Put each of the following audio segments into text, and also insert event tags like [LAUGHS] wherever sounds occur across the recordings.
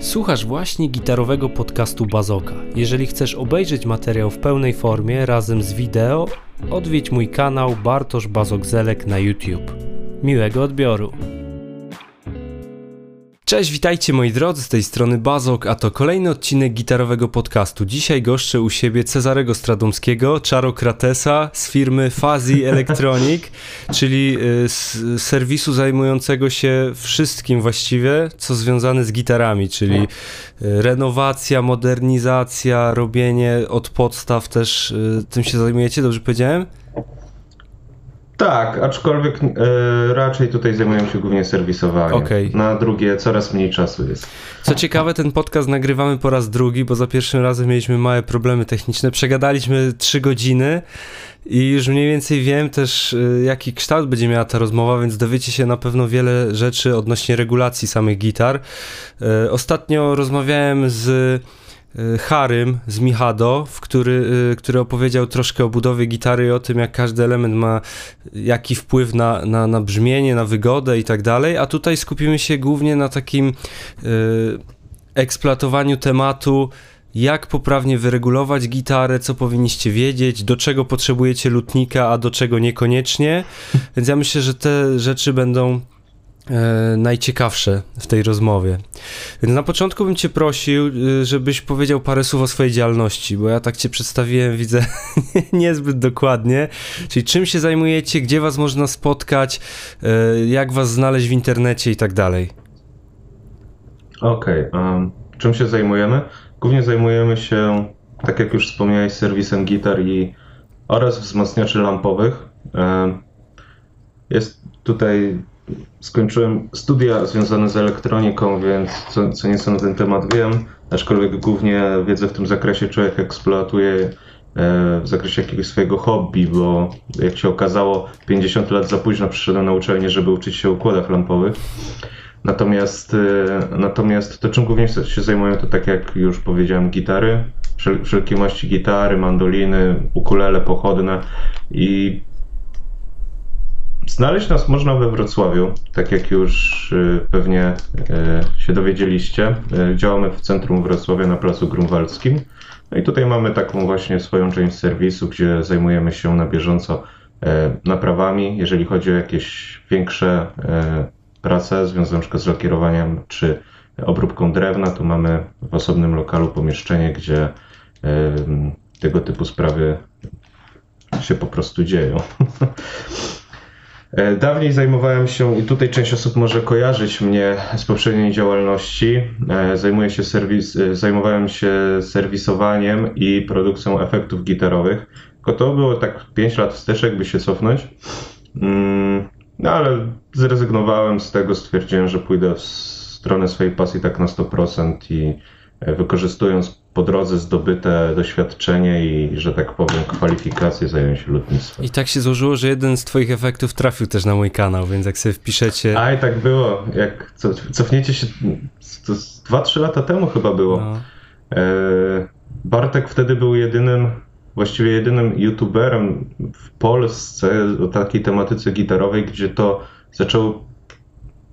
Słuchasz właśnie gitarowego podcastu Bazoka. Jeżeli chcesz obejrzeć materiał w pełnej formie razem z wideo, odwiedź mój kanał Bartosz Bazok-Zelek na YouTube. Miłego odbioru! Cześć, witajcie moi drodzy, z tej strony Bazok, a to kolejny odcinek gitarowego podcastu. Dzisiaj goszczę u siebie Cezarego Stradomskiego, Czarokratesa z firmy Fazi [LAUGHS] Electronic, czyli y, z serwisu zajmującego się wszystkim właściwie, co związane z gitarami, czyli y, renowacja, modernizacja, robienie od podstaw też, y, tym się zajmujecie, dobrze powiedziałem? Tak, aczkolwiek e, raczej tutaj zajmuję się głównie serwisowaniem. Okay. Na drugie coraz mniej czasu jest. Co ciekawe, ten podcast nagrywamy po raz drugi, bo za pierwszym razem mieliśmy małe problemy techniczne. Przegadaliśmy trzy godziny i już mniej więcej wiem też, e, jaki kształt będzie miała ta rozmowa, więc dowiecie się na pewno wiele rzeczy odnośnie regulacji samych gitar. E, ostatnio rozmawiałem z Harym z Michado, w który, y, który opowiedział troszkę o budowie gitary i o tym, jak każdy element ma jaki wpływ na, na, na brzmienie, na wygodę i tak dalej, a tutaj skupimy się głównie na takim y, eksploatowaniu tematu jak poprawnie wyregulować gitarę, co powinniście wiedzieć, do czego potrzebujecie lutnika, a do czego niekoniecznie. [LAUGHS] Więc ja myślę, że te rzeczy będą e, najciekawsze w tej rozmowie. Więc na początku bym cię prosił, e, żebyś powiedział parę słów o swojej działalności, bo ja tak cię przedstawiłem, widzę [LAUGHS] niezbyt dokładnie. Czyli czym się zajmujecie, gdzie was można spotkać, e, jak was znaleźć w internecie i tak dalej. Okej, okay, um, czym się zajmujemy? Głównie zajmujemy się, tak jak już wspomniałeś, serwisem gitar i oraz wzmacniaczy lampowych. Jest tutaj skończyłem studia związane z elektroniką, więc co, co nieco na ten temat wiem, aczkolwiek głównie wiedzę w tym zakresie człowiek eksploatuje e, w zakresie jakiegoś swojego hobby, bo jak się okazało, 50 lat za późno przyszedłem na uczelnię, żeby uczyć się o układach lampowych. Natomiast, e, natomiast to, czym głównie się zajmuję, to tak jak już powiedziałem, gitary, wszelkie maści gitary, mandoliny, ukulele pochodne i Znaleźć nas można we Wrocławiu, tak jak już y, pewnie y, się dowiedzieliście. Y, działamy w centrum Wrocławia na Placu Grunwaldzkim. No i tutaj mamy taką właśnie swoją część serwisu, gdzie zajmujemy się na bieżąco naprawami, jeżeli chodzi o jakieś większe prace związane z lakierowaniem czy obróbką drewna, to mamy w osobnym lokalu pomieszczenie, gdzie tego typu sprawy się po prostu dzieją. [LAUGHS] E, dawniej zajmowałem się, i tutaj część osób może kojarzyć mnie z poprzedniej działalności, e, zajmuję się serwis, e, zajmowałem się serwisowaniem i produkcją efektów gitarowych. Tylko to było tak 5 lat wstecz, jakby się cofnąć. Mm, no ale zrezygnowałem z tego, stwierdziłem, że pójdę w stronę swojej pasji tak na 100% i wykorzystując po drodze zdobyte doświadczenie i, że tak powiem, kwalifikacje zająć się lotnictwem. I tak się złożyło, że jeden z Twoich efektów trafił też na mój kanał, więc jak sobie wpiszecie. A i tak było. Jak cofniecie się, to 2-3 lata temu chyba było. No. E, Bartek wtedy był jedynym, właściwie jedynym youtuberem w Polsce o takiej tematyce gitarowej, gdzie to zaczęło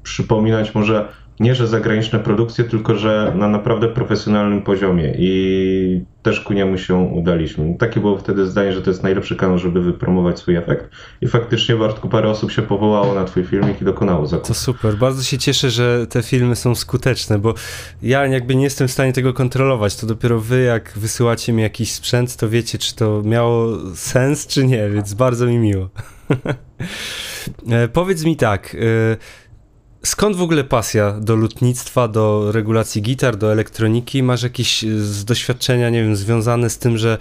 przypominać może nie, że zagraniczne produkcje, tylko że na naprawdę profesjonalnym poziomie i też ku niemu się udaliśmy. Takie było wtedy zdanie, że to jest najlepszy kanał, żeby wypromować swój efekt i faktycznie Bartku parę osób się powołało na twój filmik i dokonało zakupu. To super, bardzo się cieszę, że te filmy są skuteczne, bo ja jakby nie jestem w stanie tego kontrolować, to dopiero wy jak wysyłacie mi jakiś sprzęt, to wiecie, czy to miało sens, czy nie, więc bardzo mi miło. [LAUGHS] E, powiedz mi tak, y Skąd w ogóle pasja do lutnictwa, do regulacji gitar, do elektroniki? Masz jakieś e, z doświadczenia, nie wiem, związane z tym, że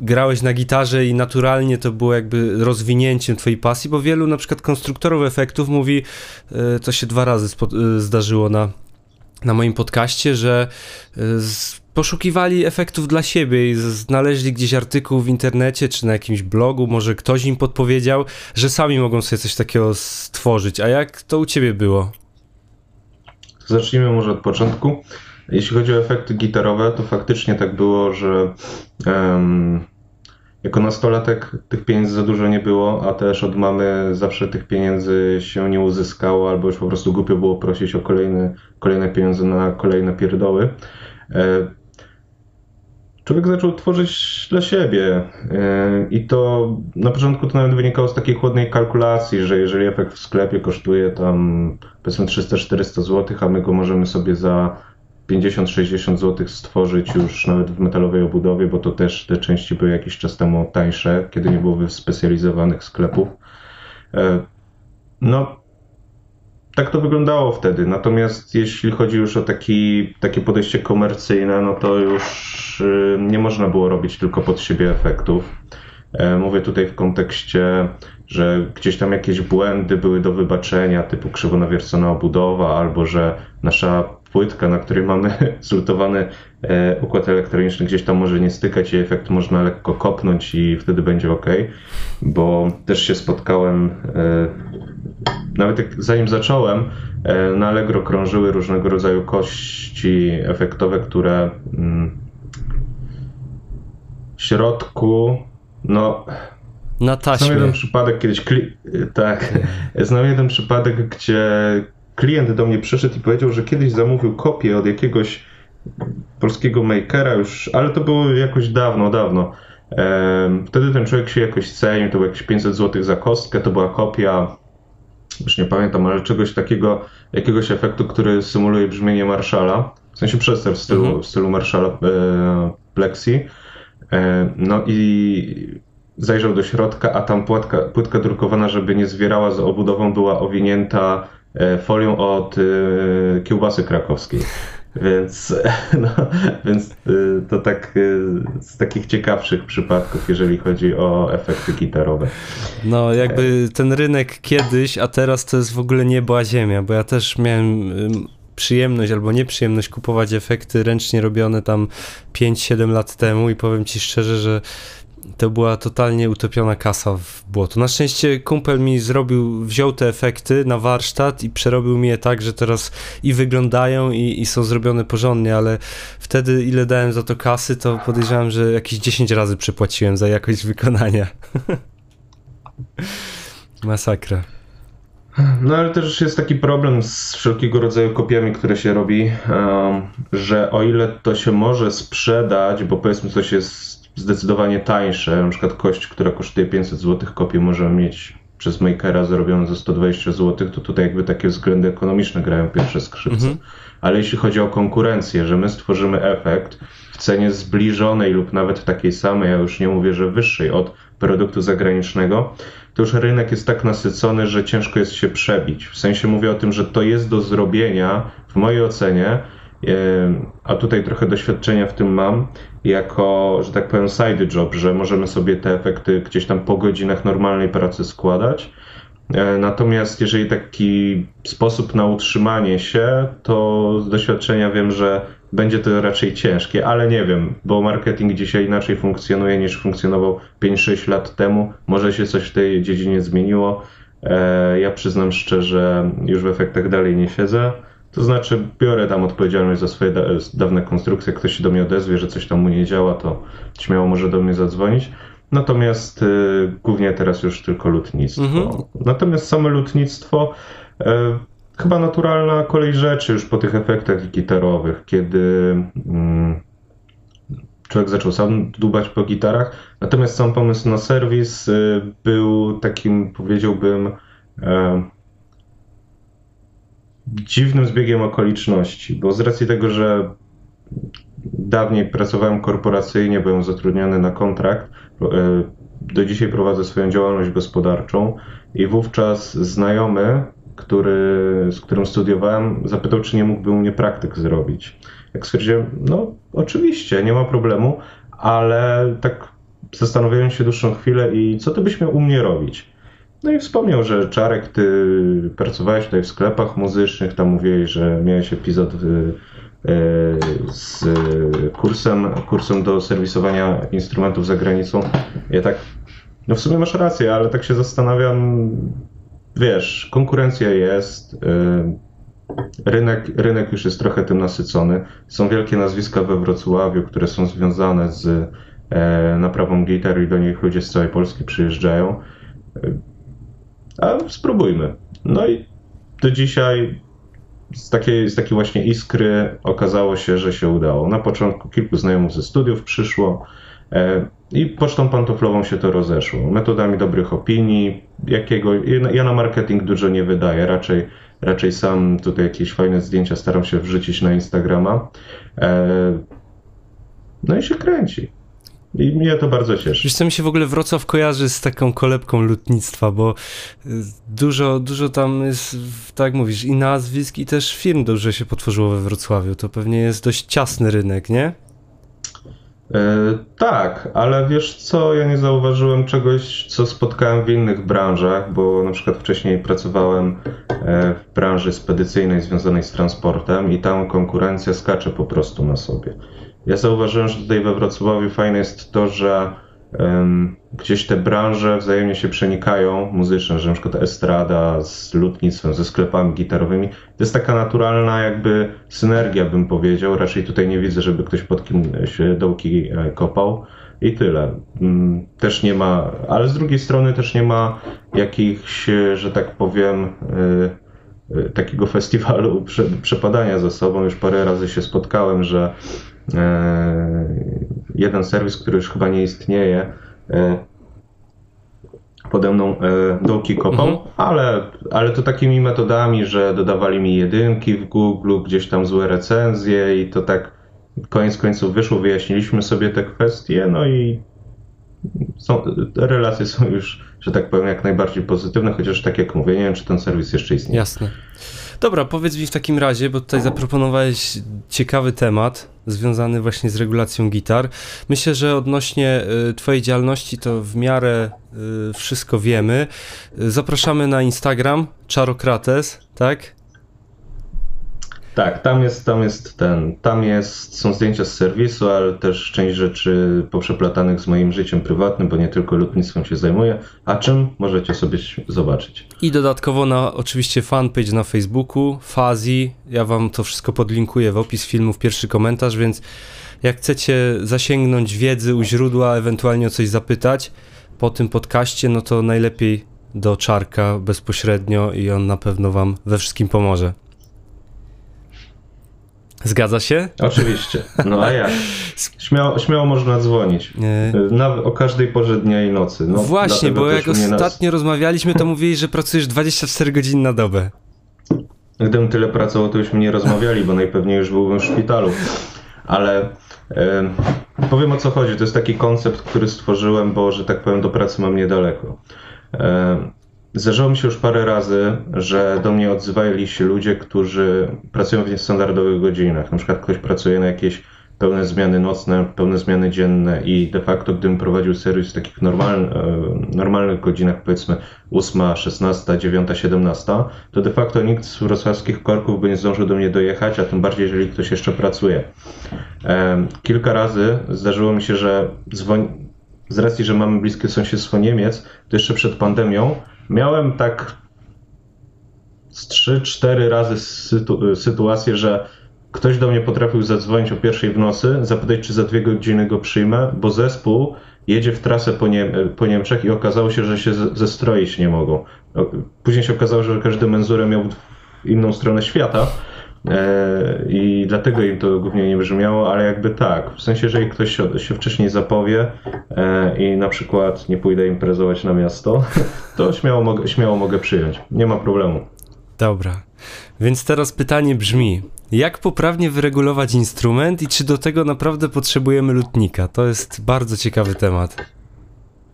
grałeś na gitarze i naturalnie to było jakby rozwinięciem twojej pasji, bo wielu na przykład konstruktorów efektów mówi, e, to się dwa razy e, zdarzyło na, na moim podcaście, że z poszukiwali efektów dla siebie i znaleźli gdzieś artykuł w internecie czy na jakimś blogu, może ktoś im podpowiedział, że sami mogą sobie coś takiego stworzyć. A jak to u ciebie było? Zacznijmy może od początku. Jeśli chodzi o efekty gitarowe, to faktycznie tak było, że um, jako nastolatek tych pieniędzy za dużo nie było, a też od mamy zawsze tych pieniędzy się nie uzyskało, albo już po prostu głupio było prosić o kolejne, kolejne pieniądze na kolejne pierdoły. E, człowiek zaczął tworzyć dla siebie e, i to na początku to nawet wynikało z takiej chłodnej kalkulacji, że jeżeli efekt w sklepie kosztuje tam powiedzmy 300-400 zł, a my go możemy sobie za 50-60 zł stworzyć już nawet w metalowej obudowie, bo to też te części były jakiś czas temu tańsze, kiedy nie było wyspecjalizowanych sklepów. E, no, tak to wyglądało wtedy. Natomiast jeśli chodzi już o taki, takie podejście komercyjne, no to już y, nie można było robić tylko pod siebie efektów. E, mówię tutaj w kontekście, że gdzieś tam jakieś błędy były do wybaczenia, typu krzywonawiercona obudowa, albo że nasza płytka, na której mamy [LAUGHS] zlutowany e, układ elektroniczny, gdzieś tam może nie stykać i efekt można lekko kopnąć i wtedy będzie ok, bo też się spotkałem, e, nawet jak, zanim zacząłem, e, na Allegro krążyły różnego rodzaju kości efektowe, które mm, w środku, no na taśmie. Znam jeden przypadek kiedyś, tak, znam jeden przypadek, gdzie klient do mnie przyszedł i powiedział, że kiedyś zamówił kopię od jakiegoś polskiego makera już, ale to było jakoś dawno, dawno. Wtedy ten człowiek się jakoś cenił, to było jakieś 500 zł za kostkę, to była kopia, już nie pamiętam, ale czegoś takiego, jakiegoś efektu, który symuluje brzmienie Marszala, w sensie przester w stylu, mhm. w stylu Marszala e, Plexi. E, no i zajrzał do środka, a tam płytka, płytka drukowana, żeby nie zwierała z obudową, była owinięta E, folią od e, kiełbasy krakowskiej. Więc, [LAUGHS] no, więc e, to tak z takich ciekawszych przypadków, jeżeli chodzi o efekty gitarowe. No, jakby ten rynek kiedyś, a teraz to jest w ogóle niebo a ziemia, bo ja też miałem przyjemność albo nieprzyjemność kupować efekty ręcznie robione tam 5-7 lat temu i powiem ci szczerze, że to była totalnie utopiona kasa w błoto. Na szczęście kumpel mi zrobił, wziął te efekty na warsztat i przerobił mi je tak, że teraz i wyglądają i, i są zrobione porządnie, ale wtedy ile dałem za to kasy, to podejrzewam, że jakieś 10 razy przepłaciłem za jakość wykonania. [LAUGHS] Masakra. No ale też jest taki problem z wszelkiego rodzaju kopiami, które się robi, że o ile to się może sprzedać, bo powiedzmy coś jest zdecydowanie tańsze. Na przykład kość, która kosztuje 500 zł, kopię możemy mieć przez makera zarobioną za 120 zł, to tutaj jakby takie względy ekonomiczne grają pierwsze skrzypce. Mhm. Ale jeśli chodzi o konkurencję, że my stworzymy efekt w cenie zbliżonej lub nawet takiej samej, ja już nie mówię, że wyższej od produktu zagranicznego, to już rynek jest tak nasycony, że ciężko jest się przebić. W sensie mówię o tym, że to jest do zrobienia, w mojej ocenie, a tutaj trochę doświadczenia w tym mam, jako, że tak powiem, side job, że możemy sobie te efekty gdzieś tam po godzinach normalnej pracy składać. E, natomiast jeżeli taki sposób na utrzymanie się, to z doświadczenia wiem, że będzie to raczej ciężkie, ale nie wiem, bo marketing dzisiaj inaczej funkcjonuje niż funkcjonował 5-6 lat temu. Może się coś w tej dziedzinie zmieniło. E, ja przyznam szczerze, już w efektach dalej nie siedzę. To znaczy, biorę tam odpowiedzialność za swoje dawne konstrukcje. Jak ktoś się do mnie odezwie, że coś tam mu nie działa, to śmiało może do mnie zadzwonić. Natomiast y, głównie teraz już tylko lutnictwo. Mhm. Natomiast same lutnictwo, y, chyba naturalna kolej rzeczy już po tych efektach gitarowych, kiedy y, człowiek zaczął sam dubać po gitarach. Natomiast sam pomysł na serwis y, był takim, powiedziałbym, e, dziwnym zbiegiem okoliczności, bo z racji tego, że dawniej pracowałem korporacyjnie, byłem zatrudniony na kontrakt, e, do dzisiaj prowadzę swoją działalność gospodarczą i wówczas znajomy, który, z którym studiowałem, zapytał, czy nie mógłby u mnie praktyk zrobić. Jak stwierdziłem, no oczywiście, nie ma problemu, ale tak zastanawiałem się dłuższą chwilę i co ty byś miał u mnie robić? No i wspomniał, że Czarek, ty pracowałeś tutaj w sklepach muzycznych, tam mówiłeś, że miałeś epizod y, y, z kursem, kursem do serwisowania instrumentów za granicą. Ja tak, no w sumie masz rację, ale tak się zastanawiam, wiesz, konkurencja jest, y, rynek, rynek już jest trochę tym nasycony. Są wielkie nazwiska we Wrocławiu, które są związane z e, naprawą gitar i do nich ludzie z całej Polski przyjeżdżają. A spróbujmy. No i do dzisiaj z takiej, z takiej właśnie iskry okazało się, że się udało. Na początku kilku znajomych ze studiów przyszło i pocztą pantoflową się to rozeszło. Metodami dobrych opinii, jakiego ja na marketing dużo nie wydaję, raczej raczej sam tutaj jakieś fajne zdjęcia staram się wrzucić na Instagrama. E, no i się kręci. I mnie to bardzo cieszy. Wiesz co, mi się w ogóle Wrocław kojarzy z taką kolebką lotnictwa, bo y, dużo, dużo tam jest, tak mówisz, i nazwisk, i też firm dobrze się potworzyło we Wrocławiu. To pewnie jest dość ciasny rynek, nie? E, tak, ale wiesz co, ja nie zauważyłem czegoś, co spotkałem w innych branżach, bo na przykład wcześniej pracowałem e, w branży spedycyjnej związanej z transportem i tam konkurencja skacze po prostu na sobie. Ja zauważyłem, że tutaj we Wrocławiu fajne jest to, że gdzieś te branże wzajemnie się przenikają muzyczne, że przykład estrada z lutnictwem, ze sklepami gitarowymi. To jest taka naturalna jakby synergia, bym powiedział. Raczej tutaj nie widzę, żeby ktoś pod kim się dołki e, kopał. I tyle. Mm, też nie ma, ale z drugiej strony też nie ma jakichś, że tak powiem, e, e, takiego [LAUGHS] festiwalu przepadania za sobą. Już parę razy się spotkałem, że jeden serwis, który już chyba nie istnieje, e, pode mną e, dołki kopał, mhm. ale, ale to takimi metodami, że dodawali mi jedynki w Google, gdzieś tam złe recenzje i to tak koniec końców wyszło, wyjaśniliśmy sobie te kwestie, no i są, relacje są już, że tak powiem, jak najbardziej pozytywne, chociaż tak jak mówię, nie wiem, czy ten serwis jeszcze istnieje. Jasne. Dobra, powiedz mi w takim razie, bo tutaj zaproponowałeś ciekawy temat związany właśnie z regulacją gitar. Myślę, że odnośnie y, Twojej działalności to w miarę y, wszystko wiemy. Zapraszamy na Instagram Czarokrates, tak? Tak, tam jest, tam jest ten, tam jest, są zdjęcia z serwisu, ale też część rzeczy poprzeplatanych z moim życiem prywatnym, bo nie tylko lotnictwem się zajmuję, a czym możecie sobie zobaczyć. I dodatkowo na oczywiście fanpage na Facebooku, Fazi, ja wam to wszystko podlinkuję w opis filmu, w pierwszy komentarz, więc jak chcecie zasięgnąć wiedzy u źródła, ewentualnie o coś zapytać po tym podcaście, no to najlepiej do Czarka bezpośrednio i on na pewno wam we wszystkim pomoże. Zgadza się? Oczywiście. No a jak? Śmiało, śmiało można dzwonić. Na, o każdej porze dnia i nocy. No, Właśnie, bo jak ostatnio nas... rozmawialiśmy, to mówili, że pracujesz 24 godziny na dobę. Gdybym tyle pracował, to byśmy nie rozmawiali, bo najpewniej już byłbym w szpitalu. Ale e, powiem o co chodzi. To jest taki koncept, który stworzyłem, bo, że tak powiem, do pracy mam niedaleko. E, Zdarzyło mi się już parę razy, że do mnie odzywali się ludzie, którzy pracują w niestandardowych godzinach. Na przykład ktoś pracuje na jakieś pełne zmiany nocne, pełne zmiany dzienne i de facto gdybym prowadził serwis w takich normal, e, normalnych godzinach, powiedzmy 8, 16, 9, 17, to de facto nikt z wrocławskich korków by nie zdążył do mnie dojechać, a tym bardziej jeżeli ktoś jeszcze pracuje. E, kilka razy zdarzyło mi się, że dzwoni, z racji, że mamy bliskie sąsiedztwo Niemiec, to jeszcze przed pandemią miałem tak z 3-4 razy sytu sytuację, że ktoś do mnie potrafił zadzwonić o pierwszej w nocy, zapytać, czy za dwie godziny go przyjmę, bo zespół jedzie w trasę po, Nie po Niemczech i okazało się, że się zestroić nie mogą. Później się okazało, że każdy menzurę miał inną stronę świata i dlatego im to głównie nie brzmiało, ale jakby tak, w sensie, jeżeli ktoś się, wcześniej zapowie e, i na przykład nie pójdę imprezować na miasto, to śmiało mogę, śmiało mogę przyjąć, nie ma problemu. Dobra, więc teraz pytanie brzmi, jak poprawnie wyregulować instrument i czy do tego naprawdę potrzebujemy lutnika? To jest bardzo ciekawy temat.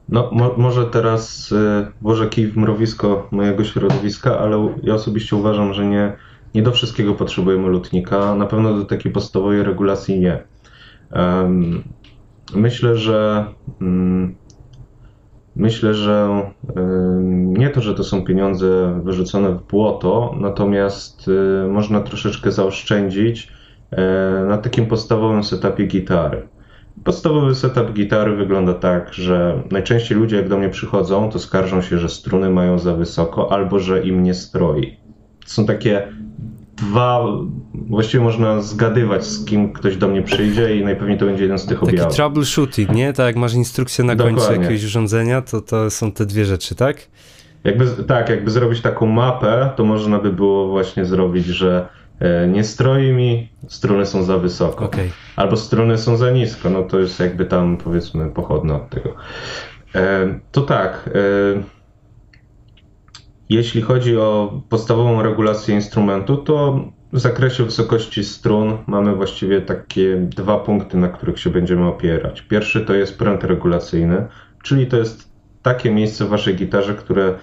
No, mo może teraz y, włożę kij w mrowisko mojego środowiska, ale ja osobiście uważam, że nie, nie do wszystkiego potrzebujemy lutnika, na pewno do takiej podstawowej regulacji nie. Myślę, że mm, myślę, że nie to, że to są pieniądze wyrzucone w błoto, natomiast y, można troszeczkę zaoszczędzić e, na takim podstawowym setupie gitary. Podstawowy setup gitary wygląda tak, że najczęściej ludzie jak do mnie przychodzą, to skarżą się, że struny mają za wysoko albo że im nie stroi. To są takie dwa, właściwie można zgadywać z kim ktoś do mnie przyjdzie i najpewniej to będzie jeden z tych Taki objawów. troubleshooting, nie? Tak jak masz instrukcję na Dokładnie. końcu jakiegoś urządzenia, to to są te dwie rzeczy, tak? Jakby, tak, jakby zrobić taką mapę, to można by było właśnie zrobić, że e, nie stroi mi, struny są za wysoko. Okay. Albo struny są za nisko, no to jest jakby tam powiedzmy pochodne od tego. E, to tak. Jeśli chodzi o podstawową regulację instrumentu, to w zakresie wysokości strun mamy właściwie takie dwa punkty, na których się będziemy opierać. Pierwszy to jest pręt regulacyjny, czyli to jest takie miejsce w waszej gitarze, które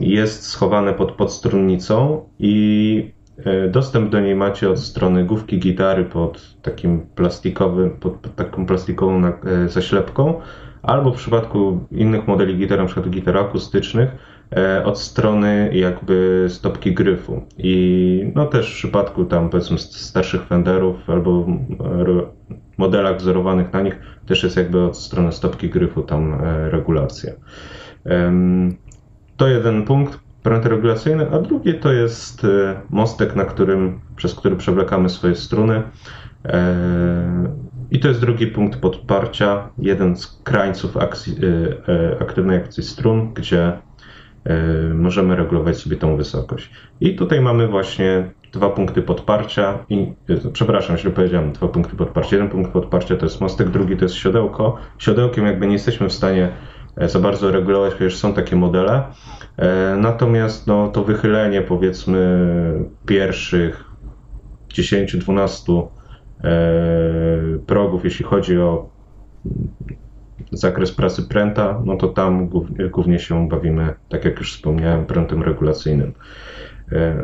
jest schowane pod podstrunnicą i e, dostęp do niej macie od strony główki gitary pod takim plastikowym, pod, taką plastikową e, zaślepką, albo w przypadku innych modeli gitar, przykład gitar akustycznych, od strony jakby stopki gryfu. I no też w przypadku tam powiedzmy starszych Fenderów albo modelach wzorowanych na nich też jest jakby od strony stopki gryfu tam regulacja. To jeden punkt, prąd regulacyjny, a drugi to jest e, mostek, na którym, przez który przewlekamy swoje struny. E, I to jest drugi punkt podparcia, jeden z krańców akcji, e, aktywnej akcji strun, gdzie możemy regulować sobie tą wysokość. I tutaj mamy właśnie dwa punkty podparcia i przepraszam, źle powiedziałem, dwa punkty podparcia. Jeden punkt podparcia to jest mostek, drugi to jest siodełko. Siodełkiem jakby nie jesteśmy w stanie E, za bardzo regulować, ponieważ są takie modele. E, natomiast no, to wychylenie powiedzmy pierwszych 10-12 e, progów, jeśli chodzi o zakres pracy pręta, no to tam głównie się bawimy, tak jak już wspomniałem, prętem regulacyjnym.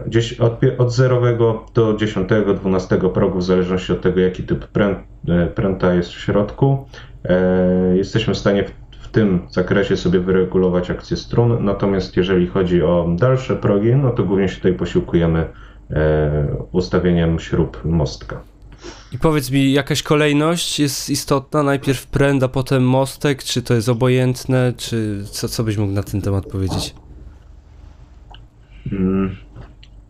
Gdzieś od, od 0 do 10, 12 progu, w zależności od tego, jaki typ pręta jest w środku, jesteśmy w stanie w tym zakresie sobie wyregulować akcję strun, natomiast jeżeli chodzi o dalsze progi, no to głównie się tutaj posiłkujemy e, ustawieniem śrub mostka. I powiedz mi, jakaś kolejność jest istotna? Najpierw pręd, a potem mostek? Czy to jest obojętne? Czy co, co byś mógł na ten temat powiedzieć? Mm,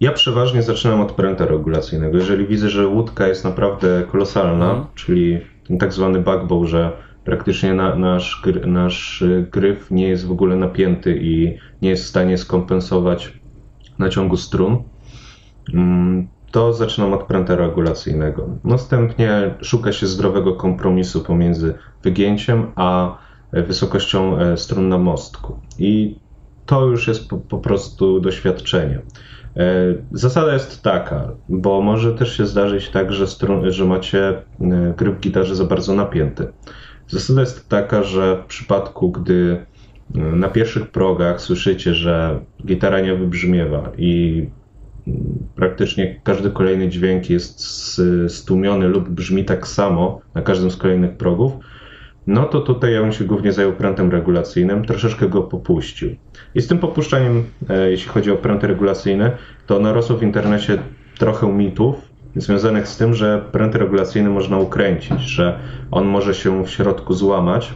ja przeważnie zaczynam od pręta regulacyjnego. Jeżeli widzę, że łódka jest naprawdę kolosalna, mhm. czyli ten tak zwany backbow, że praktycznie na, nasz, nasz gryf nie jest w ogóle napięty i nie jest w stanie skompensować naciągu strun, mm, to zaczynam od pręta regulacyjnego. Następnie szuka się zdrowego kompromisu pomiędzy wygięciem a wysokością e, strun na mostku. I to już jest po, po prostu doświadczenie. E, zasada jest taka, bo może też się zdarzyć tak, że, strun, że macie e, gryf w gitarze za bardzo napięty. Zasada jest taka, że w przypadku, gdy e, na pierwszych progach słyszycie, że gitara nie wybrzmiewa i praktycznie każdy kolejny dźwięk jest stłumiony lub brzmi tak samo na każdym z kolejnych progów, no to tutaj ja bym się głównie zajął prętem regulacyjnym, troszeczkę go popuścił. I z tym popuszczaniem, e, jeśli chodzi o pręty regulacyjne, to narosło w internecie trochę mitów, związanych z tym, że pręt regulacyjny można ukręcić, że on może się w środku złamać.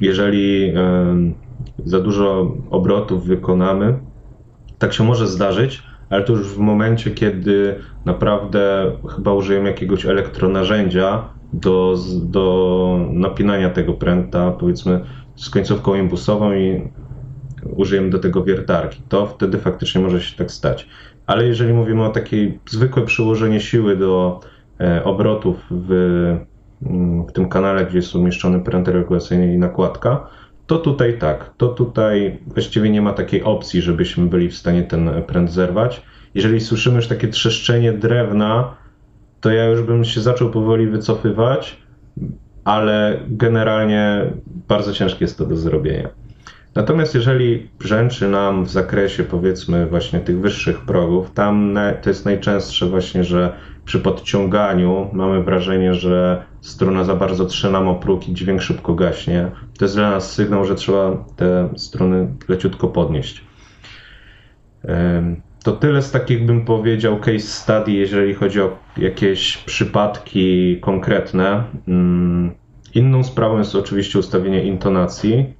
Jeżeli za dużo obrotów wykonamy, tak się może zdarzyć, ale to już w momencie, kiedy naprawdę chyba użyjemy jakiegoś elektronarzędzia do, do napinania tego pręta, powiedzmy z końcówką imbusową i użyjemy do tego wiertarki, to wtedy faktycznie może się tak stać. Ale jeżeli mówimy o takiej zwykłe przyłożenie siły do e, obrotów w, mm, w tym kanale, gdzie jest umieszczony pręt regulacyjny i nakładka, to tutaj tak, to tutaj właściwie nie ma takiej opcji, żebyśmy byli w stanie ten pręt zerwać. Jeżeli słyszymy już takie trzeszczenie drewna, to ja już bym się zaczął powoli wycofywać, ale generalnie bardzo ciężkie jest to do zrobienia. Natomiast jeżeli brzęczy nam w zakresie powiedzmy właśnie tych wyższych progów, tam to jest najczęstsze właśnie, że przy podciąganiu mamy wrażenie, że struna za bardzo trze nam o próg i dźwięk szybko gaśnie. To jest dla nas sygnał, że trzeba te struny leciutko podnieść. To tyle z takich, bym powiedział, case study, jeżeli chodzi o jakieś przypadki konkretne. Mm, inną sprawą jest oczywiście ustawienie intonacji.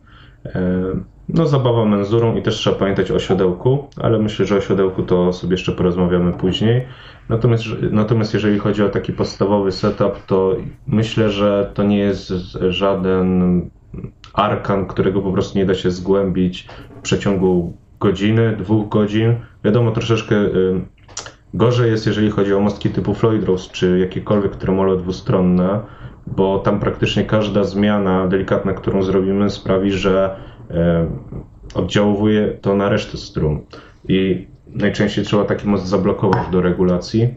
no, zabawa menzurą i też trzeba pamiętać o siodełku, ale myślę, że o siodełku to sobie jeszcze porozmawiamy później. Natomiast, natomiast jeżeli chodzi o taki podstawowy setup, to myślę, że to nie jest żaden arkan, którego po prostu nie da się zgłębić w przeciągu godziny, dwóch godzin. Wiadomo, troszeczkę y, gorzej jest, jeżeli chodzi o mostki typu Floyd Rose, czy jakiekolwiek tremolo dwustronne, bo tam praktycznie każda zmiana delikatna, którą zrobimy, sprawi, że y, oddziałuje to na resztę strun. I najczęściej trzeba taki most zablokować do regulacji.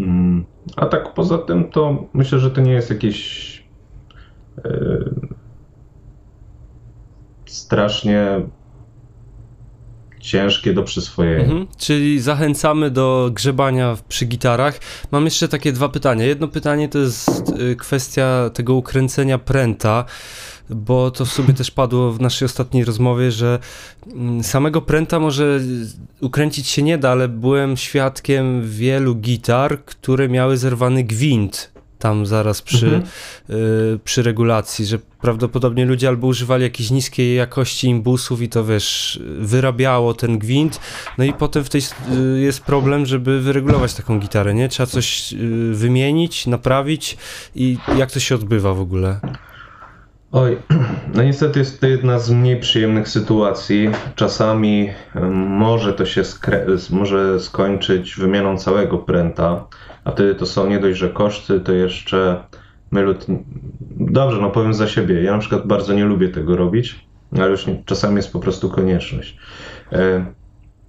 Mm, a tak poza tym, to myślę, że to nie jest jakieś y, strasznie ciężkie do przyswojenia. Mhm, czyli zachęcamy do grzebania przy gitarach. Mam jeszcze takie dwa pytania. Jedno pytanie to jest y, kwestia tego ukręcenia pręta, bo to w sobie też padło w naszej ostatniej rozmowie, że mm, samego pręta może ukręcić się nie da, ale byłem świadkiem wielu gitar, które miały zerwany gwint tam zaraz przy, mhm. y, przy regulacji, że prawdopodobnie ludzie albo używali jakiejś niskiej jakości imbusów i to wiesz, wyrabiało ten gwint, no i potem w tej y, jest problem, żeby wyregulować taką gitarę, nie? Trzeba coś y, wymienić, naprawić i jak to się odbywa w ogóle? Oj, [CLEARS THROAT] no niestety jest to jedna z mniej przyjemnych sytuacji. Czasami może to się może skończyć wymianą całego pręta, a wtedy to są nie dość, że koszty, to jeszcze my lud... Dobrze, no powiem za siebie. Ja na przykład bardzo nie lubię tego robić, ale już czasami jest po prostu konieczność. E,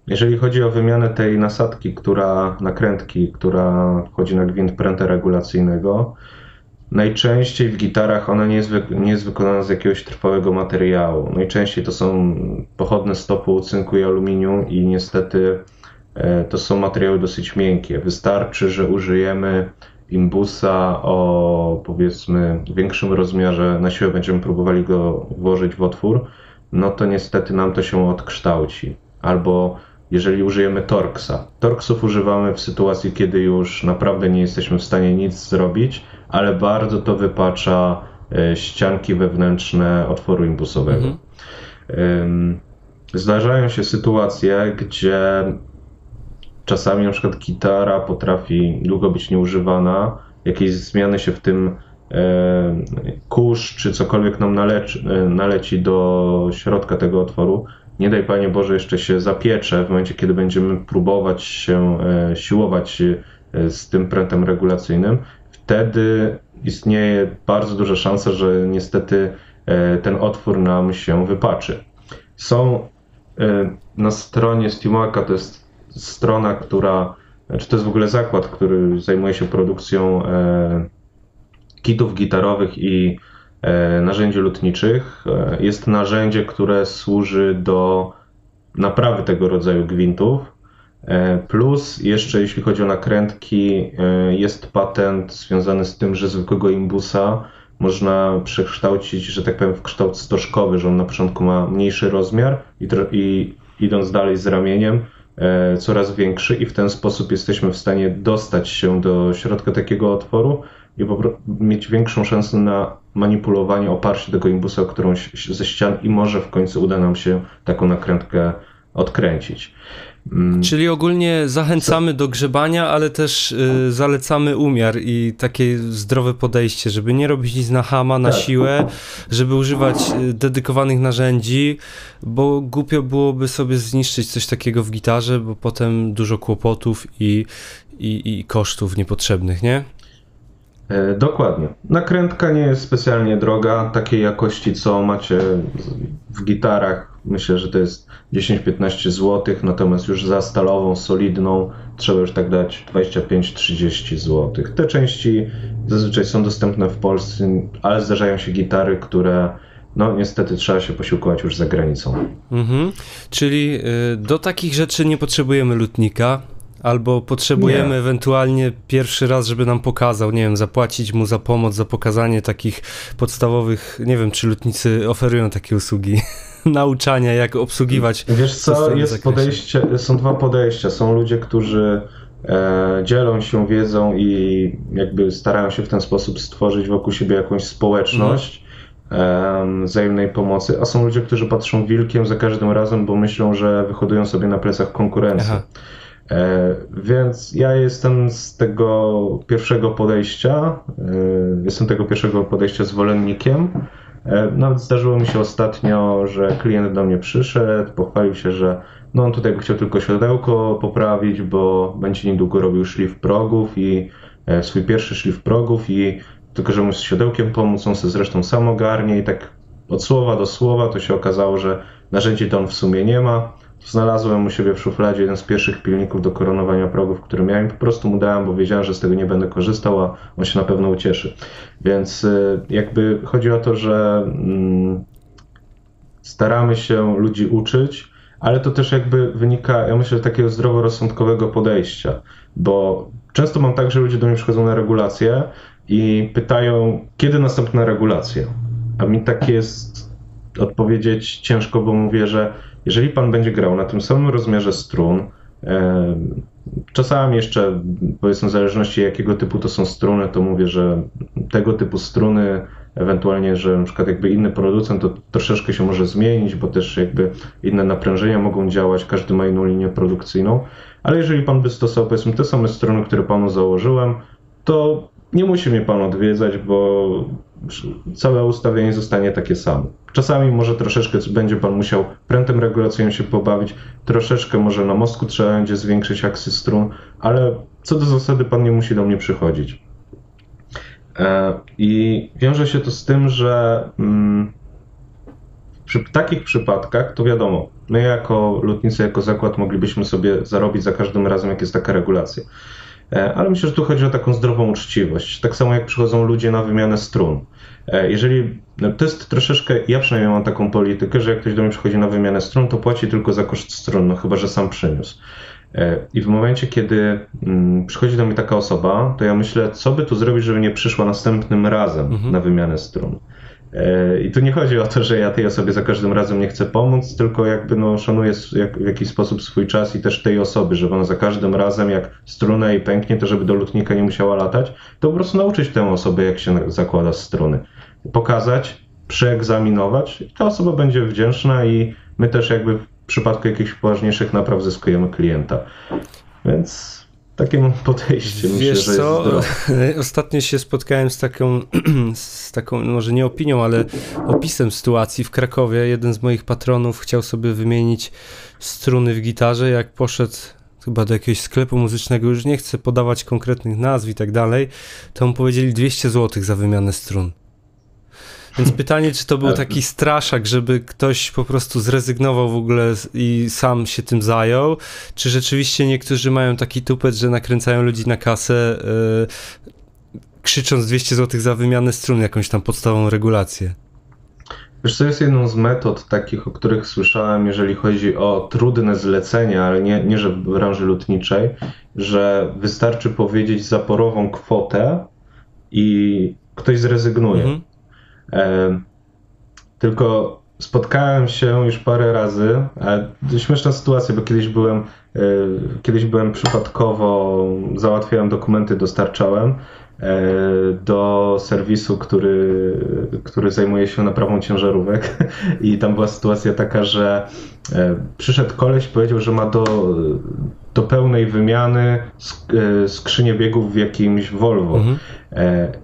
jeżeli chodzi o wymianę tej nasadki, która nakrętki, która wchodzi na gwint pręta regulacyjnego, Najczęściej w gitarach ona nie jest, nie jest wykonana z jakiegoś trwałego materiału. Najczęściej to są pochodne stopy cynku i aluminium i niestety e, to są materiały dosyć miękkie. Wystarczy, że użyjemy imbusa o powiedzmy większym rozmiarze, na siłę będziemy próbowali go włożyć w otwór, no to niestety nam to się odkształci. Albo jeżeli użyjemy Torxa. Torxów używamy w sytuacji, kiedy już naprawdę nie jesteśmy w stanie nic zrobić, ale bardzo to wypacza e, ścianki wewnętrzne otworu imbusowego. Mhm. Zdarzają się sytuacje, gdzie czasami na przykład gitara potrafi długo być nieużywana, jakieś zmiany się w tym e, kurz czy cokolwiek nam naleci, e, naleci do środka tego otworu, nie daj Panie Boże jeszcze się zapiecze w momencie, kiedy będziemy próbować się siłować z tym prętem regulacyjnym wtedy istnieje bardzo duża szansa, że niestety e, ten otwór nam się wypaczy. Są e, na stronie Steamwaka, to jest strona, która, czy to jest w ogóle zakład, który zajmuje się produkcją e, kitów gitarowych i narzędzi lutniczych. Jest narzędzie, które służy do naprawy tego rodzaju gwintów E, plus jeszcze jeśli chodzi o nakrętki, e, jest patent związany z tym, że zwykłego imbusa można przekształcić, że tak powiem, w kształt stożkowy, że on na początku ma mniejszy rozmiar i, i idąc dalej z ramieniem, e, coraz większy i w ten sposób jesteśmy w stanie dostać się do środka takiego otworu i mieć większą szansę na manipulowanie, oparcie tego imbusa o którąś ze ścian i może w końcu uda nam się taką nakrętkę odkręcić. Mm. Czyli ogólnie zachęcamy do grzebania, ale też y, zalecamy umiar i takie zdrowe podejście, żeby nie robić nic na hama, na tak. siłę, żeby używać y, dedykowanych narzędzi, bo głupio byłoby sobie zniszczyć coś takiego w gitarze, bo potem dużo kłopotów i, i, i kosztów niepotrzebnych, nie? E, dokładnie. Nakrętka nie jest specjalnie droga, takiej jakości, co macie w gitarach. Myślę, że to jest 10-15 zł, natomiast już za stalową, solidną trzeba już tak dać 25-30 zł. Te części zazwyczaj są dostępne w Polsce, ale zdarzają się gitary, które no niestety trzeba się posiłkować już za granicą. Mhm. Czyli y, do takich rzeczy nie potrzebujemy lutnika, albo potrzebujemy nie. ewentualnie pierwszy raz, żeby nam pokazał, nie wiem, zapłacić mu za pomoc, za pokazanie takich podstawowych, nie wiem, czy lutnicy oferują takie usługi [LAUGHS] nauczania, jak obsługiwać. Wiesz co, jest podejście, są dwa podejścia. Są ludzie, którzy e, dzielą się wiedzą i jakby starają się w ten sposób stworzyć wokół siebie jakąś społeczność. wzajemnej pomocy, a są ludzie, którzy patrzą wilkiem za każdym razem, bo myślą, że wyhodują sobie na plecach konkurencję. Aha. E, więc ja jestem z tego pierwszego podejścia, e, jestem tego pierwszego podejścia zwolennikiem. E, nawet zdarzyło mi się ostatnio, że klient do mnie przyszedł, pochwalił się, że no on tutaj chciał tylko siodełko poprawić, bo będzie niedługo robił szlif progów i swój pierwszy szlif progów i tylko, że mu z siodełkiem pomóc, on sobie zresztą sam ogarnie i tak od słowa do słowa to się okazało, że narzędzi to on w sumie nie ma. Znalazłem u siebie w szufladzie jeden z pierwszych pilników do koronowania progów, który miałem. Po prostu mu dałem, bo wiedziałem, że z tego nie będę korzystał, a on się na pewno ucieszy. Więc y, jakby chodzi o to, że mm, staramy się ludzi uczyć, ale to też jakby wynika, ja myślę, takiego zdroworozsądkowego podejścia, bo często mam tak, że ludzie do mnie przychodzą na regulacje i pytają, kiedy następna regulacja. A mi tak jest odpowiedzieć ciężko, bo mówię, że jeżeli pan będzie grał na tym samym rozmiarze strun, czasami jeszcze, powiedzmy, w zależności jakiego typu to są struny, to mówię, że tego typu struny, ewentualnie, że na przykład jakby inny producent to troszeczkę się może zmienić, bo też jakby inne naprężenia mogą działać, każdy ma inną linię produkcyjną, ale jeżeli pan by stosował, powiedzmy, te same struny, które panu założyłem, to nie musi mnie pan odwiedzać, bo całe ustawienie zostanie takie samo. Czasami może troszeczkę będzie pan musiał prętem regulacyjnym się pobawić, troszeczkę może na mostku trzeba będzie zwiększyć aksy strun, ale co do zasady pan nie musi do mnie przychodzić. E, I wiąże się to z tym, że mm, przy takich przypadkach to wiadomo, my jako lotnicy, jako zakład moglibyśmy sobie zarobić za każdym razem, jak jest taka regulacja. E, ale myślę, że tu chodzi o taką zdrową uczciwość. Tak samo jak przychodzą ludzie na wymianę strun. E, jeżeli no to jest troszeczkę, ja przynajmniej mam taką politykę, że jak ktoś do mnie przychodzi na wymianę strun, to płaci tylko za koszt strun, no chyba, że sam przyniósł. E, I w momencie, kiedy mm, przychodzi do mnie taka osoba, to ja myślę, co by tu zrobić, żeby nie przyszła następnym razem mhm. na wymianę strun. I tu nie chodzi o to, że ja tej osobie za każdym razem nie chcę pomóc, tylko jakby no, szanuję w jakiś sposób swój czas i też tej osoby, żeby ona za każdym razem, jak struna jej pęknie, to żeby do lutnika nie musiała latać, to po prostu nauczyć tę osobę, jak się zakłada struny. Pokazać, przeegzaminować i ta osoba będzie wdzięczna i my też jakby w przypadku jakichś poważniejszych napraw zyskujemy klienta. Więc takie mam podejście. Wiesz Myślę, co, [LAUGHS] ostatnio się spotkałem z taką, [CLEARS THROAT] z taką, może nie opinią, ale opisem sytuacji w Krakowie. Jeden z moich patronów chciał sobie wymienić struny w gitarze, jak poszedł chyba do jakiegoś sklepu muzycznego, już nie chcę podawać konkretnych nazw i tak dalej, to mu powiedzieli 200 zł za wymianę strun. Więc pytanie, czy to był taki straszak, żeby ktoś po prostu zrezygnował w ogóle i sam się tym zajął, czy rzeczywiście niektórzy mają taki tupet, że nakręcają ludzi na kasę, yy, krzycząc 200 zł za wymianę strun, jakąś tam podstawową regulację? Wiesz, co jest jedną z metod takich, o których słyszałem, jeżeli chodzi o trudne zlecenia, ale nie, nie że w branży lotniczej, że wystarczy powiedzieć zaporową kwotę i ktoś zrezygnuje. Mhm. Tylko spotkałem się już parę razy, śmieszna sytuacja, bo kiedyś byłem, e, kiedyś byłem przypadkowo, załatwiałem dokumenty, dostarczałem do serwisu, który, który zajmuje się naprawą ciężarówek [LAUGHS] i tam była sytuacja taka, że e, przyszedł koleś, powiedział, że ma do, do pełnej wymiany skrzynię biegów w jakimś Volvo. Mhm.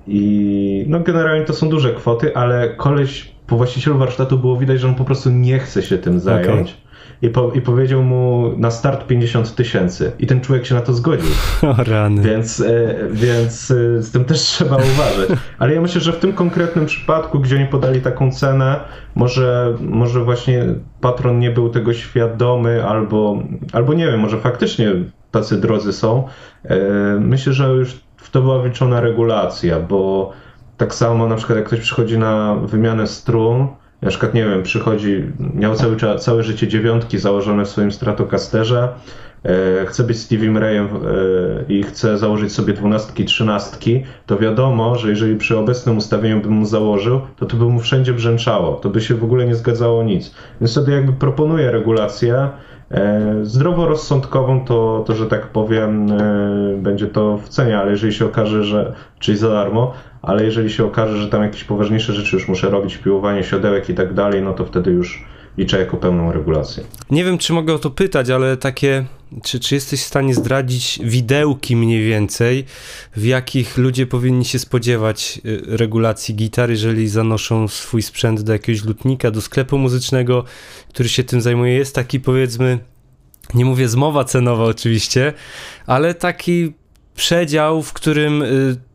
I no generalnie to są duże kwoty, ale koleś po właścicielu warsztatu było widać, że on po prostu nie chce się tym zająć. Okay. I, po, I powiedział mu na start 50 tysięcy. I ten człowiek się na to zgodził. [LAUGHS] O rany. Więc, e, więc e, z tym też trzeba uważać. Ale ja myślę, że w tym konkretnym przypadku, gdzie oni podali taką cenę, może, może właśnie patron nie był tego świadomy, albo, albo nie wiem, może faktycznie tacy drodzy są. E, myślę, że już w to była wliczona regulacja, bo tak samo na przykład jak ktoś przychodzi na wymianę strun, na przykład, nie wiem, przychodzi, miał cały, całe życie dziewiątki założone w swoim Stratocasterze, e, chce być Stevie Rayem e, i chce założyć sobie dwunastki, trzynastki, to wiadomo, że jeżeli przy obecnym ustawieniu bym mu założył, to to by mu wszędzie brzęczało, to by się w ogóle nie zgadzało nic. Więc wtedy jakby proponuję regulację, E, zdroworozsądkową to, to, że tak powiem, będzie to w cenie, ale jeżeli się okaże, że, czyli za darmo, ale jeżeli się okaże, że tam jakieś poważniejsze rzeczy już muszę robić, piłowanie siodełek i tak dalej, no to wtedy już liczę jako pełną regulację. Nie wiem, czy mogę o to pytać, ale takie, czy, czy jesteś w stanie zdradzić widełki mniej więcej, w jakich ludzie powinni się spodziewać y, regulacji gitar, jeżeli zanoszą swój sprzęt do jakiegoś lutnika, do sklepu muzycznego, który się tym zajmuje? Jest taki powiedzmy, nie mówię zmowa cenowa oczywiście, ale taki przedział, w którym y,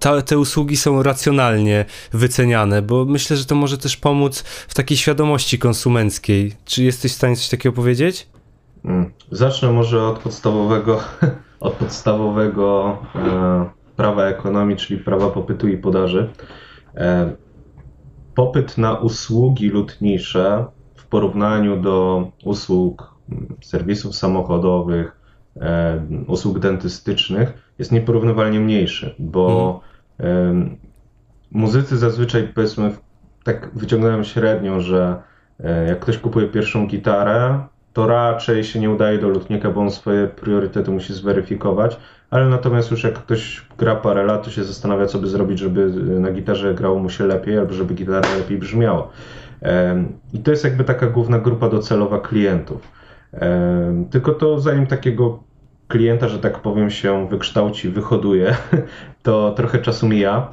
ta, te usługi są racjonalnie wyceniane, bo myślę, że to może też pomóc w takiej świadomości konsumenckiej. Czy jesteś w stanie coś takiego powiedzieć? Mm. Zacznę może od podstawowego, [LAUGHS] od podstawowego e, prawa ekonomii, czyli prawa popytu i podaży. E, popyt na usługi lotnicze w porównaniu do usług mm, serwisów samochodowych, e, usług dentystycznych jest nieporównywalnie mniejszy, bo hmm Muzycy zazwyczaj, powiedzmy, tak wyciągnąłem średnią, że e, jak ktoś kupuje pierwszą gitarę, to raczej się nie udaje do lutnika, bo on swoje priorytety musi zweryfikować, ale natomiast już jak ktoś gra parę lat, to się zastanawia, co by zrobić, żeby na gitarze grało mu się lepiej, albo żeby gitara lepiej brzmiała. I to jest jakby taka główna grupa docelowa klientów. Tylko to zanim takiego klienta, że tak powiem, się wykształci, wyhoduje, [LAUGHS] to trochę czasu mija.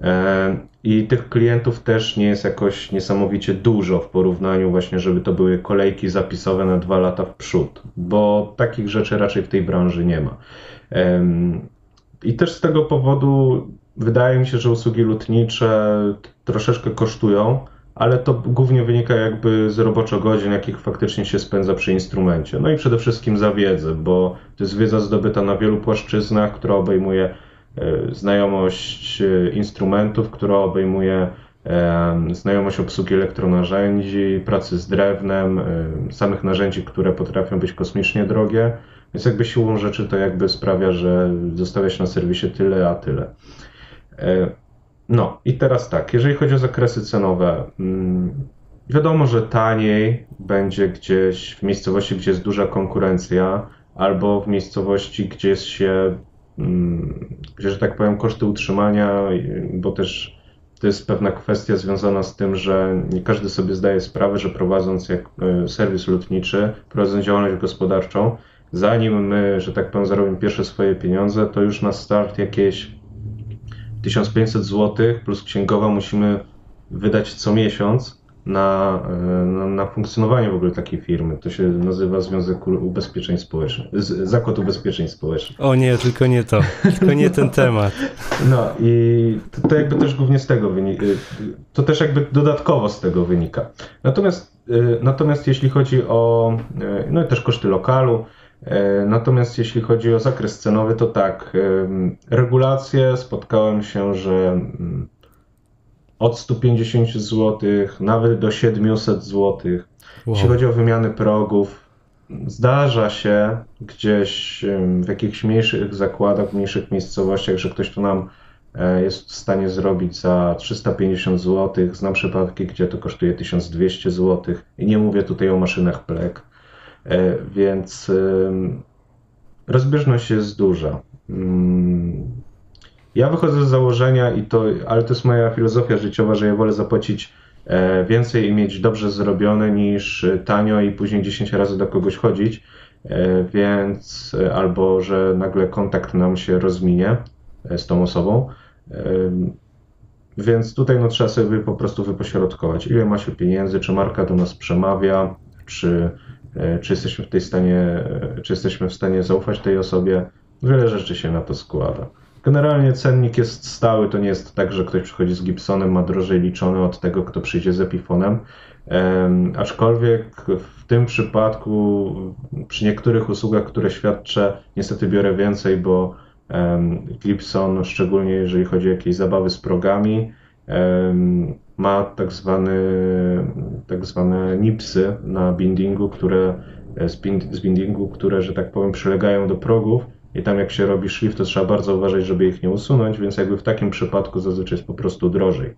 E, I tych klientów też nie jest jakoś niesamowicie dużo w porównaniu właśnie, żeby to były kolejki zapisowe na dwa lata w przód, bo takich rzeczy raczej w tej branży nie ma. I też z tego powodu wydaje mi się, że usługi lotnicze troszeczkę kosztują, ale to głównie wynika jakby z roboczo godzin, jakich faktycznie się spędza przy instrumencie. No i przede wszystkim za wiedzę, bo to jest wiedza zdobyta na wielu płaszczyznach, która obejmuje e, znajomość e, instrumentów, która obejmuje e, znajomość obsługi elektronarzędzi, pracy z drewnem, samych narzędzi, które potrafią być kosmicznie drogie. Więc jakby siłą rzeczy to jakby sprawia, że zostawia się na serwisie tyle, a tyle. No i teraz tak, jeżeli chodzi o zakresy cenowe, mm, wiadomo, że taniej będzie gdzieś w miejscowości, gdzie jest duża konkurencja, albo w miejscowości, gdzie się, mm, gdzie, że tak powiem, koszty utrzymania, bo też to jest pewna kwestia związana z tym, że nie każdy sobie zdaje sprawę, że prowadząc jak e, serwis lotniczy, prowadząc działalność gospodarczą, zanim my, że tak powiem, zarobimy pierwsze swoje pieniądze, to już na start jakieś 1500 zł plus księgowa musimy wydać co miesiąc na, na, na, funkcjonowanie w ogóle takiej firmy. To się nazywa Związek Ubezpieczeń Społecznych, Zakład Ubezpieczeń Społecznych. O nie, tylko nie to, tylko nie ten temat. No i to, to jakby też głównie z tego wynika, to też jakby dodatkowo z tego wynika. Natomiast, y, natomiast jeśli chodzi o, y, no i też koszty lokalu, E, natomiast jeśli chodzi o zakres cenowy, to tak, e, regulacje spotkałem się, że mm, od 150 zł nawet do 700 zł. Wow. Jeśli chodzi o wymiany progów, zdarza się gdzieś w jakichś mniejszych zakładach, w mniejszych miejscowościach, że ktoś tu nam e, jest w stanie zrobić za 350 zł. Znam przypadki, gdzie to kosztuje 1200 zł. I nie mówię tutaj o maszynach plek. E, więc rozbieżność jest duża. Mm, ja wychodzę z założenia, i to, ale to jest moja filozofia życiowa, że ja wolę zapłacić e, więcej i mieć dobrze zrobione niż tanio i później 10 razy do kogoś chodzić, e, więc albo że nagle kontakt nam się rozminie z tą osobą. Więc tutaj no, trzeba sobie po prostu wypośrodkować, ile ma się pieniędzy, czy marka do nas przemawia, czy E, czy jesteśmy w tej stanie, e, czy jesteśmy w stanie zaufać tej osobie. Wiele rzeczy się na to składa. Generalnie cennik jest stały, to nie jest tak, że ktoś przychodzi z Gibsonem, ma drożej liczony od tego, kto przyjdzie z Epifonem. Aczkolwiek w tym przypadku, przy niektórych usługach, które świadczę, niestety biorę więcej, bo Gibson, szczególnie jeżeli chodzi o jakieś zabawy z progami, ma tak, zwany, tak zwane nipsy na bindingu, które bind, z bindingu, które, że tak powiem, przylegają do progów i tam jak się robi szlif, to trzeba bardzo uważać, żeby ich nie usunąć, więc jakby w takim przypadku zazwyczaj jest po prostu drożej.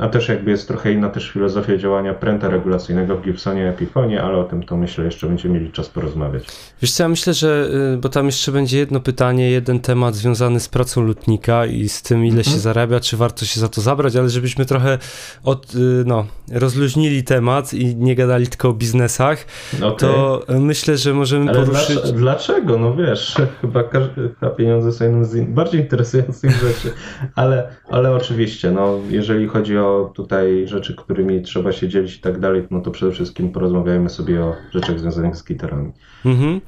A też jakby jest trochę inna też filozofia działania pręta regulacyjnego w Gibsonie Epiphonie, ale o tym to myślę jeszcze będziemy mieli czas porozmawiać. Wiesz co, ja myślę, że, y, bo tam jeszcze będzie jedno pytanie, jeden temat związany z pracą lutnika i z tym, ile mhm. się zarabia, czy warto się za to zabrać, ale żebyśmy trochę od, y, no, rozluźnili temat i nie gadali tylko o biznesach, okay. to myślę, że możemy ale poruszyć... Dlaczego? No wiesz, [LAUGHS] chyba, chyba pieniądze są jednym z bardziej interesujących rzeczy, ale, ale oczywiście, no jeżeli chodzi o tutaj rzeczy, którymi trzeba się dzielić i tak dalej, no to przede wszystkim porozmawiajmy sobie o rzeczach związanych z gitarami. Mhm.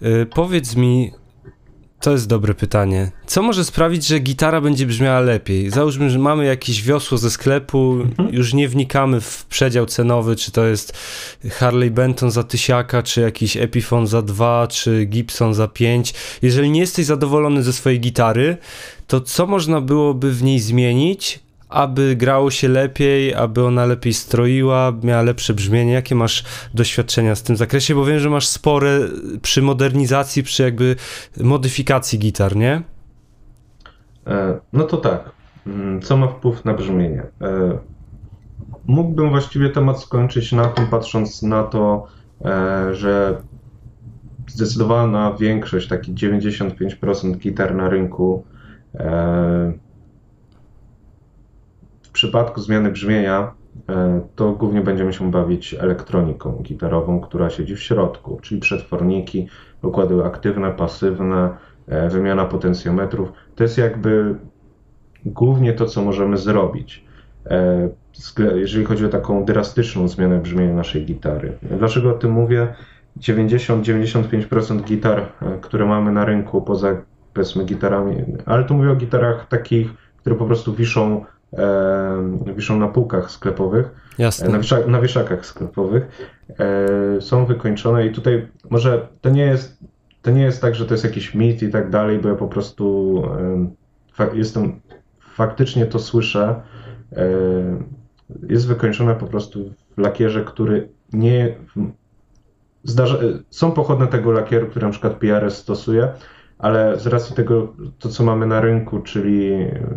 Yy, powiedz mi, to jest dobre pytanie. Co może sprawić, że gitara będzie brzmiała lepiej? Załóżmy, że mamy jakieś wiosło ze sklepu, mhm. już nie wnikamy w przedział cenowy, czy to jest Harley Benton za tysiaka, czy jakiś Epiphone za dwa, czy Gibson za pięć. Jeżeli nie jesteś zadowolony ze swojej gitary, to co można byłoby w niej zmienić, aby grało się lepiej, aby ona lepiej stroiła, miała lepsze brzmienie. Jakie masz doświadczenia w tym zakresie? Bo wiem, że masz spore przy modernizacji, przy jakby modyfikacji gitar, nie? E, no to tak. Mm, co ma wpływ na brzmienie? E, mógłbym właściwie temat skończyć na tym, patrząc na to, e, że zdecydowana większość, taki 95% gitar na rynku przypadku zmiany brzmienia e, to głównie będziemy się bawić elektroniką gitarową, która siedzi w środku, czyli przetworniki, układy aktywne, pasywne, e, wymiana potencjometrów. To jest jakby głównie to, co możemy zrobić, e, jeżeli chodzi o taką drastyczną zmianę brzmienia naszej gitary. Dlaczego o tym mówię? 90-95% gitar, które mamy na rynku, poza powiedzmy gitarami, ale tu mówię o gitarach takich, które po prostu wiszą wiszą na półkach sklepowych, Jasne. Na, wieszak, na wieszakach sklepowych, e, są wykończone i tutaj może to nie jest to nie jest tak, że to jest jakiś mit i tak dalej, bo ja po prostu jestem, faktycznie to słyszę, e, jest wykończone po prostu w lakierze, który nie zdarza, są pochodne tego lakieru, który na przykład PRS stosuje, ale z racji tego, to co mamy na rynku, czyli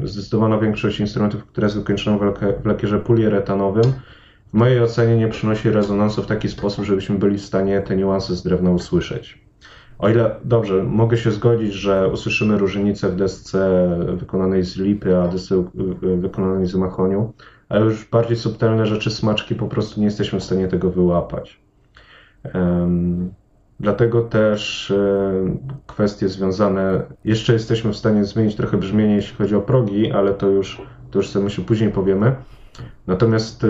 zdecydowana większość instrumentów, które jest wykończona w lakierze poliuretanowym, w mojej ocenie nie przynosi rezonansu w taki sposób, żebyśmy byli w stanie te niuanse z drewna usłyszeć. O ile, dobrze, mogę się zgodzić, że usłyszymy różnicę w desce wykonanej z lipy, a desce wykonanej z mahoniu, ale już bardziej subtelne rzeczy, smaczki, po prostu nie jesteśmy w stanie tego wyłapać. Dlatego też e, kwestie związane, jeszcze jesteśmy w stanie zmienić trochę brzmienie, jeśli chodzi o progi, ale to już, to już sobie myślę później powiemy. Natomiast e,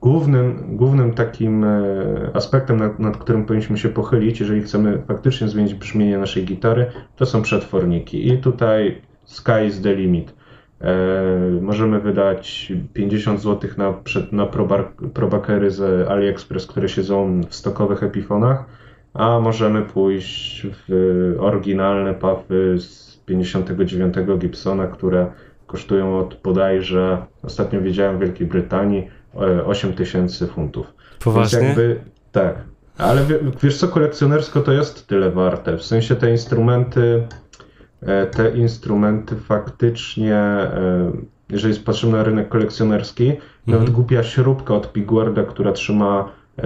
głównym, głównym takim e, aspektem, nad, nad, którym powinniśmy się pochylić, jeżeli chcemy faktycznie zmienić brzmienie naszej gitary, to są przetworniki. I tutaj sky is the limit. E, możemy wydać 50 zł na, na probakery z AliExpress, które siedzą w stokowych epifonach, a możemy pójść w oryginalne pafy z 59 Gibsona, które kosztują od bodajże, ostatnio widziałem w Wielkiej Brytanii, 8 tysięcy funtów. Poważnie? Więc jakby, tak. Ale wiesz co, kolekcjonersko to jest tyle warte. W sensie te instrumenty E, te instrumenty faktycznie, e, jeżeli patrzymy na rynek kolekcjonerski, mhm. nawet głupia śrubka od Piguarda, która trzyma, e,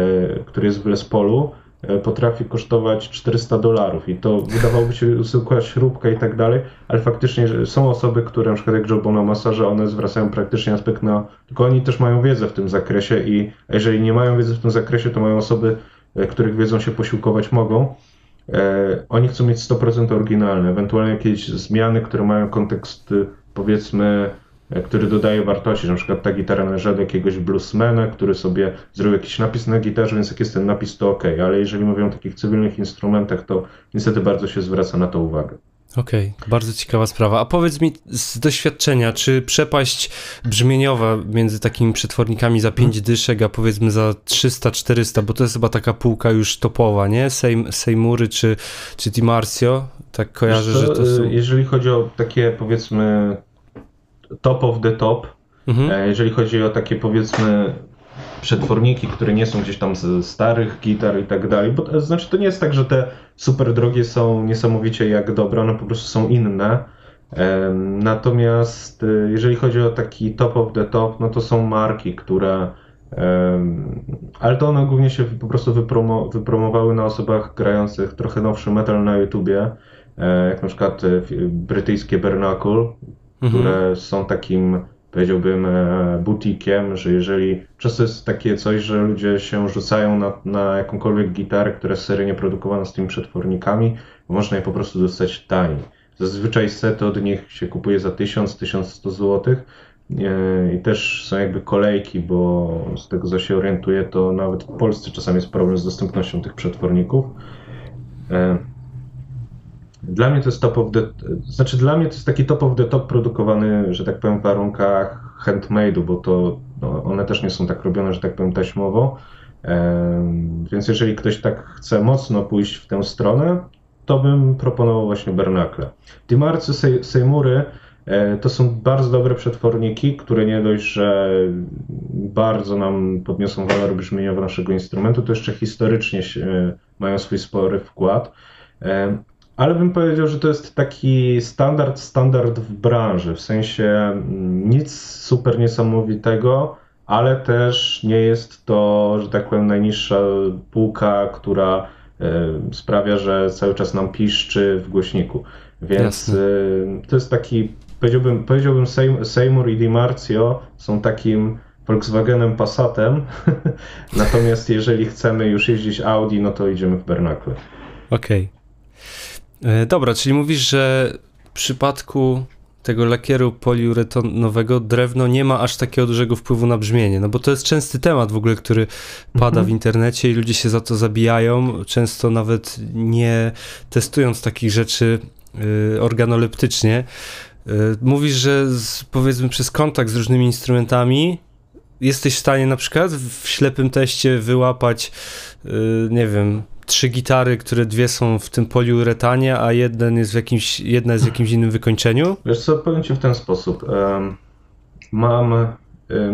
który jest w Les Paulu, potrafi kosztować 400 dolarów i to wydawałoby się [LAUGHS] zwykła śrubka i tak dalej, ale faktycznie są osoby, które na przykład jak Joe Bonamassa, że one zwracają praktycznie aspekt na, tylko oni też mają wiedzę w tym zakresie i jeżeli nie mają wiedzy w tym zakresie, to mają osoby, których wiedzą się posiłkować mogą E, oni chcą mieć 100% oryginalne, ewentualnie jakieś zmiany, które mają kontekst, powiedzmy, e, który dodaje wartości, na przykład ta gitara należy do jakiegoś bluesmana, który sobie zrobił jakiś napis na gitarze, więc jak jest ten napis, to ok, ale jeżeli mówią o takich cywilnych instrumentach, to niestety bardzo się zwraca na to uwagę. Okej, okay, bardzo ciekawa sprawa. A powiedz mi z doświadczenia, czy przepaść brzmieniowa między takimi przetwornikami za 5 hmm. dyszek, a powiedzmy za 300-400, bo to jest chyba taka półka już topowa, nie? Sejm, Seymury czy, czy Dimarcio, tak kojarzę, to, że to są... Jeżeli chodzi o takie powiedzmy top of the top, mhm. E, jeżeli chodzi o takie powiedzmy przetworniki, które nie są gdzieś tam z starych gitar i tak dalej, bo to znaczy to nie jest tak, że te super drogie są niesamowicie jak dobre, one po prostu są inne. Natomiast y, jeżeli chodzi o taki top of the top, no to są marki, które ale to one głównie się po prostu wypromo, wypromowały na osobach grających trochę nowszy metal na YouTubie, e, jak na przykład e, brytyjskie Bernacle, mhm. które są takim powiedziałbym e, butikiem, że jeżeli często jest takie coś, że ludzie się rzucają na, na jakąkolwiek gitarę, która jest seryjnie produkowana z tymi przetwornikami, bo można je po prostu dostać taniej. Zazwyczaj sety od nich się kupuje za 1000-1100 zł i też są jakby kolejki, bo z tego co się orientuję, to nawet w Polsce czasami jest problem z dostępnością tych przetworników. E, dla mnie to jest top of the, znaczy dla mnie to jest taki top of the top produkowany, że tak powiem, w warunkach handmade'u, bo to no, one też nie są tak robione, że tak powiem, taśmowo. Więc jeżeli ktoś tak chce mocno pójść w tę stronę, to bym proponował właśnie Bernakle. Dimarcy Seymury e, to są bardzo dobre przetworniki, które nie dość, że bardzo nam podniosą walor brzmieniowy naszego instrumentu, to jeszcze historycznie mają swój spory wkład. Ale bym powiedział, że to jest taki standard, standard w branży, w sensie mm, nic super niesamowitego, ale też nie jest to, że tak powiem, najniższa półka, która e, sprawia, że cały czas nam piszczy w głośniku. Więc Jasne. E, to jest taki, powiedziałbym, powiedziałbym Seymour i DiMarzio są takim Volkswagenem Passatem, [LAUGHS] natomiast jeżeli chcemy już jeździć Audi, no to idziemy w Bernakle. Okej. Okay. E, dobra, czyli mówisz, że w przypadku tego lakieru poliuretanowego drewno nie ma aż takiego dużego wpływu na brzmienie, no bo to jest częsty temat w ogóle, który pada mhm. w internecie i ludzie się za to zabijają, często nawet nie testując takich rzeczy y, organoleptycznie. Y, mówisz, że z, powiedzmy przez kontakt z różnymi instrumentami jesteś w stanie na przykład w ślepym teście wyłapać, y, nie wiem, trzy gitary, które dwie są w tym poliuretanie, a jeden jest w jakimś, jedna jest w jakimś innym wykończeniu? Wiesz co, powiem Ci w ten sposób. Mam, e,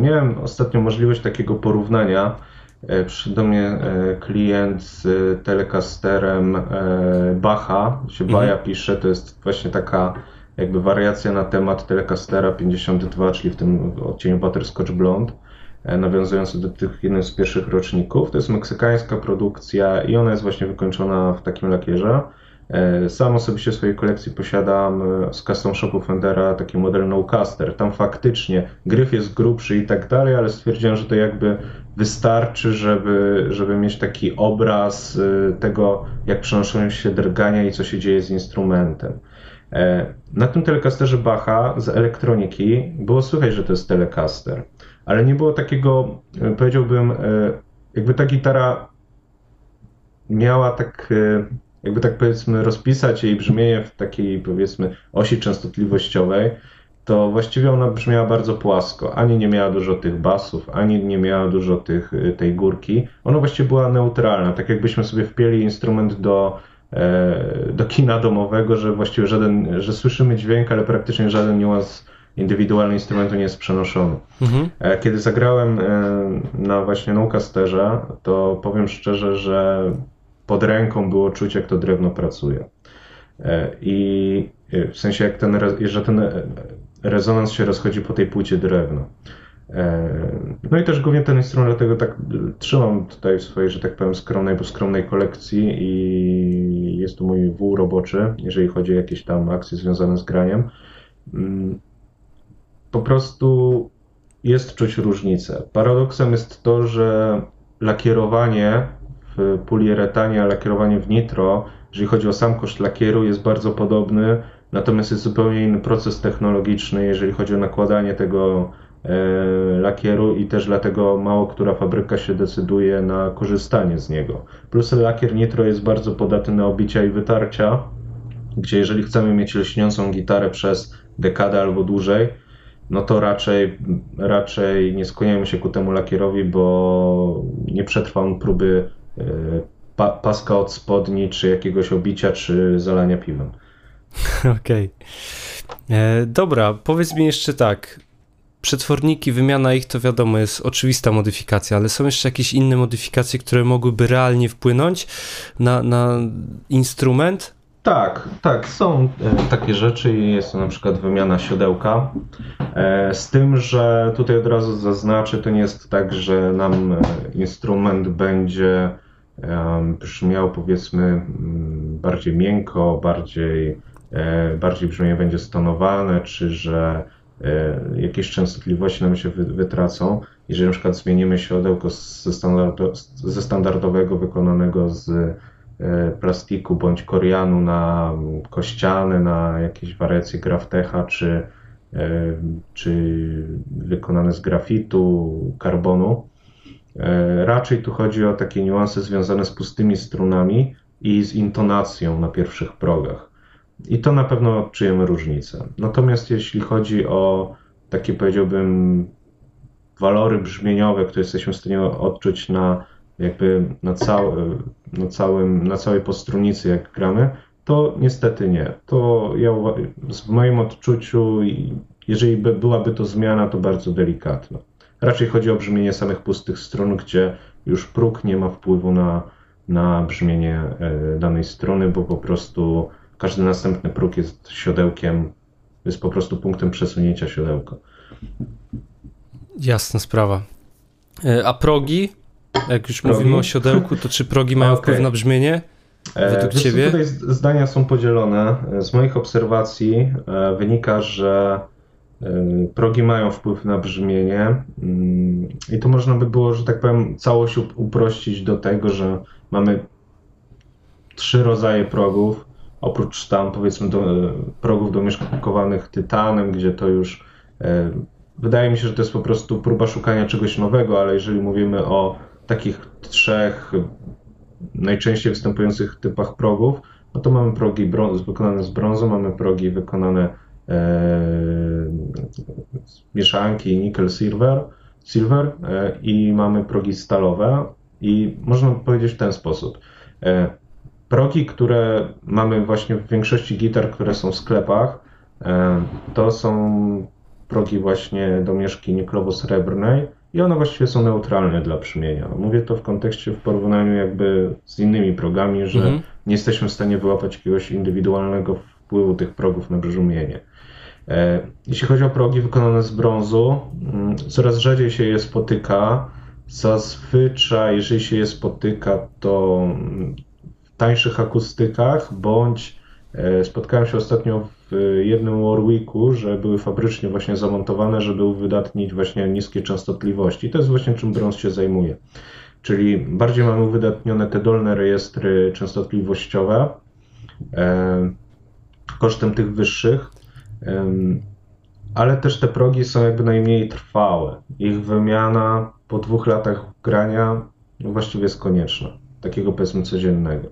miałem ostatnio możliwość takiego porównania. E, przyszedł do mnie e, klient z Telecasterem Bacha, się mhm. Baja pisze, to jest właśnie taka jakby wariacja na temat Telecastera 52, czyli w tym odcieniu Butterscotch Blonde. E, nawiązujący do tych jednych z pierwszych roczników. To jest meksykańska produkcja i ona jest właśnie wykończona w takim lakierze. E, sam osobiście w swojej kolekcji posiadam e, z custom shopu Fendera taki model No Caster. Tam faktycznie gryf jest grubszy i tak dalej, ale stwierdziłem, że to jakby wystarczy, żeby, żeby mieć taki obraz tego, jak przenoszą się drgania i co się dzieje z instrumentem. Na tym telecasterze Bacha z elektroniki było słychać, że to jest telecaster ale nie było takiego, e, powiedziałbym, e, jakby ta gitara miała tak, e, jakby tak powiedzmy, rozpisać jej brzmienie w takiej powiedzmy osi częstotliwościowej, to właściwie ona brzmiała bardzo płasko. Ani nie miała dużo tych basów, ani nie miała dużo tych, tej górki. Ona właściwie była neutralna, tak jakbyśmy sobie wpieli instrument do, do kina domowego, że właściwie żaden, że słyszymy dźwięk, ale praktycznie żaden niuans indywidualny instrumentu nie jest przenoszony. Mhm. E, kiedy zagrałem e, na właśnie Noucasterze, to powiem szczerze, że pod ręką było czuć, jak to drewno pracuje. E, I w sensie, jak ten, że ten rezonans się rozchodzi po tej płycie drewno. No i też głównie ten instrument, dlatego tak trzymam tutaj w swojej, że tak powiem, skromnej, bo skromnej kolekcji i jest to mój wół roboczy, jeżeli chodzi o jakieś tam akcje związane z graniem. Po prostu jest czuć różnicę. Paradoksem jest to, że lakierowanie w poliuretanie, a lakierowanie w nitro, jeżeli chodzi o sam koszt lakieru, jest bardzo podobny, natomiast jest zupełnie inny proces technologiczny, jeżeli chodzi o nakładanie tego e, lakieru i też dlatego mało która fabryka się decyduje na korzystanie z niego. Plus lakier nitro jest bardzo podatny na obicia i wytarcia, gdzie jeżeli chcemy mieć lśniącą gitarę przez dekadę albo dłużej, no to raczej, raczej nie skłaniamy się ku temu lakierowi, bo nie przetrwa on próby e, pa, paska od spodni, czy jakiegoś obicia, czy zalania piwem. [LAUGHS] Okej. Okay. E, dobra, powiedz mi jeszcze tak. Przetworniki, wymiana ich to wiadomo jest oczywista modyfikacja, ale są jeszcze jakieś inne modyfikacje, które mogłyby realnie wpłynąć na, na instrument, Tak, tak, są e, takie rzeczy i jest to na przykład wymiana siodełka. E, z tym, że tutaj od razu zaznaczę, to nie jest tak, że nam e, instrument będzie brzmiał powiedzmy bardziej miękko, bardziej, bardziej brzmienie będzie stonowane, czy że jakieś częstotliwości nam się wytracą. Jeżeli na przykład zmienimy siodełko ze, standardo, ze standardowego wykonanego z plastiku bądź korianu na kościane, na jakieś wariacje graftecha, czy, e, czy wykonane z grafitu, karbonu. E, raczej tu chodzi o takie niuanse związane z pustymi strunami i z intonacją na pierwszych progach. I to na pewno czujemy różnicę. Natomiast jeśli chodzi o takie powiedziałbym walory brzmieniowe, które jesteśmy w stanie odczuć na jakby na, na, całym, na całej postrunicy, jak gramy, to niestety nie. To ja w moim odczuciu, jeżeli by, byłaby to zmiana, to bardzo delikatna. Raczej chodzi o brzmienie samych pustych strun, gdzie już próg nie ma wpływu na, na brzmienie e, danej strony, bo po prostu każdy następny próg jest siodełkiem, jest po prostu punktem przesunięcia siodełka. Jasna sprawa. E, a progi jak już progi? mówimy o siodełku, to czy progi mają okay. wpływ na brzmienie? E, według Wiesz, ciebie? Tutaj zdania są podzielone. Z moich obserwacji e, wynika, że e, progi mają wpływ na brzmienie mm, i to można by było, że tak powiem, całość uprościć do tego, że mamy trzy rodzaje progów, oprócz tam powiedzmy do, progów domieszkowanych tytanem, gdzie to już wydaje mi się, że to jest po prostu próba szukania czegoś nowego, ale jeżeli mówimy o takich trzech najczęściej występujących typach progów, no to mamy progi brąz, wykonane z brązu, mamy progi wykonane e, z mieszanki nickel-silver silver, e, i mamy progi stalowe. I można powiedzieć w ten sposób. E, progi, które mamy właśnie w większości gitar, które są w sklepach, e, to są progi właśnie do mieszki niklowo-srebrnej, i one właściwie są neutralne dla brzmienia. Mówię to w kontekście, w porównaniu jakby z innymi progami, że mhm. nie jesteśmy w stanie wyłapać jakiegoś indywidualnego wpływu tych progów na brzmienie. E, jeśli chodzi o progi wykonane z brązu, mm, coraz rzadziej się je spotyka. Zazwyczaj, jeżeli się je spotyka, to w tańszych akustykach, bądź spotkałem się ostatnio w jednym Warwicku, że były fabrycznie właśnie zamontowane, żeby uwydatnić właśnie niskie częstotliwości. To jest właśnie czym brąz się zajmuje. Czyli bardziej mamy uwydatnione te dolne rejestry częstotliwościowe e, kosztem tych wyższych, e, ale też te progi są jakby najmniej trwałe. Ich wymiana po dwóch latach grania właściwie jest konieczna, takiego powiedzmy codziennego.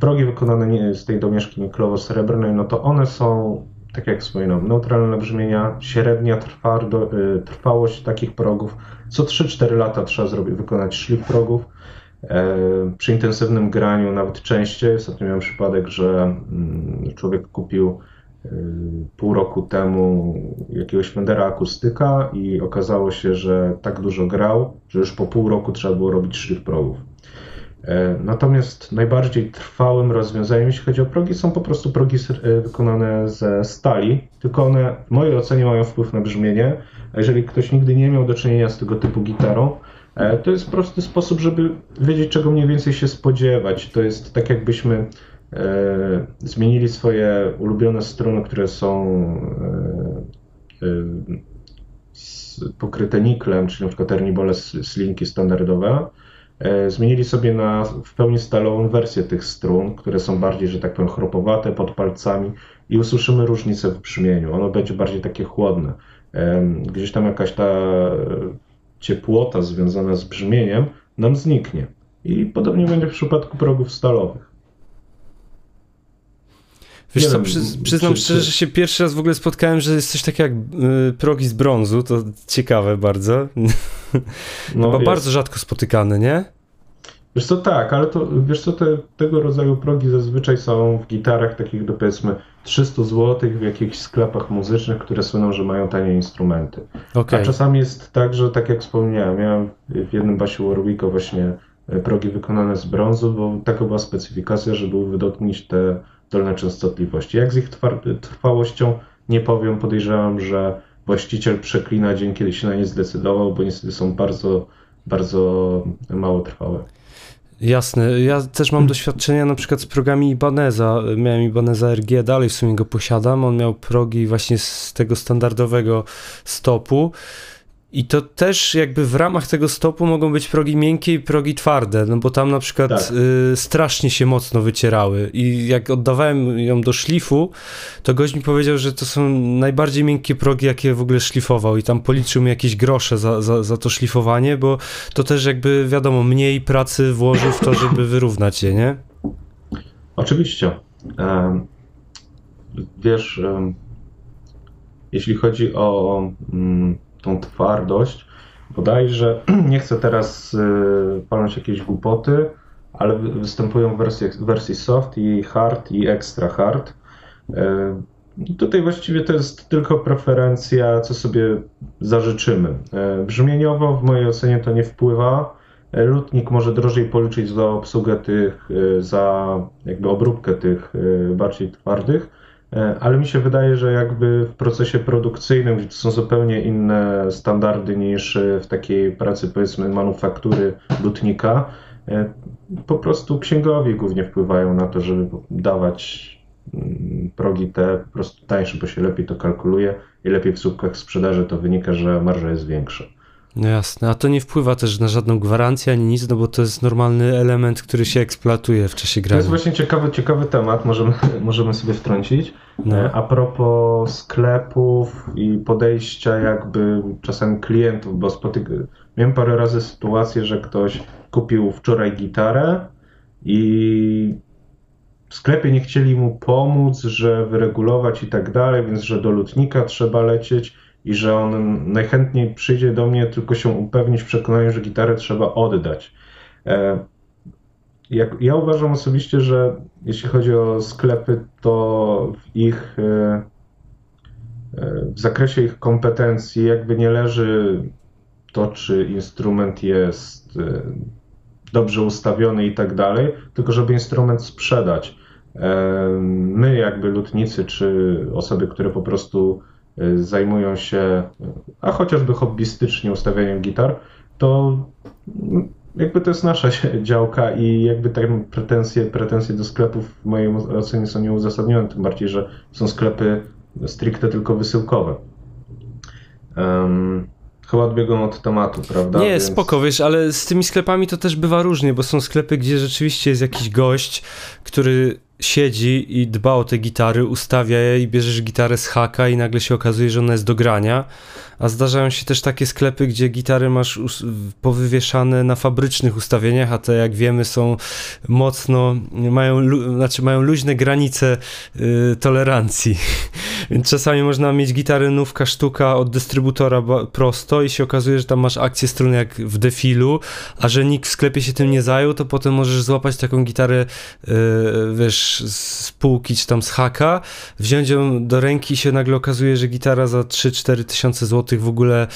Progi wykonane z tej domieszki niklowo-srebrnej, no to one są, tak jak wspominam, neutralne brzmienia, średnia y, trwałość takich progów. Co 3-4 lata trzeba zrobić, wykonać szlif progów. E, przy intensywnym graniu nawet częściej. Ostatnio miałem przypadek, że mm, człowiek kupił y, pół roku temu jakiegoś Fendera akustyka i okazało się, że tak dużo grał, że już po pół roku trzeba było robić szlif progów. E, natomiast najbardziej trwałym rozwiązaniem, jeśli chodzi o progi, są po prostu progi e, wykonane ze stali, tylko one w mojej ocenie mają wpływ na brzmienie. A jeżeli ktoś nigdy nie miał do czynienia z tego typu gitarą, e, to jest prosty sposób, żeby wiedzieć, czego mniej więcej się spodziewać. To jest tak, jakbyśmy zmienili swoje ulubione struny, które są pokryte niklem, czyli na przykład Ernibole slinki standardowe, zmienili sobie na w pełni stalową wersję tych strun, które są bardziej, że tak powiem, chropowate pod palcami i usłyszymy różnicę w brzmieniu. Ono będzie bardziej takie chłodne. E, gdzieś tam jakaś ta ciepłota związana z brzmieniem nam zniknie. I podobnie będzie w przypadku progów stalowych. Wiesz nie co, wiem, przyznam czy, szczerze, że się pierwszy raz w ogóle spotkałem, że jest coś takiego jak y, progi z brązu, to ciekawe bardzo. [LAUGHS] No, Chyba bardzo rzadko spotykane, nie? Wiesz co, tak, ale to, wiesz co, te, tego rodzaju progi zazwyczaj są w gitarach takich do powiedzmy 300 zł w jakichś sklepach muzycznych, które słyną, że mają tanie instrumenty. Okay. A czasami jest tak, że tak jak wspomniałem, miałem w jednym basie Warwicka właśnie progi wykonane z brązu, bo taka była specyfikacja, żeby uwydatnić te dolne częstotliwości. Jak z ich trwałością nie powiem, podejrzewam, że właściciel przeklina dzień, kiedy się na nie zdecydował, bo niestety są bardzo, bardzo mało trwałe. Jasne. Ja też mam doświadczenia na przykład z progami Ibaneza. Miałem Ibaneza RG, dalej w sumie go posiadam. On miał progi właśnie z tego standardowego stopu. I to też jakby w ramach tego stopu mogą być progi miękkie i progi twarde, no bo tam na przykład tak. y, strasznie się mocno wycierały i jak oddawałem ją do szlifu, to gość mi powiedział, że to są najbardziej miękkie progi, jakie w ogóle szlifował i tam policzył mi jakieś grosze za, za, za to szlifowanie, bo to też jakby wiadomo, mniej pracy włożył w to, żeby wyrównać je, nie? Oczywiście. Um, wiesz, um, jeśli chodzi o um, tą twardość. Bodajże, [CLEARS THROAT] nie chcę teraz y, palnąć jakieś głupoty, ale występują w wersji, soft i hard i extra hard. Y, tutaj właściwie to jest tylko preferencja, co sobie zażyczymy. Y, brzmieniowo w mojej ocenie to nie wpływa. Lutnik może drożej policzyć za obsługę tych, za jakby obróbkę tych bardziej twardych, ale mi się wydaje, że jakby w procesie produkcyjnym, gdzie to są zupełnie inne standardy niż e, w takiej pracy powiedzmy manufaktury lutnika, e, po prostu księgowi głównie wpływają na to, żeby dawać mm, progi te po prostu tańsze, bo się lepiej to kalkuluje i lepiej w słupkach sprzedaży to wynika, że marża jest większa. No jasne, a to nie wpływa też na żadną gwarancję ani nic, no bo to jest normalny element, który się eksploatuje w czasie grania. To jest właśnie ciekawy, ciekawy temat, możemy, [LAUGHS] możemy sobie wtrącić. No. E, a propos sklepów i podejścia jakby czasem klientów, bo spotyk... miałem parę razy sytuację, że ktoś kupił wczoraj gitarę i w sklepie nie chcieli mu pomóc, że wyregulować i tak dalej, więc że do lutnika trzeba lecieć i że on najchętniej przyjdzie do mnie tylko się upewnić w przekonaniu, że gitarę trzeba oddać. E, jak, ja uważam osobiście, że jeśli chodzi o sklepy, to w ich e, e, w zakresie ich kompetencji jakby nie leży to, czy instrument jest dobrze ustawiony i tak dalej, tylko żeby instrument sprzedać. My, jakby lutnicy, czy osoby, które po prostu zajmują się, a chociażby hobbystycznie ustawianiem gitar, to jakby to jest nasza [LAUGHS] działka i jakby te pretensje, pretensje do sklepów w mojej ocenie są nieuzasadnione, tym bardziej, że są sklepy stricte tylko wysyłkowe. Um, chyba odbiegłem od tematu, prawda? Nie, Więc... spoko, wiesz, ale z tymi sklepami to też bywa różnie, bo są sklepy, gdzie rzeczywiście jest jakiś gość, który siedzi i dba o te gitary, ustawia je i bierzesz gitarę z haka i nagle się okazuje, że ona jest do grania. A zdarzają się też takie sklepy, gdzie gitary masz powywieszane na fabrycznych ustawieniach, a te jak wiemy są mocno, mają, znaczy mają luźne granice y, tolerancji. [LAUGHS] Więc czasami można mieć gitarę nówka sztuka od dystrybutora prosto i się okazuje, że tam masz akcję strun jak w defilu, a że nikt w sklepie się tym nie zajął, to potem możesz złapać taką gitarę, y, wiesz, z półki czy tam z haka, wziąć ją do ręki i się nagle okazuje, że gitara za 3-4 tysiące złotych w ogóle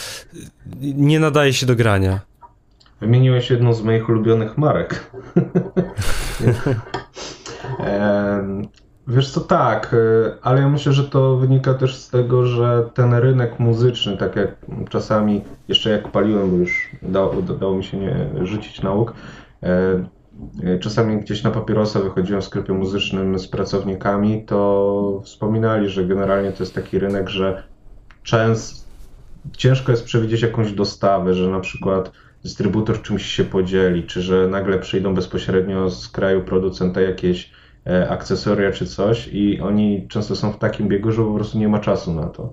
nie nadaje się do grania. Wymieniłeś jedną z moich ulubionych marek. [LAUGHS] Wiesz co, tak, y, ale ja myślę, że to wynika też z tego, że ten rynek muzyczny, tak jak czasami, jeszcze jak paliłem, bo już dało, dało mi się nie rzucić nauk, y, czasami gdzieś na papierosa wychodziłem w sklepie muzycznym z pracownikami, to wspominali, że generalnie to jest taki rynek, że często ciężko jest przewidzieć jakąś dostawę, że na przykład dystrybutor czymś się podzieli, czy że nagle przyjdą bezpośrednio z kraju producenta jakieś E, akcesoria czy coś i oni często są w takim biegu, że po prostu nie ma czasu na to.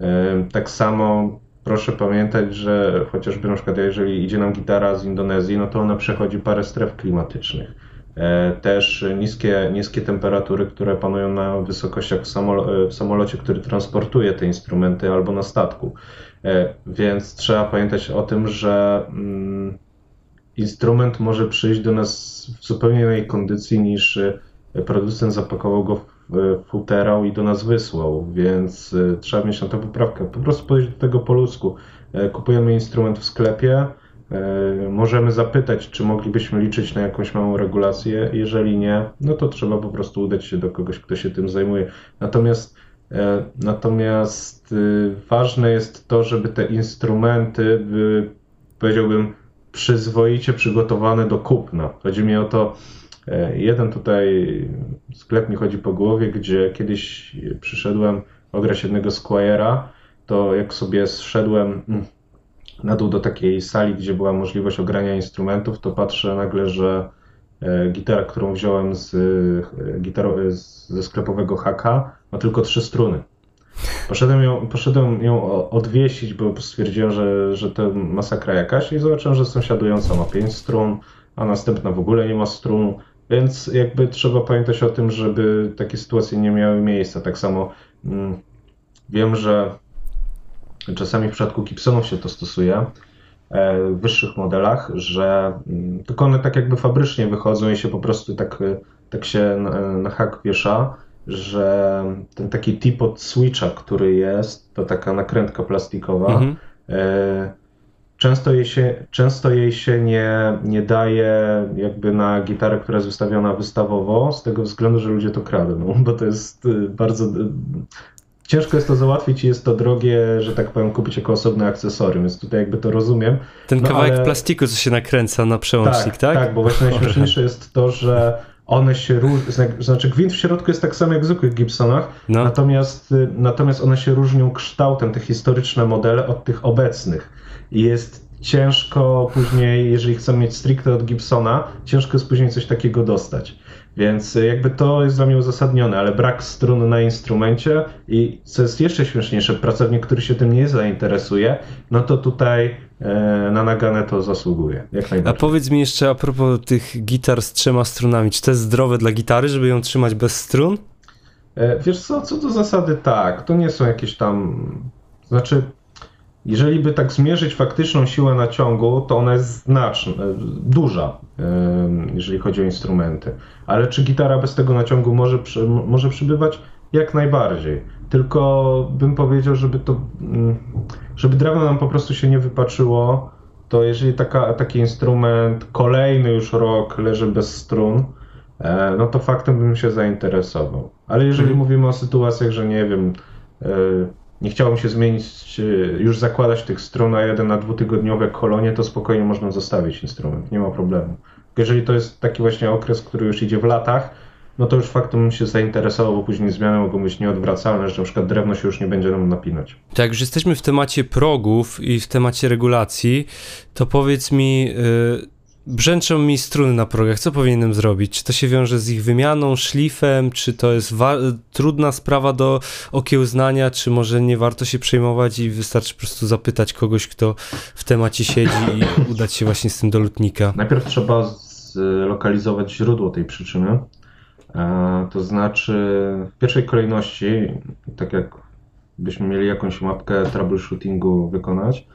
E, tak samo proszę pamiętać, że chociażby na przykład jeżeli idzie nam gitara z Indonezji, no to ona przechodzi parę stref klimatycznych. E, też niskie, niskie temperatury, które panują na wysokościach w, samolo w samolocie, który transportuje te instrumenty albo na statku. Więc trzeba pamiętać o tym, że mm, instrument może przyjść do nas w zupełnie innej kondycji niż producent zapakował go w futerał i do nas wysłał, więc y, trzeba mieć na to poprawkę. Po prostu podejść do tego po ludzku. E, kupujemy instrument w sklepie, e, możemy zapytać, czy moglibyśmy liczyć na jakąś małą regulację. Jeżeli nie, no to trzeba po prostu udać się do kogoś, kto się tym zajmuje. Natomiast e, Natomiast ważne jest to, żeby te instrumenty były, powiedziałbym, przyzwoicie przygotowane do kupna. Chodzi mi o to, jeden tutaj sklep mi chodzi po głowie, gdzie kiedyś przyszedłem ograć jednego Squire'a, to jak sobie zszedłem mm, na dół do takiej sali, gdzie była możliwość ogrania instrumentów, to patrzę nagle, że e, gitara, którą wziąłem z, e, gitaro, ze sklepowego haka, ma tylko trzy struny. Poszedłem ją, poszedłem ją odwiesić, bo stwierdziłem, że, że to masakra jakaś i zobaczyłem, że sąsiadująca ma pięć strun, a następna w ogóle nie ma strun, więc jakby trzeba pamiętać o tym, żeby takie sytuacje nie miały miejsca. Tak samo mm, wiem, że czasami w przypadku Gibsonów się to stosuje e, w wyższych modelach, że mm, tylko one tak jakby fabrycznie wychodzą i się po prostu tak, tak się na, na hak wiesza, że ten taki tip od switcha, który jest, to taka nakrętka plastikowa, mhm. E, często jej się, często jej się nie, nie daje jakby na gitarę, która jest wystawiona wystawowo, z tego względu, że ludzie to kradną, [LAUGHS] bo to jest y, bardzo ciężko jest to załatwić i jest to drogie, że tak powiem, kupić jako osobne akcesorium, więc tutaj jakby to rozumiem. Ten no, kawałek ale... plastiku, co się nakręca na przełącznik, tak? Tak, tak bo właśnie [LAUGHS] najśmieszniejsze jest to, że one się różnią, znaczy gwint w środku jest tak samo jak w zwykłych Gibsonach, no. natomiast, y, natomiast one się różnią kształtem, te historyczne modele od tych obecnych. I jest ciężko później, jeżeli chcemy mieć stricte od Gibsona, ciężko jest później coś takiego dostać. Więc jakby to jest dla mnie uzasadnione, ale brak strun na instrumencie i co jest jeszcze śmieszniejsze, pracownik, który się tym nie zainteresuje, no to tutaj e, na naganę to zasługuje. Jak najbardziej. A powiedz mi jeszcze a propos tych gitar z trzema strunami, czy to jest zdrowe dla gitary, żeby ją trzymać bez strun? E, wiesz co, co do zasady tak, to nie są jakieś tam, znaczy jeżeli by tak zmierzyć faktyczną siłę naciągu, to ona jest znaczna, duża, jeżeli chodzi o instrumenty. Ale czy gitara bez tego naciągu może, może przybywać? Jak najbardziej. Tylko bym powiedział, żeby to, mm, żeby drewno nam po prostu się nie wypaczyło, to jeżeli taka, taki instrument kolejny już rok leży bez strun, e, no to faktem bym się zainteresował. Ale jeżeli hmm. mówimy o sytuacjach, że nie wiem, e, nie chciałbym się zmienić, już zakładać tych stron na jeden na dwutygodniowe kolonie, to spokojnie można zostawić instrument, nie ma problemu. Jeżeli to jest taki właśnie okres, który już idzie w latach, no to już faktem bym się zainteresował, bo później zmiany mogą być nieodwracalne, że na przykład drewno się już nie będzie nam napinać. Tak, już jesteśmy w temacie progów i w temacie regulacji, to powiedz mi, yy brzęczą mi struny na progach. Co powinienem zrobić? Czy to się wiąże z ich wymianą, szlifem? Czy to jest trudna sprawa do okiełznania? Czy może nie warto się przejmować i wystarczy po prostu zapytać kogoś, kto w temacie siedzi i [LAUGHS] udać się właśnie z tym do lutnika? Najpierw trzeba zlokalizować źródło tej przyczyny. E, to znaczy, w pierwszej kolejności, tak jak byśmy mieli jakąś mapkę troubleshootingu wykonać,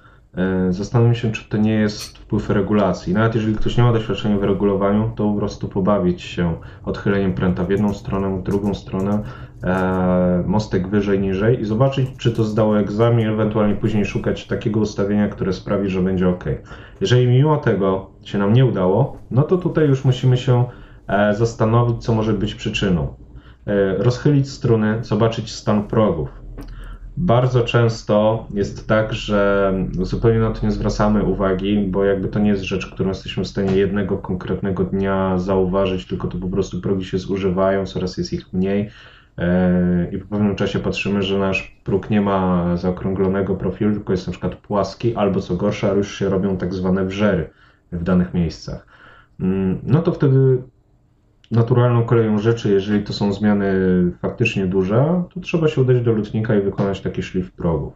zastanawiam się, czy to nie jest wpływ regulacji. Nawet jeżeli ktoś nie ma doświadczenia w regulowaniu, to po prostu pobawić się odchyleniem pręta w jedną stronę, w drugą stronę, e, mostek wyżej, niżej i zobaczyć, czy to zdało egzamin, ewentualnie później szukać takiego ustawienia, które sprawi, że będzie ok. Jeżeli mimo tego się nam nie udało, no to tutaj już musimy się e, zastanowić, co może być przyczyną. Rozchylić struny, zobaczyć stan progów bardzo często jest tak, że zupełnie na to nie zwracamy uwagi, bo jakby to nie jest rzecz, którą jesteśmy w stanie jednego konkretnego dnia zauważyć, tylko to po prostu progi się zużywają, coraz jest ich mniej e, i po pewnym czasie patrzymy, że nasz próg nie ma zaokrąglonego profilu, tylko jest na przykład płaski, albo co gorsza, już się robią tak zwane wrzery w danych miejscach. Mm, no to wtedy naturalną koleją rzeczy, jeżeli to są zmiany faktycznie duże, to trzeba się udać do lutnika i wykonać taki szlif progów.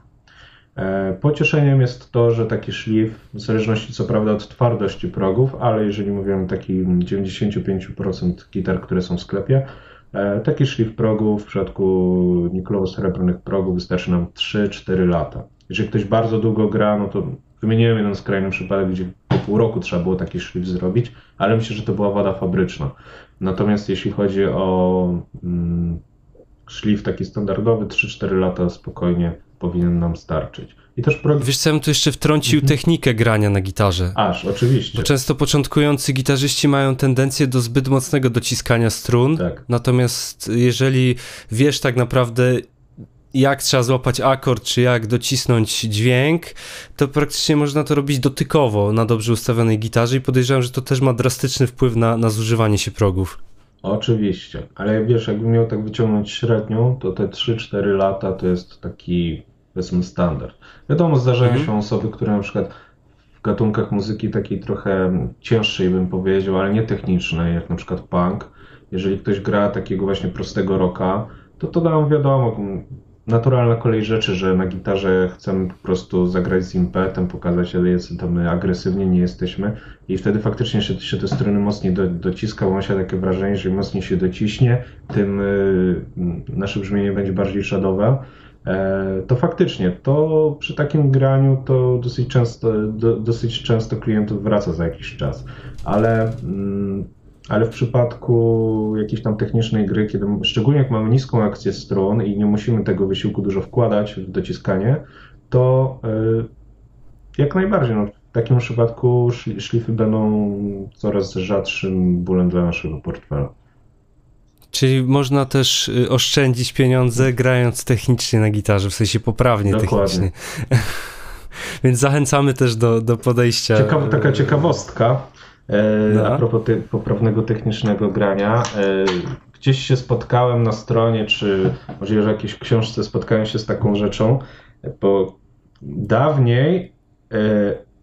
E, pocieszeniem jest to, że taki szlif, w zależności co prawda od twardości progów, ale jeżeli mówimy o takim 95% gitar, które są w sklepie, e, taki szlif progów w przypadku niklowo-srebrnych progów wystarczy nam 3-4 lata. Jeżeli ktoś bardzo długo gra, no to wymieniłem jeden skrajny przypadek, gdzie po pół roku trzeba było taki szlif zrobić, ale myślę, że to była wada fabryczna. Natomiast jeśli chodzi o mm, szlif taki standardowy, 3-4 lata spokojnie powinien nam starczyć. I też pro... Wiesz co, ja bym tu jeszcze wtrącił mhm. technikę grania na gitarze. Aż, oczywiście. Bo często początkujący gitarzyści mają tendencję do zbyt mocnego dociskania strun, tak. natomiast jeżeli wiesz tak naprawdę jak trzeba złapać akord, czy jak docisnąć dźwięk, to praktycznie można to robić dotykowo na dobrze ustawionej gitarze i podejrzewam, że to też ma drastyczny wpływ na, na zużywanie się progów. Oczywiście, ale wiesz, jakbym miał tak wyciągnąć średnią, to te 3-4 lata to jest taki, powiedzmy, standard. Wiadomo, zdarzają mhm. się osoby, które na przykład w gatunkach muzyki takiej trochę cięższej, bym powiedział, ale nie technicznej, jak na przykład punk, jeżeli ktoś gra takiego właśnie prostego rocka, to to nam wiadomo, naturalna kolej rzeczy, że na gitarze chcemy po prostu zagrać z impetem, pokazać, że jest, to my agresywnie nie jesteśmy i wtedy faktycznie się, się te struny mocniej do, dociska, bo ma się takie wrażenie, że im mocniej się dociśnie, tym y, nasze brzmienie będzie bardziej szadowe. E, to faktycznie, to przy takim graniu to dosyć często, do, dosyć często klientów wraca za jakiś czas, ale mm, ale w przypadku jakiejś tam technicznej gry, kiedy, szczególnie jak mamy niską akcję stron i nie musimy tego wysiłku dużo wkładać w dociskanie, to yy, jak najbardziej. No, w takim przypadku szlify będą coraz rzadszym bólem dla naszego portfela. Czyli można też y, oszczędzić pieniądze grając technicznie na gitarze, w sensie poprawnie Dokładnie. technicznie. [LAUGHS] Więc zachęcamy też do, do podejścia. Ciekawa, taka ciekawostka. E, no. A propos ty, poprawnego technicznego grania, e, gdzieś się spotkałem na stronie, czy może w jakiejś książce spotkałem się z taką rzeczą, bo dawniej, e,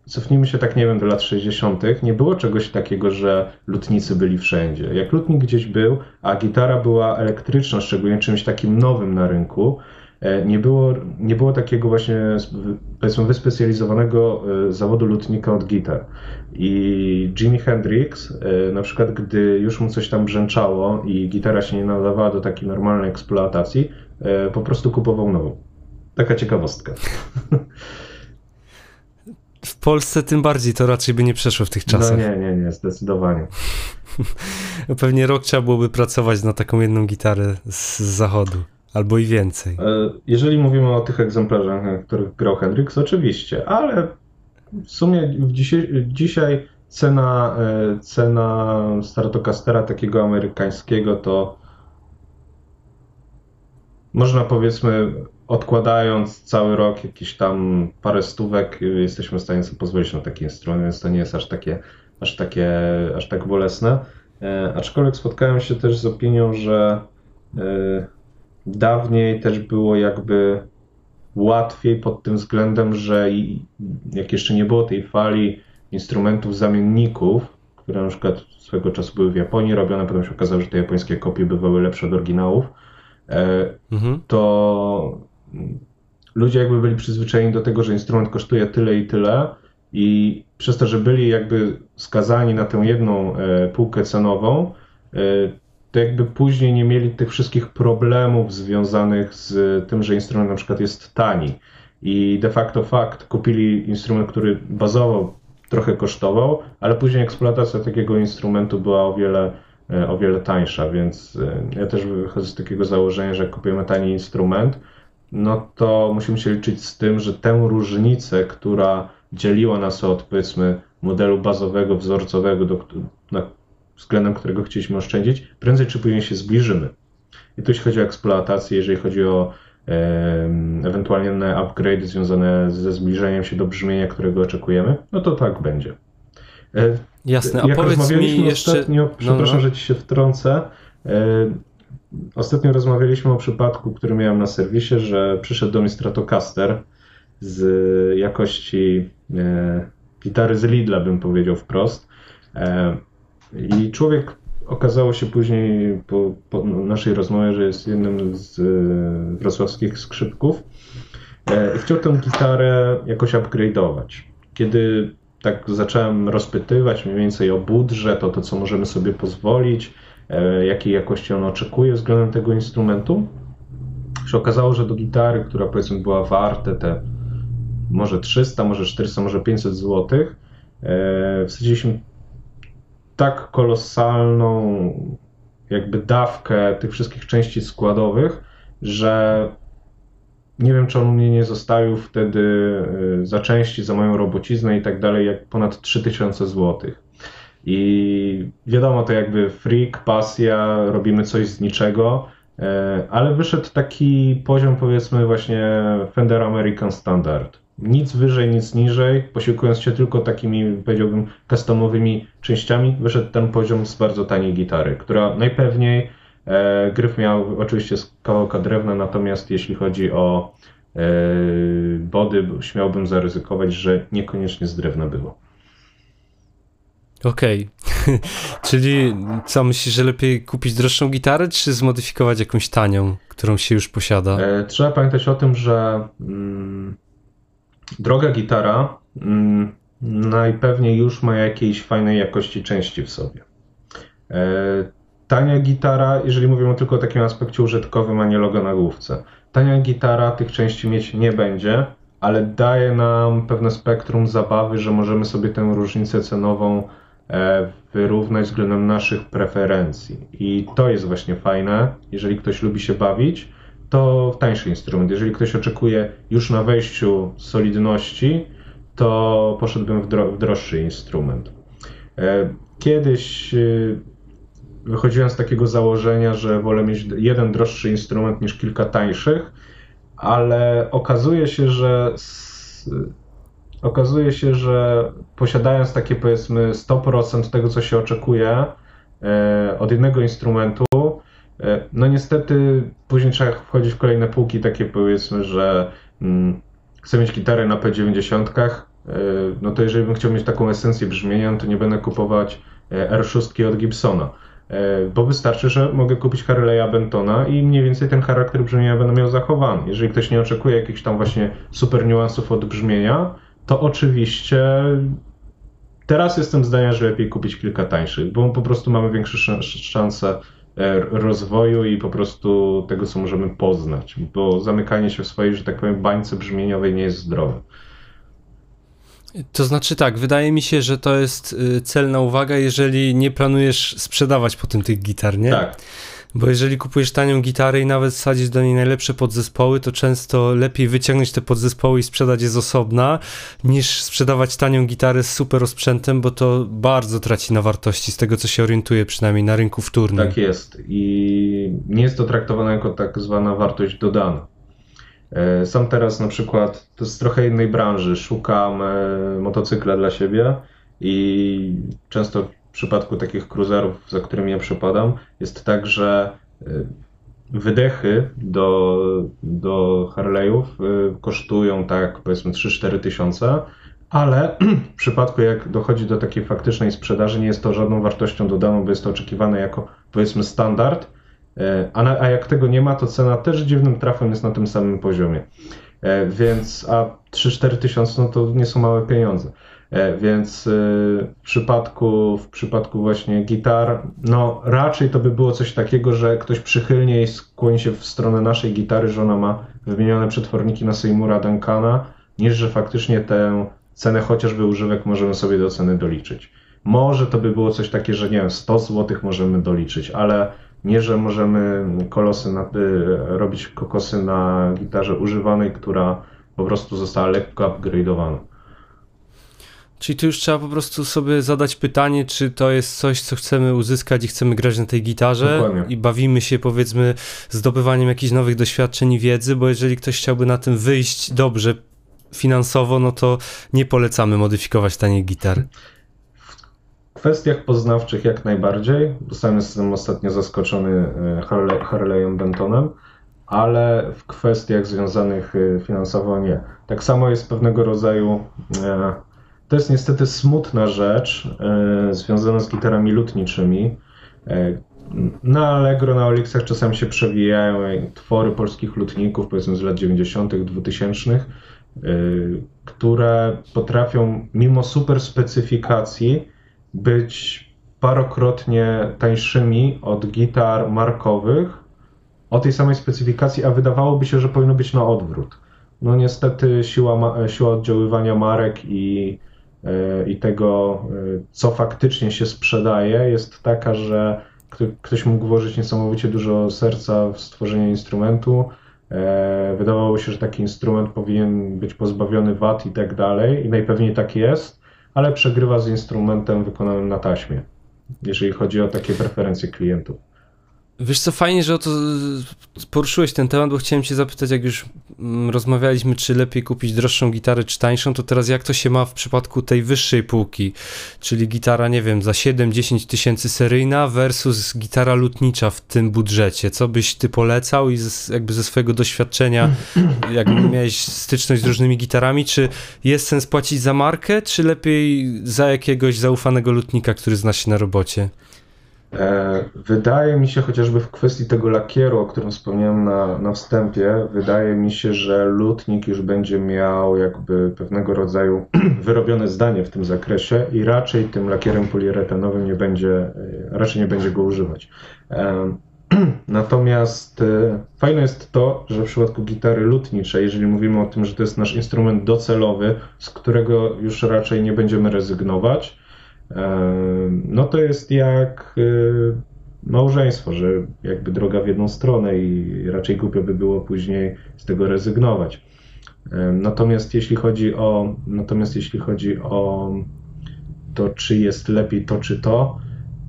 cofnijmy się tak, nie wiem, do lat 60., nie było czegoś takiego, że lutnicy byli wszędzie. Jak lutnik gdzieś był, a gitara była elektryczna, szczególnie czymś takim nowym na rynku, nie było, nie było takiego właśnie, powiedzmy, wyspecjalizowanego e, zawodu lutnika od gitar. I Jimi Hendrix, e, na przykład, gdy już mu coś tam brzęczało i gitara się nie nadawała do takiej normalnej eksploatacji, po prostu kupował nową. Taka ciekawostka. [LAUGHS] W Polsce tym bardziej to raczej by nie przeszło w tych czasach. No nie, nie, nie, zdecydowanie. [LAUGHS] Pewnie rok trzeba byłoby pracować na taką jedną gitarę z zachodu. Albo i więcej. E, jeżeli mówimy o tych egzemplarzach, na których grał Hendrix, oczywiście, ale w sumie dzisiaj, dzisiaj cena, e, cena Stratocastera takiego amerykańskiego to można powiedzmy odkładając cały rok jakieś tam parę stówek jesteśmy w stanie sobie pozwolić na takie instrument, więc to nie jest aż takie, aż takie, aż tak bolesne. E, aczkolwiek spotkałem się też z opinią, że Dawniej też było jakby łatwiej pod tym względem, że jak jeszcze nie było tej fali instrumentów zamienników, które na przykład swego czasu były w Japonii robione, potem się okazało, że te japońskie kopie bywały lepsze od oryginałów, e, mhm. to ludzie jakby byli przyzwyczajeni do tego, że instrument kosztuje tyle i tyle i przez to, że byli jakby skazani na tę jedną e, półkę cenową, e, to jakby później nie mieli tych wszystkich problemów związanych z tym, że instrument na przykład jest tani. I de facto fakt, kupili instrument, który bazowo trochę kosztował, ale później eksploatacja takiego instrumentu była o wiele, e, o wiele tańsza, więc e, ja też wychodzę z takiego założenia, że jak kupujemy tani instrument, no to musimy się liczyć z tym, że tę różnicę, która dzieliła nas od powiedzmy modelu bazowego, wzorcowego, do, na względem którego chcieliśmy oszczędzić, prędzej czy później się zbliżymy. I tu jeśli chodzi o eksploatację, jeżeli chodzi o e, ewentualnie upgrade związane ze zbliżeniem się do brzmienia, którego oczekujemy, no to tak będzie. E, Jasne, a Jak powiedz mi jeszcze... Ostatnio, przepraszam, no, no. że ci się wtrącę, e, Ostatnio rozmawialiśmy o przypadku, który miałem na serwisie, że przyszedł do mnie Stratocaster z jakości e, gitary z Lidla, bym powiedział wprost. E, i człowiek okazało się później po, po naszej rozmowie, że jest jednym z e, wrocławskich skrzypków e, chciał tę gitarę jakoś upgrade'ować. Kiedy tak zacząłem rozpytywać mniej więcej o budżet, o to, co możemy sobie pozwolić, e, jakiej jakości on oczekuje względem tego instrumentu, się okazało, że do gitary, która powiedzmy była warte te może 300, może 400, może 500 zł, wsadziliśmy tak kolosalną jakby dawkę tych wszystkich części składowych, że nie wiem, czy on mnie nie zostawił wtedy y, za części, za moją robociznę i tak dalej, jak ponad 3000 zł. I wiadomo, to jakby freak, pasja, robimy coś z niczego, y, ale wyszedł taki poziom, powiedzmy, właśnie Fender American Standard. Nic wyżej, nic niżej, posiłkując się tylko takimi, powiedziałbym, customowymi częściami, wyszedł ten poziom z bardzo taniej gitary, która najpewniej E, gryf miał oczywiście z kawałka drewna, natomiast jeśli chodzi o e, body, śmiałbym zaryzykować, że niekoniecznie z drewna było. Okej. Okay. [LAUGHS] Czyli co, myślisz, że lepiej kupić droższą gitarę, czy zmodyfikować jakąś tanią, którą się już posiada? E, trzeba pamiętać o tym, że mm, droga gitara mm, najpewniej już ma jakiejś fajnej jakości części w sobie. E, Tania gitara, jeżeli mówimy tylko o takim aspekcie użytkowym, a nie logo na główce. Tania gitara tych części mieć nie będzie, ale daje nam pewne spektrum zabawy, że możemy sobie tę różnicę cenową e, wyrównać względem naszych preferencji. I to jest właśnie fajne, jeżeli ktoś lubi się bawić, to tańszy instrument. Jeżeli ktoś oczekuje już na wejściu solidności, to poszedłbym w, dro w droższy instrument. E, kiedyś e, wychodziłem z takiego założenia, że wolę mieć jeden droższy instrument niż kilka tańszych, ale okazuje się, że okazuje się, że posiadając takie powiedzmy 100% tego, co się oczekuje e, od jednego instrumentu, no niestety później trzeba wchodzić w kolejne półki, takie powiedzmy, że mm, chcę mieć gitarę na P90, e, no to jeżeli bym chciał mieć taką esencję brzmienia, to nie będę kupować R6 od Gibsona E, bo wystarczy, że mogę kupić Harley'a Bentona i mniej więcej ten charakter brzmienia będę miał zachowany. Jeżeli ktoś nie oczekuje jakichś tam właśnie super niuansów od brzmienia, to oczywiście teraz jestem zdania, że lepiej kupić kilka tańszych, bo po prostu mamy większe szanse e, rozwoju i po prostu tego, co możemy poznać, bo zamykanie się w swojej, że tak powiem, bańce brzmieniowej nie jest zdrowe. To znaczy tak, wydaje mi się, że to jest y, celna uwaga, jeżeli nie planujesz sprzedawać potem tych gitar, nie? Tak. Bo jeżeli kupujesz tanią gitarę i nawet sadzisz do niej najlepsze podzespoły, to często lepiej wyciągnąć te podzespoły i sprzedać je z osobna, niż sprzedawać tanią gitarę z super osprzętem, bo to bardzo traci na wartości, z tego co się orientuje przynajmniej na rynku wtórnym. Tak jest i nie jest to traktowane jako tak zwana wartość dodana. E, sam teraz na przykład, to z trochę innej branży, szukam e, motocykla dla siebie i często w przypadku takich cruiserów, za którymi ja przepadam, jest tak, że e, wydechy do, do Harley'ów kosztują tak powiedzmy 3-4 tysiące, ale [CLEARS THROAT] w przypadku jak dochodzi do takiej faktycznej sprzedaży, nie jest to żadną wartością dodaną, bo jest to oczekiwane jako powiedzmy standard, E, a, na, a jak tego nie ma, to cena też dziwnym trafem jest na tym samym poziomie. Więc, a 3-4 tysiące no to nie są małe pieniądze. E, więc w przypadku, w przypadku właśnie gitar, no raczej to by było coś takiego, że ktoś przychylniej skłoni się w stronę naszej gitary, że ona ma wymienione przetworniki na Seymoura Duncana, niż że faktycznie tę cenę chociażby używek możemy sobie do ceny doliczyć. Może to by było coś takie, że nie wiem, 100 zł możemy doliczyć, ale nie, że możemy kolosy na, y, robić kokosy na gitarze używanej, która po prostu została lekko upgrade'owana. Czyli tu już trzeba po prostu sobie zadać pytanie, czy to jest coś, co chcemy uzyskać i chcemy grać na tej gitarze Dokładnie. i bawimy się powiedzmy zdobywaniem jakichś nowych doświadczeń i wiedzy, bo jeżeli ktoś chciałby na tym wyjść dobrze finansowo, no to nie polecamy modyfikować taniej gitar kwestiach poznawczych jak najbardziej, sam jestem ostatnio zaskoczony e, Harley, Harley'em Bentonem, ale w kwestiach związanych e, finansowo nie. Tak samo jest pewnego rodzaju, e, to jest niestety smutna rzecz związana z gitarami lutniczymi. Na Allegro, na Olixach czasami się przewijają twory polskich lutników, powiedzmy z lat 90., 2000, które potrafią mimo super specyfikacji być parokrotnie tańszymi od gitar markowych o tej samej specyfikacji, a wydawałoby się, że powinno być na odwrót. No niestety siła, siła oddziaływania marek i, e, i tego, e, co faktycznie się sprzedaje, jest taka, że ktoś mógł włożyć niesamowicie dużo serca w stworzenie instrumentu, E, wydawało się, że taki instrument powinien być pozbawiony wad i tak dalej, i najpewniej tak jest, ale przegrywa z instrumentem wykonanym na taśmie, jeżeli chodzi o takie preferencje klientów. Wiesz co, fajnie, że o to poruszyłeś ten temat, bo chciałem cię zapytać, jak już mm, rozmawialiśmy, czy lepiej kupić droższą gitarę, czy tańszą, to teraz jak to się ma w przypadku tej wyższej półki, czyli gitara, nie wiem, za 7-10 tysięcy seryjna versus gitara lutnicza w tym budżecie. Co byś ty polecał i jakby ze swojego doświadczenia, [CLEARS THROAT] jak miałeś styczność z różnymi gitarami, czy jest sens płacić za markę, czy lepiej za jakiegoś zaufanego lutnika, który zna się na robocie? E, wydaje mi się, chociażby w kwestii tego lakieru, o którym wspomniałem na, na wstępie, wydaje mi się, że lutnik już będzie miał jakby pewnego rodzaju [CLEARS THROAT] wyrobione zdanie w tym zakresie i raczej tym lakierem poliuretanowym nie będzie, e, raczej nie będzie go używać. E, [CLEARS THROAT] natomiast fajne jest to, że w przypadku gitary lutniczej, jeżeli mówimy o tym, że to jest nasz instrument docelowy, z którego już raczej nie będziemy rezygnować, no to jest jak y, małżeństwo, że jakby droga w jedną stronę i raczej głupio by było później z tego rezygnować. Natomiast jeśli chodzi o, natomiast jeśli chodzi o to, czy jest lepiej to, czy to,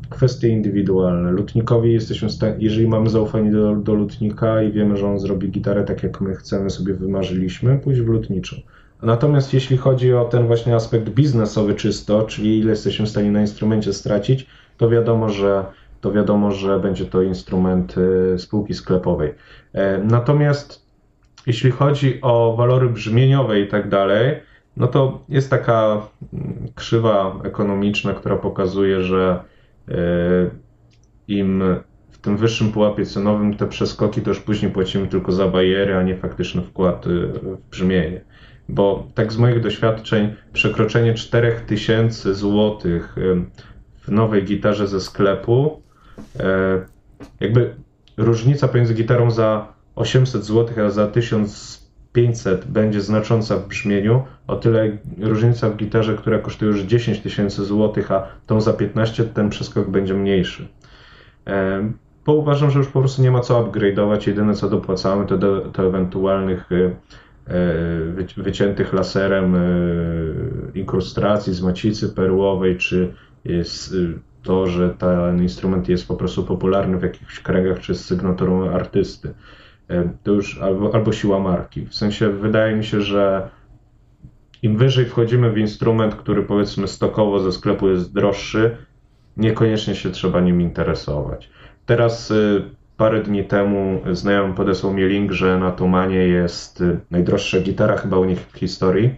kwestie indywidualne. Lutnikowi jesteśmy jeżeli mamy zaufanie do, do lutnika i wiemy, że on zrobi gitarę tak, jak my chcemy, sobie wymarzyliśmy, pójść w lutniczą. Natomiast jeśli chodzi o ten właśnie aspekt biznesowy czysto, czyli ile jesteśmy w stanie na instrumencie stracić, to wiadomo, że to wiadomo, że będzie to instrument y, spółki sklepowej. E, natomiast jeśli chodzi o walory brzmieniowe i tak dalej, no to jest taka mm, krzywa ekonomiczna, która pokazuje, że e, im w tym wyższym pułapie cenowym te przeskoki to już później płacimy tylko za bariery, a nie faktyczny wkład y, w brzmienie bo tak z moich doświadczeń przekroczenie 4000 zł w nowej gitarze ze sklepu, e, jakby różnica pomiędzy gitarą za 800 zł a za 1500 będzie znacząca w brzmieniu, o tyle różnica w gitarze, która kosztuje już 10 tysięcy złotych, a tą za 15 ten przeskok będzie mniejszy. E, bo uważam, że już po prostu nie ma co upgrade'ować, jedyne co dopłacamy to do, do ewentualnych E, wyciętych laserem e, inkrustacji z macicy perłowej, czy jest y, to, że ten instrument jest po prostu popularny w jakichś kręgach, czy z sygnaturą artysty. E, to już albo, albo siła marki. W sensie wydaje mi się, że im wyżej wchodzimy w instrument, który powiedzmy stokowo ze sklepu jest droższy, niekoniecznie się trzeba nim interesować. Teraz Parę dni temu znajomy podesłał mi link, że na Tumanie jest y, najdroższa gitara chyba u nich w historii,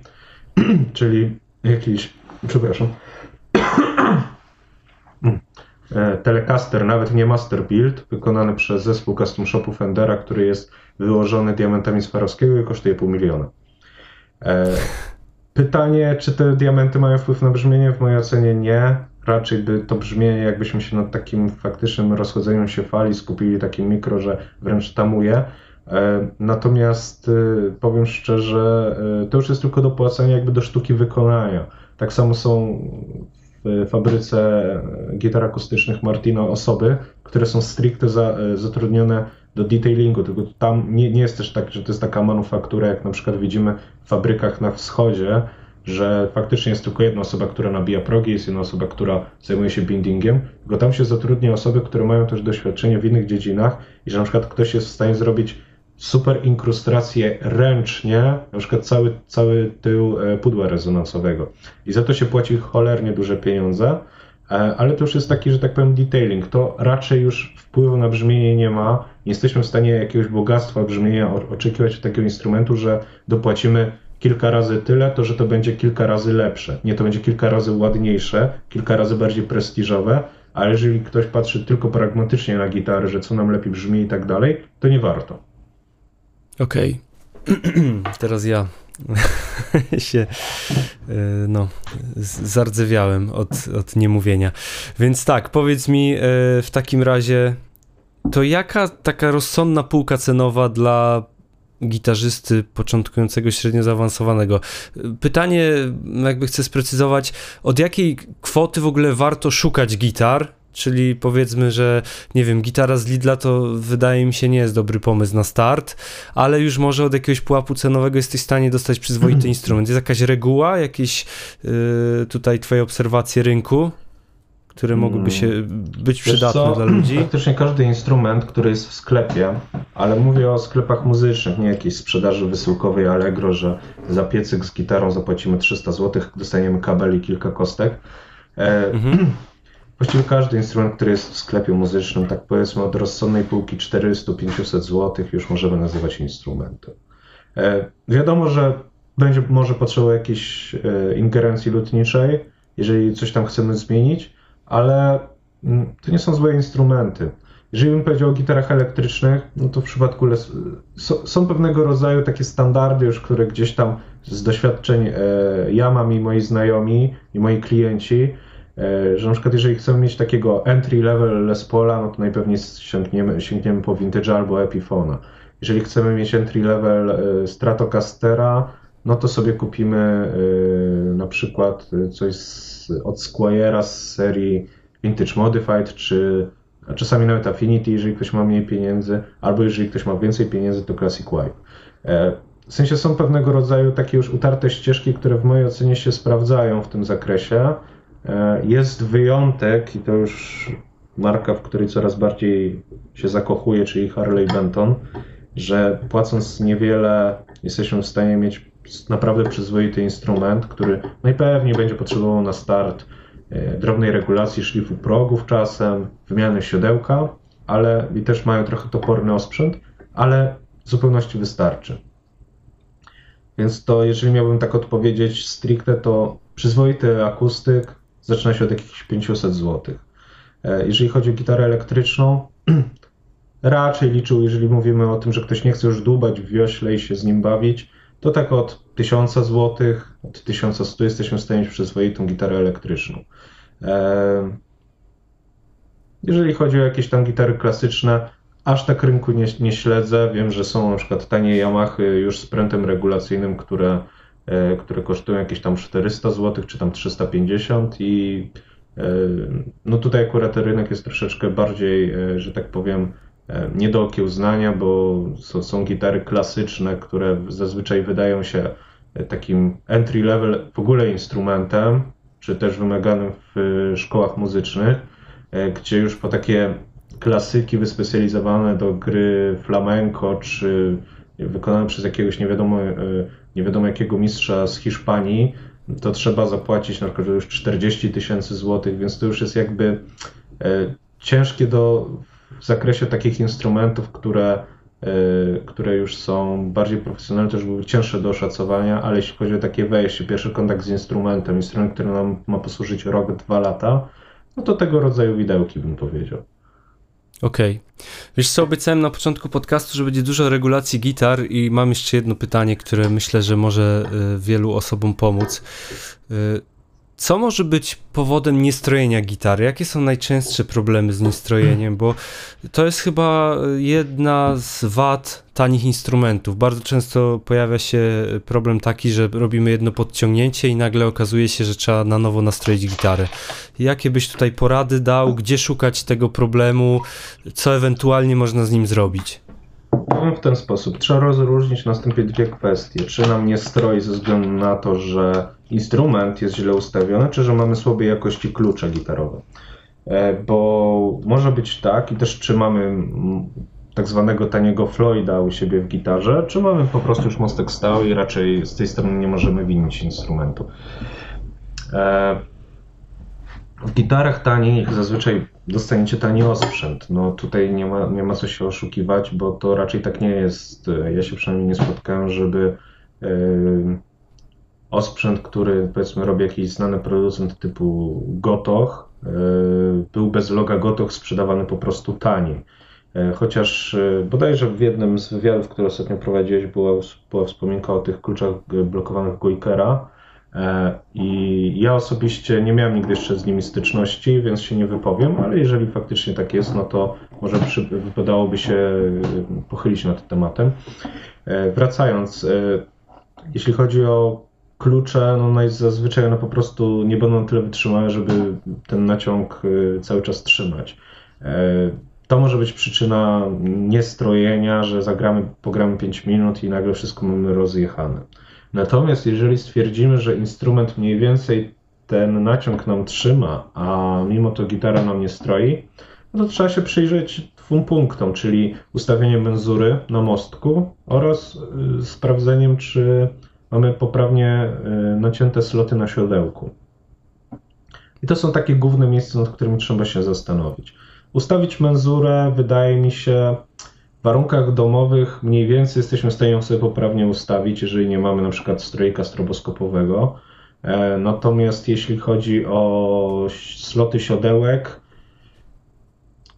[CLEARS THROAT] czyli jakiś, przepraszam, [CLEARS THROAT] e, Telecaster, nawet nie Master Build, wykonany przez zespół Custom Shopu Fendera, który jest wyłożony diamentami Swarowskiego i kosztuje pół miliona. E, [LAUGHS] pytanie, czy te diamenty mają wpływ na brzmienie? W mojej ocenie nie raczej by to brzmienie, jakbyśmy się nad takim faktycznym rozchodzeniem się fali skupili takim mikro, że wręcz tamuje. E, natomiast e, powiem szczerze, e, to już jest tylko dopłacenie jakby do sztuki wykonania. Tak samo są w fabryce gitar akustycznych Martino osoby, które są stricte za, zatrudnione do detailingu, tylko tam nie, nie jest też tak, że to jest taka manufaktura, jak na przykład widzimy w fabrykach na wschodzie, że faktycznie jest tylko jedna osoba, która nabija progi, jest jedna osoba, która zajmuje się bindingiem, tylko tam się zatrudnia osoby, które mają też doświadczenie w innych dziedzinach i że na przykład ktoś jest w stanie zrobić super inkrustrację ręcznie, na przykład cały, cały tył e, pudła rezonansowego. I za to się płaci cholernie duże pieniądze, e, ale to już jest taki, że tak powiem, detailing. To raczej już wpływu na brzmienie nie ma. Nie jesteśmy w stanie jakiegoś bogactwa brzmienia oczekiwać od takiego instrumentu, że dopłacimy kilka razy tyle, to że to będzie kilka razy lepsze. Nie, to będzie kilka razy ładniejsze, kilka razy bardziej prestiżowe, ale jeżeli ktoś patrzy tylko pragmatycznie na gitarę, że co nam lepiej brzmi i tak dalej, to nie warto. Okej. Okay. [CLEARS THROAT] Teraz ja [LAUGHS] się e, no, zardzewiałem od, od niemówienia. Więc tak, powiedz mi e, w takim razie, to jaka taka rozsądna półka cenowa dla gitarzysty początkującego średnio zaawansowanego. Pytanie, jakby chcę sprecyzować, od jakiej kwoty w ogóle warto szukać gitar? czyli powiedzmy, że nie wiem, gitara z Lidla to wydaje mi się nie jest dobry pomysł na start, ale już może od jakiegoś pułapu cenowego jesteś w stanie dostać przyzwoity instrument. Jest jakaś reguła, jakieś yy, tutaj twoje obserwacje rynku? Które mogłyby się być przydatne dla ludzi? Praktycznie każdy instrument, który jest w sklepie, ale mówię o sklepach muzycznych, nie jakiejś sprzedaży wysyłkowej Allegro, że za piecyk z gitarą zapłacimy 300 zł, dostaniemy kabel i kilka kostek. E, mhm. [CLEARS THROAT] Właściwie każdy instrument, który jest w sklepie muzycznym, tak powiedzmy od rozsądnej półki 400-500 zł, już możemy nazywać instrumentem. E, wiadomo, że będzie może potrzebował jakiejś e, ingerencji lutniczej, jeżeli coś tam chcemy zmienić, ale mm, to nie są złe instrumenty. Jeżeli bym powiedział o gitarach elektrycznych, no to w przypadku les... są pewnego rodzaju takie standardy już, które gdzieś tam z doświadczeń e, ja mam i moi znajomi i moi klienci, e, że na przykład jeżeli chcemy mieć takiego entry level Les Paula, no to najpewniej sięgniemy, sięgniemy po Vintage albo Epifona. Jeżeli chcemy mieć entry level e, Stratocastera, no to sobie kupimy na przykład coś z od Squire'a z serii Vintage Modified, czy a czasami nawet Affinity, jeżeli ktoś ma mniej pieniędzy, albo jeżeli ktoś ma więcej pieniędzy, to Classic Wipe. E, w sensie są pewnego rodzaju takie już utarte ścieżki, które w mojej ocenie się sprawdzają w tym zakresie. E, jest wyjątek i to już marka, w której coraz bardziej się zakochuje, czyli Harley Benton, że płacąc niewiele jesteśmy w stanie mieć naprawdę przyzwoity instrument, który najpewniej będzie potrzebował na start e, drobnej regulacji szlifu progów czasem, wymiany siodełka, ale i też mają trochę toporny osprzęt, ale w zupełności wystarczy. Więc to, jeżeli miałbym tak odpowiedzieć stricte, to przyzwoity akustyk zaczyna się od jakichś 500 zł. E, jeżeli chodzi o gitarę elektryczną, [CLEARS THROAT] raczej liczył, jeżeli mówimy o tym, że ktoś nie chce już dłubać w wiośle i się z nim bawić, to tak od 1000 zł, od 1100 jesteśmy w stanie mieć przyzwoitą gitarę elektryczną. Jeżeli chodzi o jakieś tam gitary klasyczne, aż tak rynku nie, nie śledzę. Wiem, że są na przykład tanie Yamaha już z prętem regulacyjnym, które, e, które kosztują jakieś tam 400 zł, czy tam 350 i e, no tutaj akurat rynek jest troszeczkę bardziej, e, że tak powiem, nie do okiełznania, bo są, są gitary klasyczne, które zazwyczaj wydają się e, takim entry level w ogóle instrumentem, czy też wymaganym w szkołach muzycznych, e, gdzie już po takie klasyki wyspecjalizowane do gry flamenco, czy wykonane przez jakiegoś nie wiadomo, nie wiadomo jakiego mistrza z Hiszpanii, to trzeba zapłacić na przykład już 40 tysięcy złotych, więc to już jest jakby ciężkie do w zakresie takich instrumentów, które, e, które już są bardziej profesjonalne, też były cięższe do oszacowania, ale jeśli chodzi o takie wejście, pierwszy kontakt z instrumentem, instrument, który nam ma posłużyć rok, dwa lata, no to tego rodzaju widełki bym powiedział. Okej. Okay. Wiesz co, obiecałem na początku podcastu, że będzie dużo regulacji gitar i mam jeszcze jedno pytanie, które myślę, że może e, wielu osobom pomóc. Co może być powodem niestrojenia gitary? Jakie są najczęstsze problemy z niestrojeniem? Bo to jest chyba jedna z wad tanich instrumentów. Bardzo często pojawia się problem taki, że robimy jedno podciągnięcie i nagle okazuje się, że trzeba na nowo nastroić gitarę. Jakie byś tutaj porady dał? Gdzie szukać tego problemu? Co ewentualnie można z nim zrobić? Powiem w ten sposób. Trzeba rozróżnić następnie dwie kwestie. Czy nam nie stroi ze względu na to, że instrument jest źle ustawiony, czy że mamy słabej jakości klucze gitarowe. E, bo może być tak, i też czy mamy tak zwanego taniego Floyda u siebie w gitarze, czy mamy po prostu już mostek stały i raczej z tej strony nie możemy winić instrumentu. E, w gitarach tanich zazwyczaj dostaniecie tani osprzęt. No tutaj nie ma, nie ma co się oszukiwać, bo to raczej tak nie jest. Ja się przynajmniej nie spotkałem, żeby yy, osprzęt, który powiedzmy robi jakiś znany producent typu Gotoch, yy, był bez loga Gotoch sprzedawany po prostu taniej. Chociaż bodajże w jednym z wywiadów, które ostatnio prowadziłeś, była, była wspominka o tych kluczach blokowanych Goikera, E, I ja osobiście nie miałem nigdy jeszcze z nimi styczności, więc się nie wypowiem, ale jeżeli faktycznie tak jest, no to może przy, wypadałoby się pochylić nad tematem. E, wracając, e, jeśli chodzi o klucze, no zazwyczaj one po prostu nie będą tyle wytrzymałe, żeby ten naciąg cały czas trzymać. To może być przyczyna niestrojenia, że zagramy, pogramy 5 minut i nagle wszystko mamy rozjechane. Natomiast jeżeli stwierdzimy, że instrument mniej więcej ten naciąg nam trzyma, a mimo to gitara nam nie stroi, no to trzeba się przyjrzeć dwóm punktom, czyli ustawienie menzury na mostku oraz y, sprawdzeniem, czy mamy poprawnie y, nacięte sloty na siodełku. I to są takie główne miejsca, nad którymi trzeba się zastanowić. Ustawić menzurę wydaje mi się warunkach domowych mniej więcej jesteśmy w stanie ją sobie poprawnie ustawić, jeżeli nie mamy na przykład strojka stroboskopowego. E, natomiast jeśli chodzi o sloty siodełek,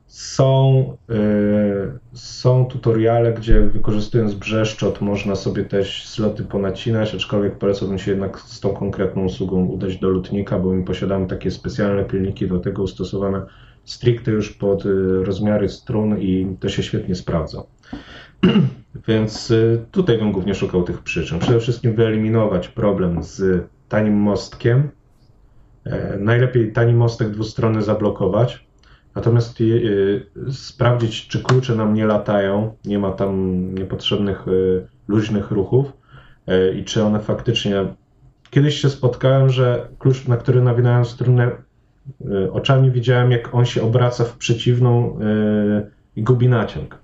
są, y, są tutoriale, gdzie wykorzystując brzeszczot można sobie też sloty ponacinać, aczkolwiek polecałbym się jednak z tą konkretną usługą udać do lutnika, bo my posiadamy takie specjalne pilniki do tego ustosowane stricte już pod y, rozmiary strun i to się świetnie sprawdza. [CLEARS THROAT] Więc y, tutaj bym głównie szukał tych przyczyn. Przede wszystkim wyeliminować problem z tanim mostkiem. E, najlepiej tani mostek dwustronny zablokować. Natomiast e, sprawdzić, czy klucze nam nie latają, nie ma tam niepotrzebnych e, luźnych ruchów i czy one faktycznie. Kiedyś się spotkałem, że klucz, na który nawinąłem strunę, oczami widziałem, jak on się obraca w przeciwną i gubi naciąg.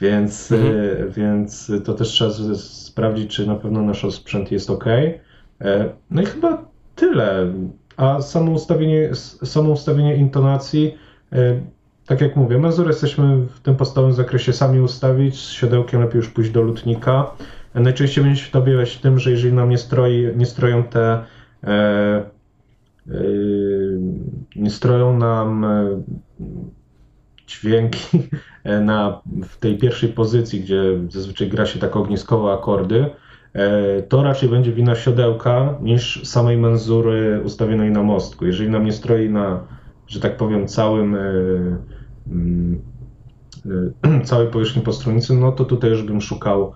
Więc, mhm. więc to też trzeba sprawdzić, czy na pewno nasz sprzęt jest ok. E, no i chyba tyle. A samo ustawienie, samo ustawienie intonacji, e, tak jak mówię, mezur jesteśmy w tym podstawowym zakresie sami ustawić, z siodełkiem lepiej już pójść do lutnika. E, najczęściej będzie się to objawiać tym, że jeżeli nam nie, stroi, nie stroją te nie stroją nam dźwięki [LAUGHS] na, w tej pierwszej pozycji, gdzie zazwyczaj gra się tak ogniskowo akordy, E, to raczej będzie wina siodełka niż samej menzury ustawionej na mostku. Jeżeli nam nie stroi na, że tak powiem, całym e, mm, e, [CLEARS THROAT] całej powierzchni postronicy, no to tutaj już bym szukał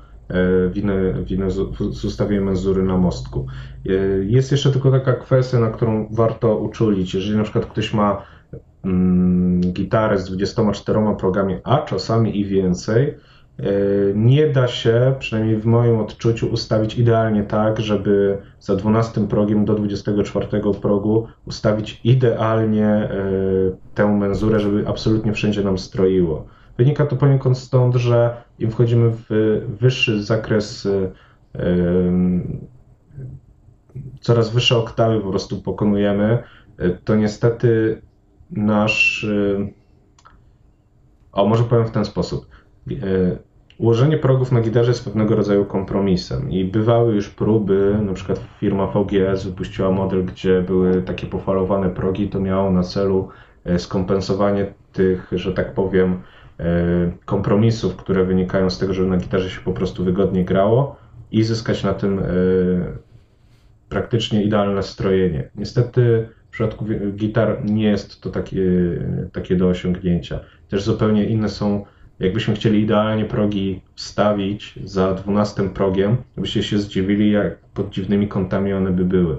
winy, winy z ustawieniem menzury na mostku. Jest jeszcze tylko taka kwestia, na którą warto uczulić. Jeżeli na przykład ktoś ma mm, gitarę z 24 progami, a czasami i więcej, E, nie da się, przynajmniej w moim odczuciu, ustawić idealnie tak, żeby za 12 progiem do 24 progu ustawić idealnie e, tę menzurę, żeby absolutnie wszędzie nam stroiło. Wynika to poniekąd stąd, że im wchodzimy w wyższy zakres, e, coraz wyższe oktawy po prostu pokonujemy, to niestety nasz. O, może powiem w ten sposób Ułożenie progów na gitarze jest pewnego rodzaju kompromisem i bywały już próby, na przykład firma VGS wypuściła model, gdzie były takie pofalowane progi, to miało na celu skompensowanie tych, że tak powiem, kompromisów, które wynikają z tego, że na gitarze się po prostu wygodnie grało i zyskać na tym e, praktycznie idealne strojenie. Niestety w przypadku gitar nie jest to takie, takie do osiągnięcia. Też zupełnie inne są Jakbyśmy chcieli idealnie progi wstawić za 12 progiem, byście się zdziwili, jak pod dziwnymi kątami one by były.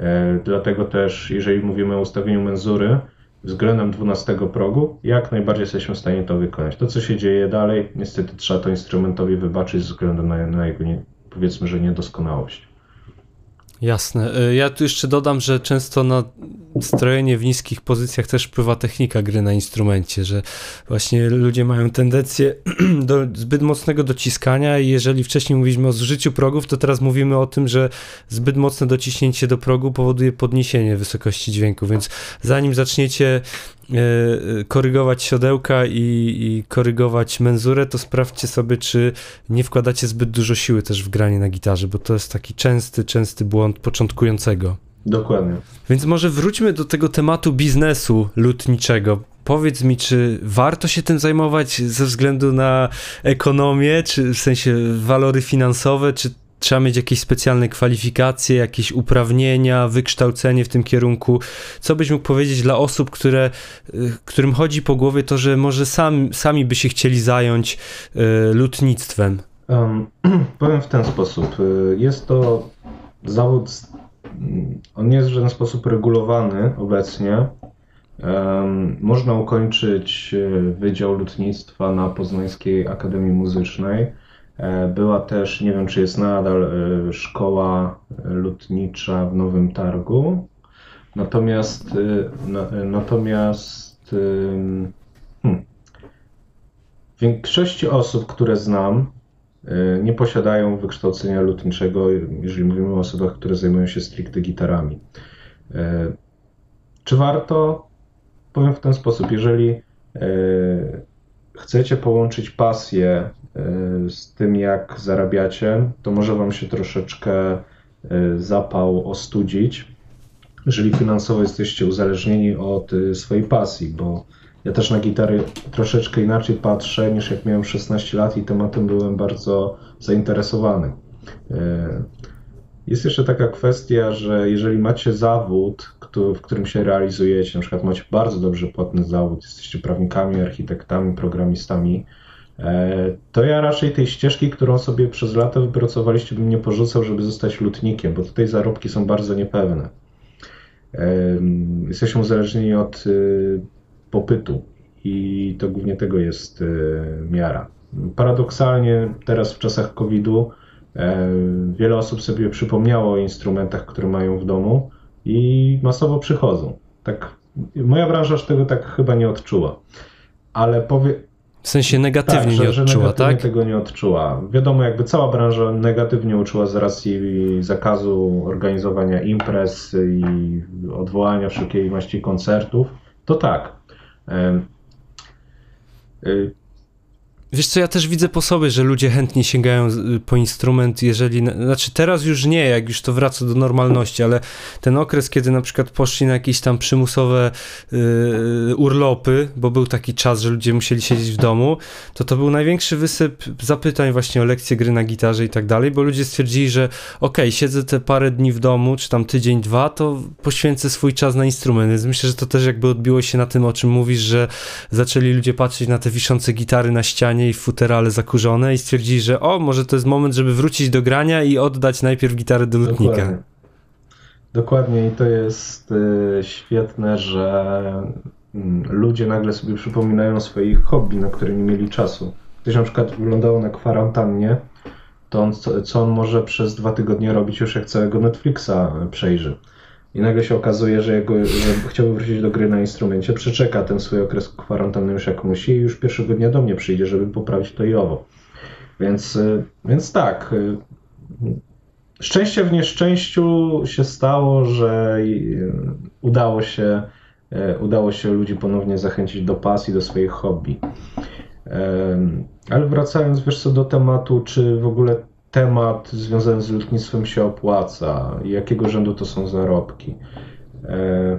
E, dlatego też, jeżeli mówimy o ustawieniu menzury względem 12 progu, jak najbardziej jesteśmy w stanie to wykonać. To, co się dzieje dalej, niestety trzeba to instrumentowi wybaczyć ze względu na, na jego, nie, powiedzmy, że niedoskonałość. Jasne. E, ja tu jeszcze dodam, że często na strojenie w niskich pozycjach też wpływa technika gry na instrumencie, że właśnie ludzie mają tendencję [CLEARS THROAT] do zbyt mocnego dociskania i jeżeli wcześniej mówiliśmy o zużyciu progów, to teraz mówimy o tym, że zbyt mocne dociśnięcie do progu powoduje podniesienie wysokości dźwięku, więc zanim zaczniecie korygować siodełka i, i, korygować menzurę, to sprawdźcie sobie, czy nie wkładacie zbyt dużo siły też w granie na gitarze, bo to jest taki częsty, częsty błąd początkującego. Dokładnie. Więc może wróćmy do tego tematu biznesu lutniczego. Powiedz mi, czy warto się tym zajmować ze względu na ekonomię, czy w sensie walory finansowe, czy trzeba mieć jakieś specjalne kwalifikacje, jakieś uprawnienia, wykształcenie w tym kierunku. Co byś mógł powiedzieć dla osób, które, y, którym chodzi po głowie to, że może sam, sami by się chcieli zająć y, lutnictwem? Um, [CLEARS THROAT] powiem w ten sposób. Y, jest to zawód, on nie jest w żaden sposób regulowany obecnie. Można ukończyć Wydział Lutnictwa na Poznańskiej Akademii Muzycznej. Była też, nie wiem czy jest nadal, szkoła lutnicza w Nowym Targu. Natomiast, natomiast hmm, w większości osób, które znam, e, nie posiadają wykształcenia lutniczego, jeżeli mówimy o osobach, które zajmują się stricte gitarami. E, czy warto? Powiem w ten sposób, jeżeli e, chcecie połączyć pasję z tym, jak zarabiacie, to może Wam się troszeczkę zapał ostudzić, jeżeli finansowo jesteście uzależnieni od swojej pasji, bo ja też na gitary troszeczkę inaczej patrzę niż jak miałem 16 lat i tematem byłem bardzo zainteresowany. E, jest jeszcze taka kwestia, że jeżeli macie zawód, w którym się realizujecie, na przykład macie bardzo dobrze płatny zawód, jesteście prawnikami, architektami, programistami, e, to ja raczej tej ścieżki, którą sobie przez lata wypracowaliście, bym nie porzucał, żeby zostać lutnikiem, bo tutaj zarobki są bardzo niepewne. E, jesteśmy uzależnieni od y, popytu i to głównie tego jest e, miara. Paradoksalnie teraz w czasach COVID-u e, wiele osób sobie przypomniało o instrumentach, które mają w domu i masowo przychodzą. Tak, moja branża już tego tak chyba nie odczuła. Ale powie, w sensie negatywnie tak, nie że, odczuła, że tak? tego nie odczuła. Wiadomo, jakby cała branża negatywnie uczuła z racji zakazu organizowania imprez i odwołania wszelkiej maści koncertów. To tak, Y, Wiesz co, ja też widzę po sobie, że ludzie chętnie sięgają y, po instrument, jeżeli, znaczy teraz już nie, jak już to wraca do normalności, ale ten okres, kiedy na przykład poszli na jakieś tam przymusowe yy, urlopy, bo był taki czas, że ludzie musieli siedzieć w domu, to to był największy wysyp zapytań właśnie o lekcje gry na gitarze i tak dalej, bo ludzie stwierdzili, że okay, siedzę te parę dni w domu, czy tam tydzień, dwa, to poświęcę swój czas na instrument, więc myślę, że to też jakby odbiło się na tym, o czym mówisz, że zaczęli ludzie patrzeć na te wiszące gitary na ścianie i futerale zakurzone i stwierdzili, że o, może to jest moment, żeby wrócić do grania i oddać najpierw gitarę do lutnika. Dokładnie, Dokładnie. i to jest y, świetne, że y, ludzie nagle sobie przypominają swoich hobby, na które nie mieli czasu. Ktoś na przykład wyglądało na kwarantannie, to on, co on może przez dwa tygodnie robić już jak całego Netflixa przejrzy. I nagle się okazuje, że, jego, że chciałby wrócić do gry na instrumencie, przeczeka ten swój okres kwarantanny już jak musi i już pierwszego dnia do mnie przyjdzie, żeby poprawić to i owo. Więc, y, więc tak. Y, szczęście w nieszczęściu się stało, że y, udało się, udało się ludzi ponownie zachęcić do pasji, do swoich hobby. Ale wracając wiesz co do tematu, czy w ogóle temat związany z lotnictwem się opłaca jakiego rzędu to są zarobki. E,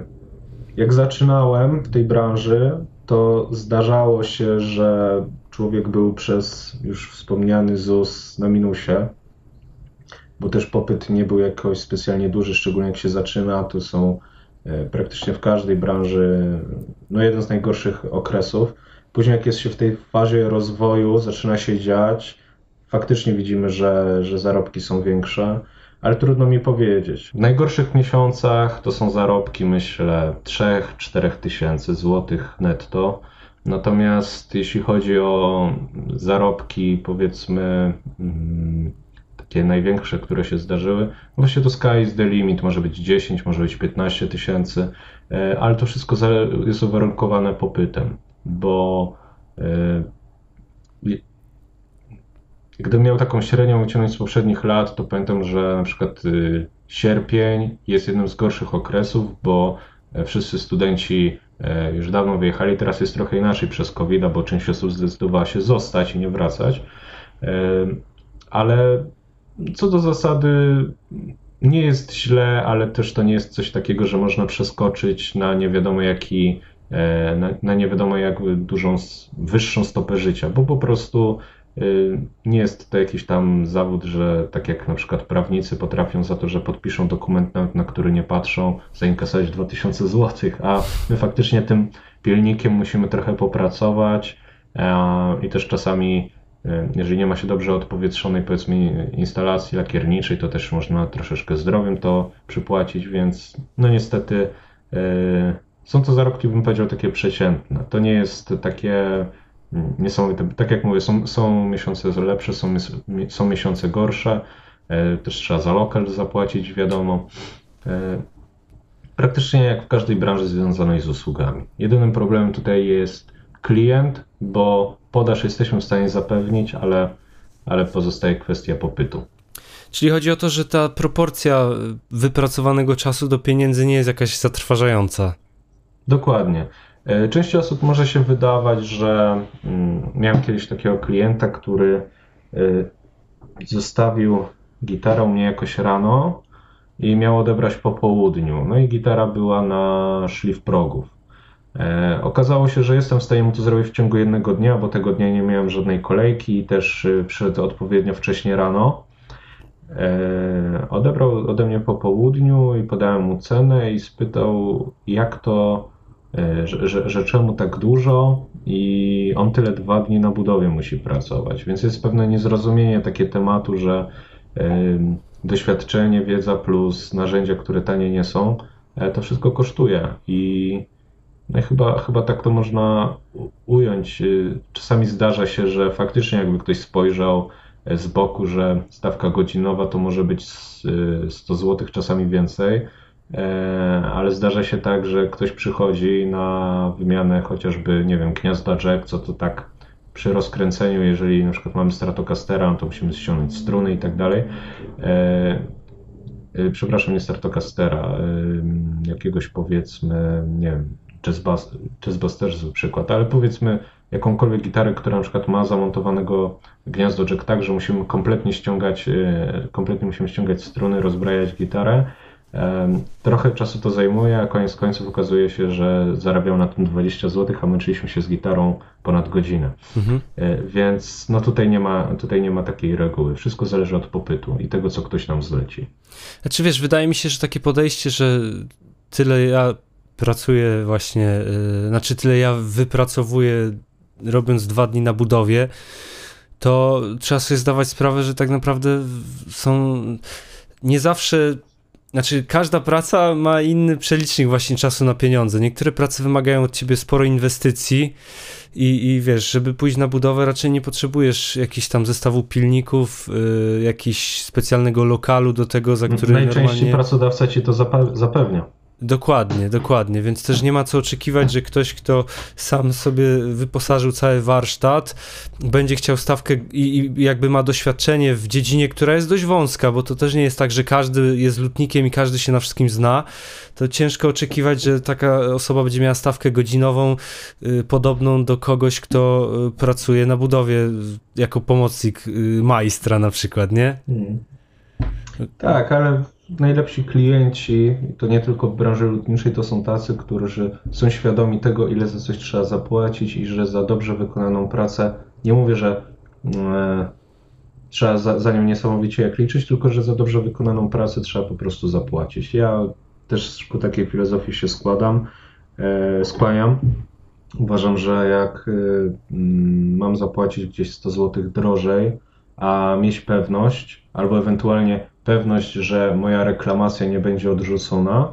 jak zaczynałem w tej branży, to zdarzało się, że człowiek był przez już wspomniany ZUS na minusie, bo też popyt nie był jakoś specjalnie duży, szczególnie jak się zaczyna, to są e, praktycznie w każdej branży no jeden z najgorszych okresów. Później jak jest się w tej fazie rozwoju, zaczyna się dziać, faktycznie widzimy, że, że zarobki są większe, ale trudno mi powiedzieć. W najgorszych miesiącach to są zarobki, myślę, 3-4 tysięcy złotych netto. Natomiast jeśli chodzi o zarobki, powiedzmy, mm, takie największe, które się zdarzyły, właśnie to sky is the limit, może być 10, może być 15 tysięcy, e, ale to wszystko jest uwarunkowane popytem, bo e, Gdybym miał taką średnią wyciągnąć z poprzednich lat, to pamiętam, że na przykład y, sierpień jest jednym z gorszych okresów, bo e, wszyscy studenci e, już dawno wyjechali, teraz jest trochę inaczej przez covid bo część osób zdecydowała się zostać i nie wracać. E, ale co do zasady, nie jest źle, ale też to nie jest coś takiego, że można przeskoczyć na nie wiadomo jaki, na, na nie wiadomo jak dużą, wyższą stopę życia, bo po prostu nie jest to jakiś tam zawód, że tak jak na przykład prawnicy potrafią za to, że podpiszą dokument, na, na który nie patrzą, zainkasować 2000 zł, a my faktycznie tym pilnikiem musimy trochę popracować i też czasami jeżeli nie ma się dobrze odpowietrzonej, powiedzmy, instalacji lakierniczej, to też można troszeczkę zdrowiem to przypłacić, więc no niestety są to zarobki, bym powiedział, takie przeciętne. To nie jest takie niesamowite. Tak jak mówię, są, są miesiące lepsze, są, są miesiące gorsze. E, też trzeba za lokal zapłacić, wiadomo. E, praktycznie jak w każdej branży związanej z usługami. Jedynym problemem tutaj jest klient, bo podaż jesteśmy w stanie zapewnić, ale, ale pozostaje kwestia popytu. Czyli chodzi o to, że ta proporcja wypracowanego czasu do pieniędzy nie jest jakaś zatrważająca. Dokładnie. E, części osób może się wydawać, że mm, miałem kiedyś takiego klienta, który e, zostawił gitarę u mnie jakoś rano i miał odebrać po południu. No i gitara była na szlif progów. E, okazało się, że jestem w stanie mu to zrobić w ciągu jednego dnia, bo tego dnia nie miałem żadnej kolejki i też przyszedł odpowiednio wcześnie rano. Odebrał ode mnie po południu i podałem mu cenę i spytał, jak to że, że, że czemu tak dużo i on tyle dwa dni na budowie musi pracować. Więc jest pewne niezrozumienie takie tematu, że doświadczenie, wiedza plus narzędzia, które tanie nie są, e, to wszystko kosztuje i no chyba, chyba tak to można ująć. Czasami zdarza się, że faktycznie jakby ktoś spojrzał e, z boku, że stawka godzinowa to może być 100 zł, czasami więcej, E, ale zdarza się tak, że ktoś przychodzi na wymianę chociażby, nie wiem, gniazda jack, co to tak przy rozkręceniu, jeżeli na przykład mamy Stratocastera, no to musimy ściągnąć struny i tak dalej. E, e, przepraszam, nie Stratocastera, jakiegoś powiedzmy, nie wiem, Jazzbuster zły przykład, ale powiedzmy jakąkolwiek gitarę, która na przykład ma zamontowanego gniazdo jack tak, że musimy kompletnie ściągać, kompletnie musimy ściągać struny, rozbrajać gitarę, Trochę czasu to zajmuje, a koniec końców okazuje się, że zarabiał na tym 20 zł, a męczyliśmy się z gitarą ponad godzinę. Mhm. E, więc no tutaj nie, ma, tutaj nie ma takiej reguły. Wszystko zależy od popytu i tego, co ktoś nam zleci. Znaczy wiesz, wydaje mi się, że takie podejście, że tyle ja pracuję właśnie, yy, znaczy tyle ja wypracowuję robiąc dwa dni na budowie, to trzeba sobie zdawać sprawę, że tak naprawdę są nie zawsze znaczy, każda praca ma inny przelicznik właśnie czasu na pieniądze. Niektóre prace wymagają od ciebie sporo inwestycji i, i wiesz, żeby pójść na budowę raczej nie potrzebujesz jakichś tam zestawu pilników, yy, jakiś specjalnego lokalu do tego, za który Najczęściej normalnie... pracodawca ci to zapewnia. Dokładnie, dokładnie, więc też nie ma co oczekiwać, że ktoś, kto sam sobie wyposażył cały warsztat, będzie chciał stawkę i, i, jakby ma doświadczenie w dziedzinie, która jest dość wąska, bo to też nie jest tak, że każdy jest lutnikiem i każdy się na wszystkim zna. To ciężko oczekiwać, że taka osoba będzie miała stawkę godzinową y, podobną do kogoś, kto y, pracuje na budowie jako pomocnik y, majstra na przykład, nie? Hmm. Tak, ale najlepsi klienci, to nie tylko w branży lotniczej, to są tacy, którzy są świadomi tego, ile za coś trzeba zapłacić i że za dobrze wykonaną pracę, nie mówię, że e, trzeba za, za nią niesamowicie jak liczyć, tylko że za dobrze wykonaną pracę trzeba po prostu zapłacić. Ja też ku takiej filozofii się składam, e, skłaniam. Uważam, że jak e, mam zapłacić gdzieś 100 zł drożej, a mieć pewność, albo ewentualnie pewność, że moja reklamacja nie będzie odrzucona,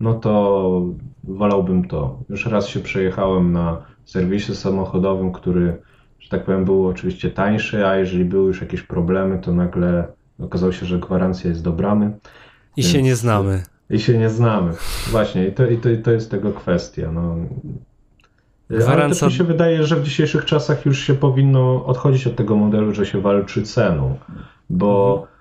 no to wolałbym to. Już raz się przejechałem na serwisie samochodowym, który, że tak powiem, był oczywiście tańszy, a jeżeli były już jakieś problemy, to nagle okazało się, że gwarancja jest dobrany. I się nie znamy. I się nie znamy. Właśnie, i to, i to, i to jest tego kwestia. No. Gwarancja... Ale też mi się wydaje, że w dzisiejszych czasach już się powinno odchodzić od tego modelu, że się walczy ceną, bo mhm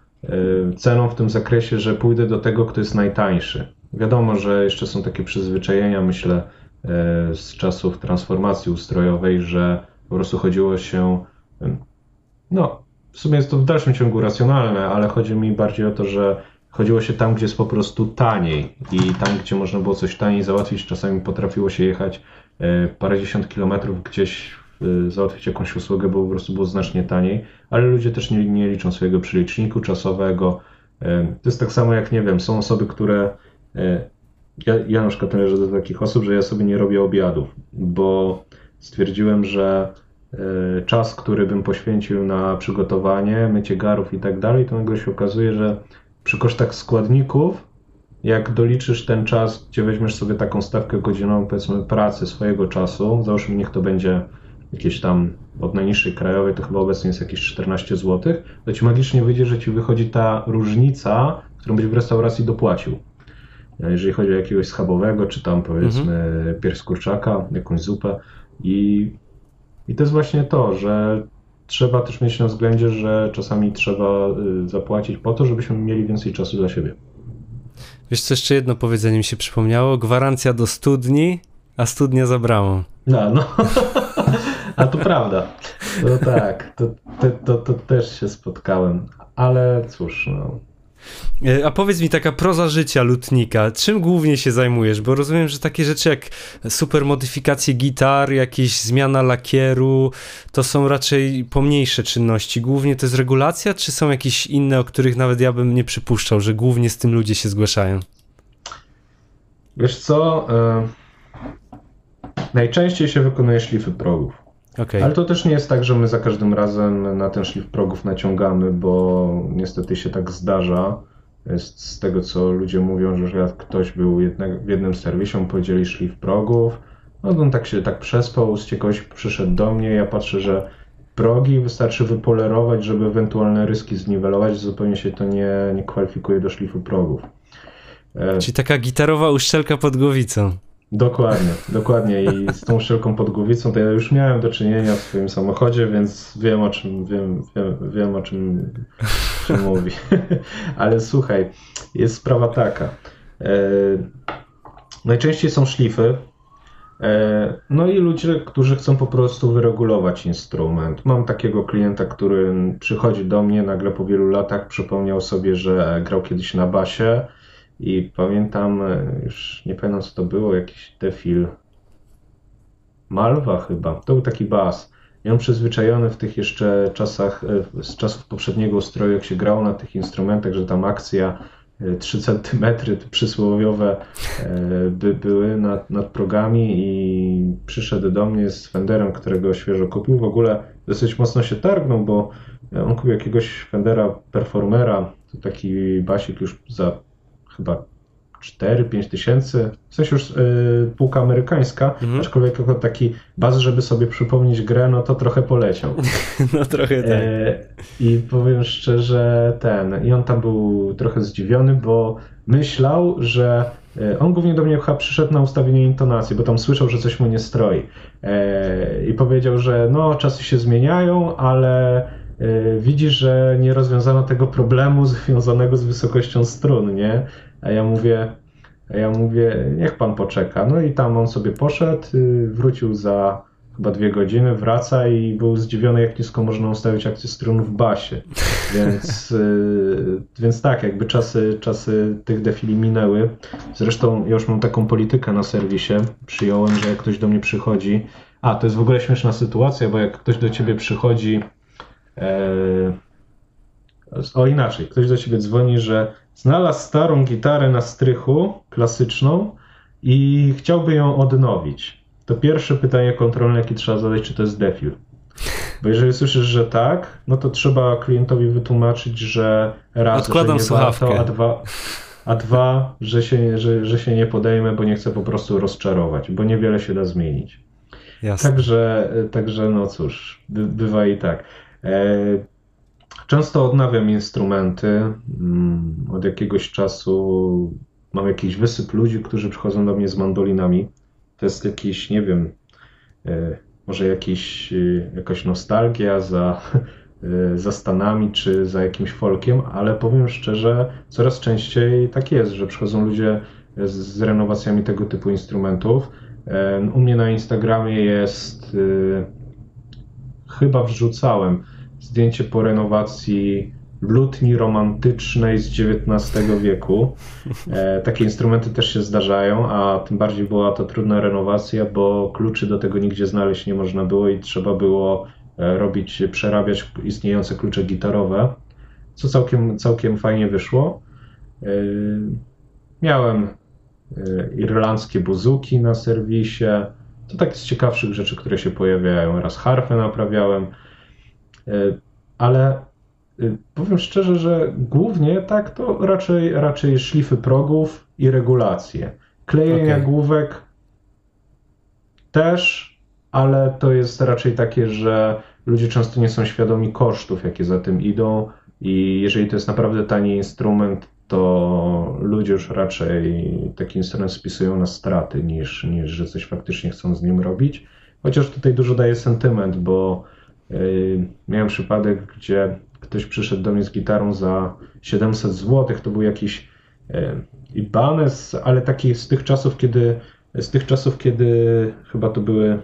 ceną w tym zakresie, że pójdę do tego, kto jest najtańszy. Wiadomo, że jeszcze są takie przyzwyczajenia, myślę, y, z czasów transformacji ustrojowej, że po prostu chodziło się, y, no, w sumie jest to w dalszym ciągu racjonalne, ale chodzi mi bardziej o to, że chodziło się tam, gdzie jest po prostu taniej i tam, gdzie można było coś taniej załatwić, czasami potrafiło się jechać parędziesiąt kilometrów gdzieś Y, załatwić jakąś usługę, bo po prostu było znacznie taniej, ale ludzie też nie, nie liczą swojego przeliczniku czasowego. Y, to jest tak samo jak, nie wiem, są osoby, które. Y, ja, ja na przykład należę do takich osób, że ja sobie nie robię obiadów, bo stwierdziłem, że czas, który bym poświęcił na przygotowanie, mycie garów i tak dalej, to nagle się okazuje, że przy kosztach składników, jak doliczysz ten czas, gdzie weźmiesz sobie taką stawkę godzinową, powiedzmy, pracy swojego czasu, załóżmy, niech to będzie jakieś tam od najniższej krajowej, to chyba obecnie jest jakieś 14 zł, to ci magicznie wyjdzie, że ci wychodzi ta różnica, którą byś w restauracji dopłacił. Jeżeli chodzi o jakiegoś schabowego, czy tam powiedzmy mhm. pierś kurczaka, jakąś zupę i, i to jest właśnie to, że trzeba też mieć na względzie, że czasami trzeba y, zapłacić po to, żebyśmy mieli więcej czasu dla siebie. Wiesz co, jeszcze jedno powiedzenie mi się przypomniało. Gwarancja do studni, a studnia za bramą. No, no. [LAUGHS] A to prawda. No tak, to, to, to, to też się spotkałem. Ale cóż, no. E, a powiedz mi, taka proza życia lutnika, czym głównie się zajmujesz? Bo rozumiem, że takie rzeczy jak super modyfikacje gitar, jakieś zmiana lakieru, to są raczej pomniejsze czynności. Głównie to jest regulacja, czy są jakieś inne, o których nawet ja bym nie przypuszczał, że głównie z tym ludzie się zgłaszają? Wiesz co? Y najczęściej się wykonuje szlify progów. Okay. Ale to też nie jest tak, że my za każdym razem na ten szlif progów naciągamy, bo niestety się tak zdarza. Z tego, co ludzie mówią, że jak ktoś był w jednym serwisie, podzieli szlif progów, no on tak się tak przespał, z ciekawości przyszedł do mnie, ja patrzę, że progi wystarczy wypolerować, żeby ewentualne ryski zniwelować, zupełnie się to nie, nie kwalifikuje do szlifu progów. E, Czyli taka gitarowa uszczelka pod głowicą. Dokładnie, dokładnie. I z tą wszelką podgłowicą to ja już miałem do czynienia w swoim samochodzie, więc wiem o czym wiem, wiem, wiem o czym, czym [LAUGHS] mówi. Ale słuchaj, jest sprawa taka. E, najczęściej są szlify. E, no i ludzie, którzy chcą po prostu wyregulować instrument. Mam takiego klienta, który przychodzi do mnie nagle po wielu latach, przypomniał sobie, że grał kiedyś na basie i pamiętam, e, już nie pamiętam co to było, jakiś defil Malwa chyba. To był taki bas. I on przyzwyczajony w tych jeszcze czasach, e, z czasów poprzedniego ustroju, jak się grało na tych instrumentach, że tam akcja 3 e, cm przysłowiowe by były nad, nad progami i przyszedł do mnie z Fenderem, którego świeżo kupił. W ogóle dosyć mocno się targnął, bo on kupił jakiegoś Fendera Performera, to taki basik już za chyba 4-5 tysięcy, w sensie już yy, półka amerykańska, mhm. aczkolwiek jako taki baz, żeby sobie przypomnieć grę, no to trochę poleciał. [LAUGHS] no trochę tak. E, I powiem szczerze, ten, i on tam był trochę zdziwiony, bo myślał, że e, on głównie do mnie chyba przyszedł na ustawienie intonacji, bo tam słyszał, że coś mu nie stroi. E, I powiedział, że no czasy się zmieniają, ale widzi, że nie rozwiązano tego problemu związanego z wysokością strun, nie? A ja mówię, a ja mówię, niech pan poczeka. No i tam on sobie poszedł, y, wrócił za chyba dwie godziny, wraca i był zdziwiony, jak nisko można ustawić akcję strun w basie. [LAUGHS] Więc, y, więc tak, jakby czasy, czasy tych defili minęły. Zresztą ja już mam taką politykę na serwisie. Przyjąłem, że jak ktoś do mnie przychodzi, a to jest w ogóle śmieszna sytuacja, bo jak ktoś do ciebie przychodzi E, o inaczej, ktoś do ciebie dzwoni, że znalazł starą gitarę na strychu klasyczną i chciałby ją odnowić. To pierwsze pytanie kontrolne, jakie trzeba zadać, czy to jest defil. Bo jeżeli słyszysz, że tak, no to trzeba klientowi wytłumaczyć, że raz, Odkładam że nie słuchawkę. warto, a dwa, a dwa że, się, że, że się nie podejmę, bo nie chcę po prostu rozczarować, bo niewiele się da zmienić. Jasne. Także, także no cóż, by, bywa i tak. E, często odnawiam instrumenty. Mm, od jakiegoś czasu mam jakiś wysyp ludzi, którzy przychodzą do mnie z mandolinami. To jest jakiś, nie wiem, e, może jakiś, e, jakaś nostalgia za, [LAUGHS] za Stanami czy za jakimś folkiem, ale powiem szczerze, coraz częściej tak jest, że przychodzą ludzie z, z renowacjami tego typu instrumentów. U mnie na Instagramie jest, chyba wrzucałem, zdjęcie po renowacji lutni romantycznej z XIX wieku. E, takie instrumenty też się zdarzają, a tym bardziej była to trudna renowacja, bo kluczy do tego nigdzie znaleźć nie można było i trzeba było e, robić, przerabiać istniejące klucze gitarowe, co całkiem, całkiem fajnie wyszło. E, miałem irlandzkie buzuki na serwisie, To tak z ciekawszych rzeczy, które się pojawiają. Raz harfę naprawiałem, ale powiem szczerze, że głównie tak to raczej, raczej szlify progów i regulacje. Klejenie okay. główek też, ale to jest raczej takie, że ludzie często nie są świadomi kosztów, jakie za tym idą i jeżeli to jest naprawdę tani instrument, to ludzie już raczej taki instrument spisują na straty niż, niż że coś faktycznie chcą z nim robić. Chociaż tutaj dużo daje sentyment, bo miałem przypadek, gdzie ktoś przyszedł do mnie z gitarą za 700 zł, to był jakiś yy, Ibanez, ale taki z tych czasów, kiedy z tych czasów, kiedy chyba to były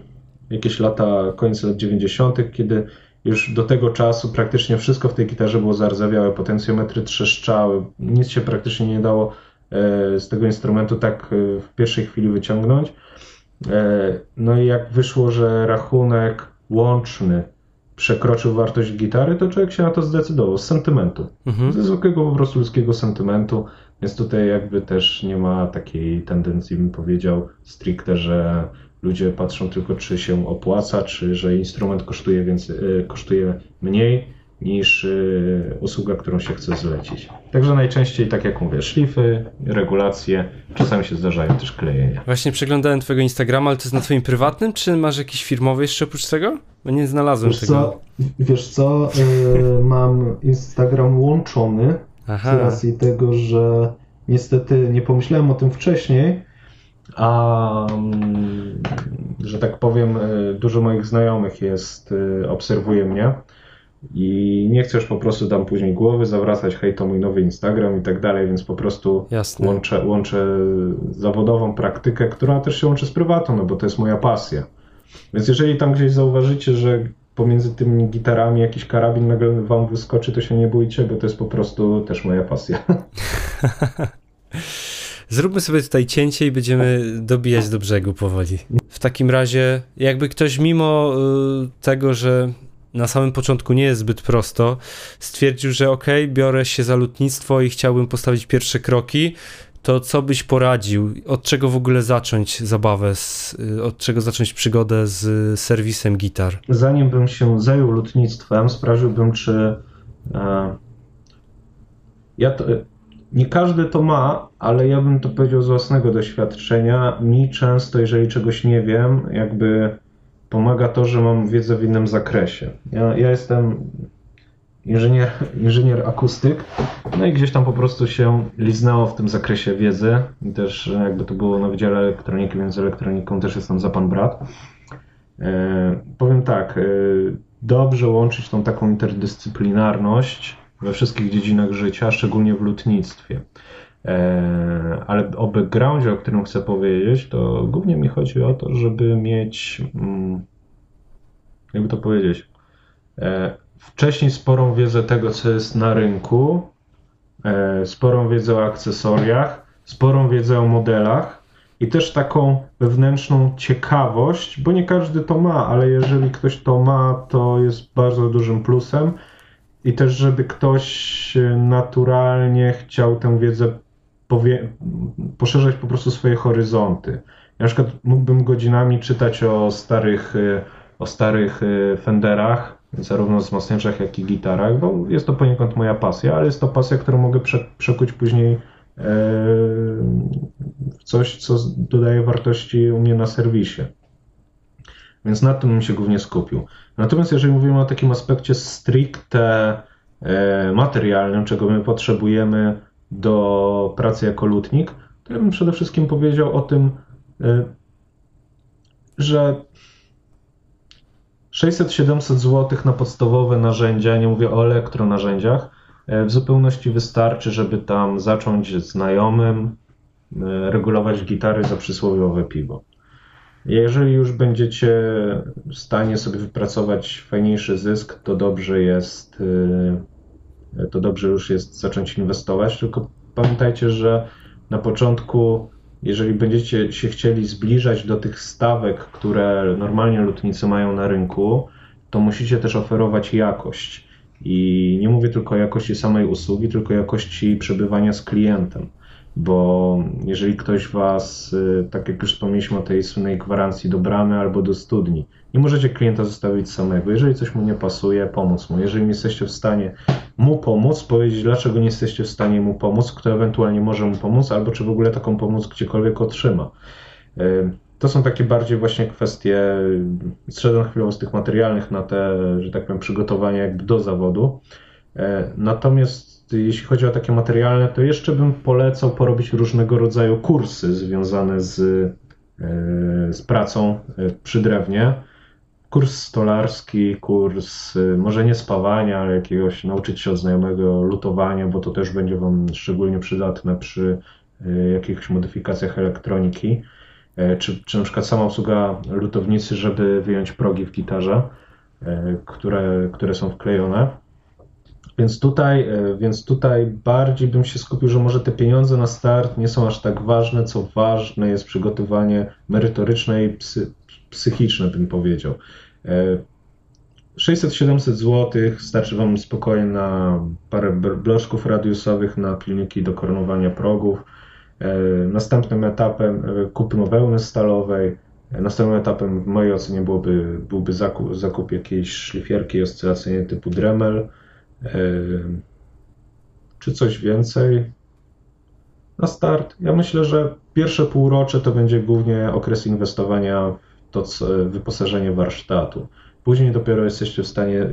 jakieś lata, koniec lat 90., kiedy już do tego czasu praktycznie wszystko w tej gitarze było zardzewiałe, potencjometry trzeszczały, nic się praktycznie nie dało e, z tego instrumentu tak e, w pierwszej chwili wyciągnąć. E, no i jak wyszło, że rachunek łączny przekroczył wartość gitary, to człowiek się na to zdecydował z sentymentu. Mhm. Ze zwykłego po prostu ludzkiego sentymentu. Więc tutaj jakby też nie ma takiej tendencji, bym powiedział, stricte, że ludzie patrzą tylko, czy się opłaca, czy że instrument kosztuje, więcej, e, kosztuje mniej niż e, usługa, którą się chce zlecić. Także najczęściej, tak jak mówię, szlify, regulacje, czasami się zdarzają też klejenia. Właśnie przeglądałem twojego Instagrama, ale to jest na twoim prywatnym, czy masz jakiś firmowy jeszcze oprócz tego? Bo nie znalazłem wiesz tego. Co, wiesz co, yy, [LAUGHS] mam Instagram łączony Aha. z racji tego, że niestety nie pomyślałem o tym wcześniej, a mm, że tak powiem, e, dużo moich znajomych jest, obserwuje mnie i nie chcesz po prostu tam później głowy zawracać, hej, to mój nowy Instagram i tak dalej, więc po prostu łączę, łączę zawodową praktykę, która też się łączy z prywatą, no bo to jest moja pasja. Więc jeżeli tam gdzieś zauważycie, że pomiędzy tymi gitarami jakiś karabin nagle wam wyskoczy, to się nie bójcie, bo to jest po prostu też moja pasja. [LAUGHS] Zróbmy sobie tutaj cięcie i będziemy dobijać do brzegu powoli. W takim razie, jakby ktoś mimo y, tego, że na samym początku nie jest zbyt prosto, stwierdził, że ok, biorę się za lutnictwo i chciałbym postawić pierwsze kroki, to co byś poradził? Od czego w ogóle zacząć zabawę? Z, y, od czego zacząć przygodę z serwisem gitar? Zanim bym się zajął lutnictwem, sprawdziłbym, czy. E, ja to, nie każdy to ma, ale ja bym to powiedział z własnego doświadczenia. Mi często, jeżeli czegoś nie wiem, jakby pomaga to, że mam wiedzę w innym zakresie. Ja, ja jestem inżynier, inżynier akustyk, no i gdzieś tam po prostu się liznęło w tym zakresie wiedzy i też jakby to było na Wydziale Elektroniki, więc elektroniką też jestem za pan brat. E, powiem tak, e, dobrze łączyć tą taką interdyscyplinarność we wszystkich dziedzinach życia, szczególnie w lutnictwie. E, ale o backgroundzie, o którym chcę powiedzieć, to głównie mi chodzi o to, żeby mieć, mm, jakby to powiedzieć, e, wcześniej sporą wiedzę tego, co jest na rynku, e, sporą wiedzę o akcesoriach, sporą wiedzę o modelach i też taką wewnętrzną ciekawość, bo nie każdy to ma, ale jeżeli ktoś to ma, to jest bardzo dużym plusem. I też, żeby ktoś naturalnie chciał tę wiedzę powie, poszerzać po prostu swoje horyzonty. Ja na przykład mógłbym godzinami czytać o starych, o starych e, Fenderach, zarówno wzmacniaczach, jak i gitarach, bo jest to poniekąd moja pasja, ale jest to pasja, którą mogę przekuć później e, w coś, co dodaje wartości u mnie na serwisie. Więc na tym bym się głównie skupił. Natomiast jeżeli mówimy o takim aspekcie stricte e, materialnym, czego my potrzebujemy do pracy jako lutnik, to ja bym przede wszystkim powiedział o tym, e, że 600-700 zł na podstawowe narzędzia, nie mówię o elektronarzędziach, e, w zupełności wystarczy, żeby tam zacząć znajomym regulować gitary za przysłowiowe piwo. Jeżeli już będziecie w stanie sobie wypracować fajniejszy zysk, to dobrze jest, y, to dobrze już jest zacząć inwestować, tylko pamiętajcie, że na początku, jeżeli będziecie się chcieli zbliżać do tych stawek, które normalnie lotnicy mają na rynku, to musicie też oferować jakość. I nie mówię tylko o jakości samej usługi, tylko jakości przebywania z klientem. bo jeżeli ktoś was, y, tak jak już wspomnieliśmy o tej słynnej gwarancji do bramy albo do studni, nie możecie klienta zostawić samego. Jeżeli coś mu nie pasuje, pomóc mu. Jeżeli nie jesteście w stanie mu pomóc, powiedzieć, dlaczego nie jesteście w stanie mu pomóc, kto ewentualnie może mu pomóc, albo czy w ogóle taką pomoc gdziekolwiek otrzyma. To są takie bardziej właśnie kwestie, zszedłem chwilowo z tych materialnych na te, że tak powiem, przygotowania jakby do zawodu. Y, natomiast jeśli chodzi o takie materialne, to jeszcze bym polecał porobić różnego rodzaju kursy związane z, e, z pracą e, przy drewnie. Kurs stolarski, kurs e, może nie spawania, ale jakiegoś nauczyć się od znajomego lutowania, bo to też będzie Wam szczególnie przydatne przy jakichś modyfikacjach elektroniki. Czy, czy na przykład sama obsługa lutownicy, żeby wyjąć progi w gitarze, które, które są wklejone. Więc tutaj, e, więc tutaj bardziej bym się skupił, że może te pieniądze na start nie są aż tak ważne, co ważne jest przygotowanie merytoryczne i psy, psychiczne, bym powiedział. 600-700 e, zł starczy Wam spokojnie na parę bloczków radiusowych, na pilniki do koronowania progów. E, następnym etapem kupno wełny stalowej. Następnym etapem w mojej ocenie byłoby, byłby zakup, zakup jakiejś szlifierki oscylacyjnej typu Dremel czy coś więcej na start? Ja myślę, że pierwsze półrocze to będzie głównie okres inwestowania w to wyposażenie warsztatu. Później dopiero jesteście w stanie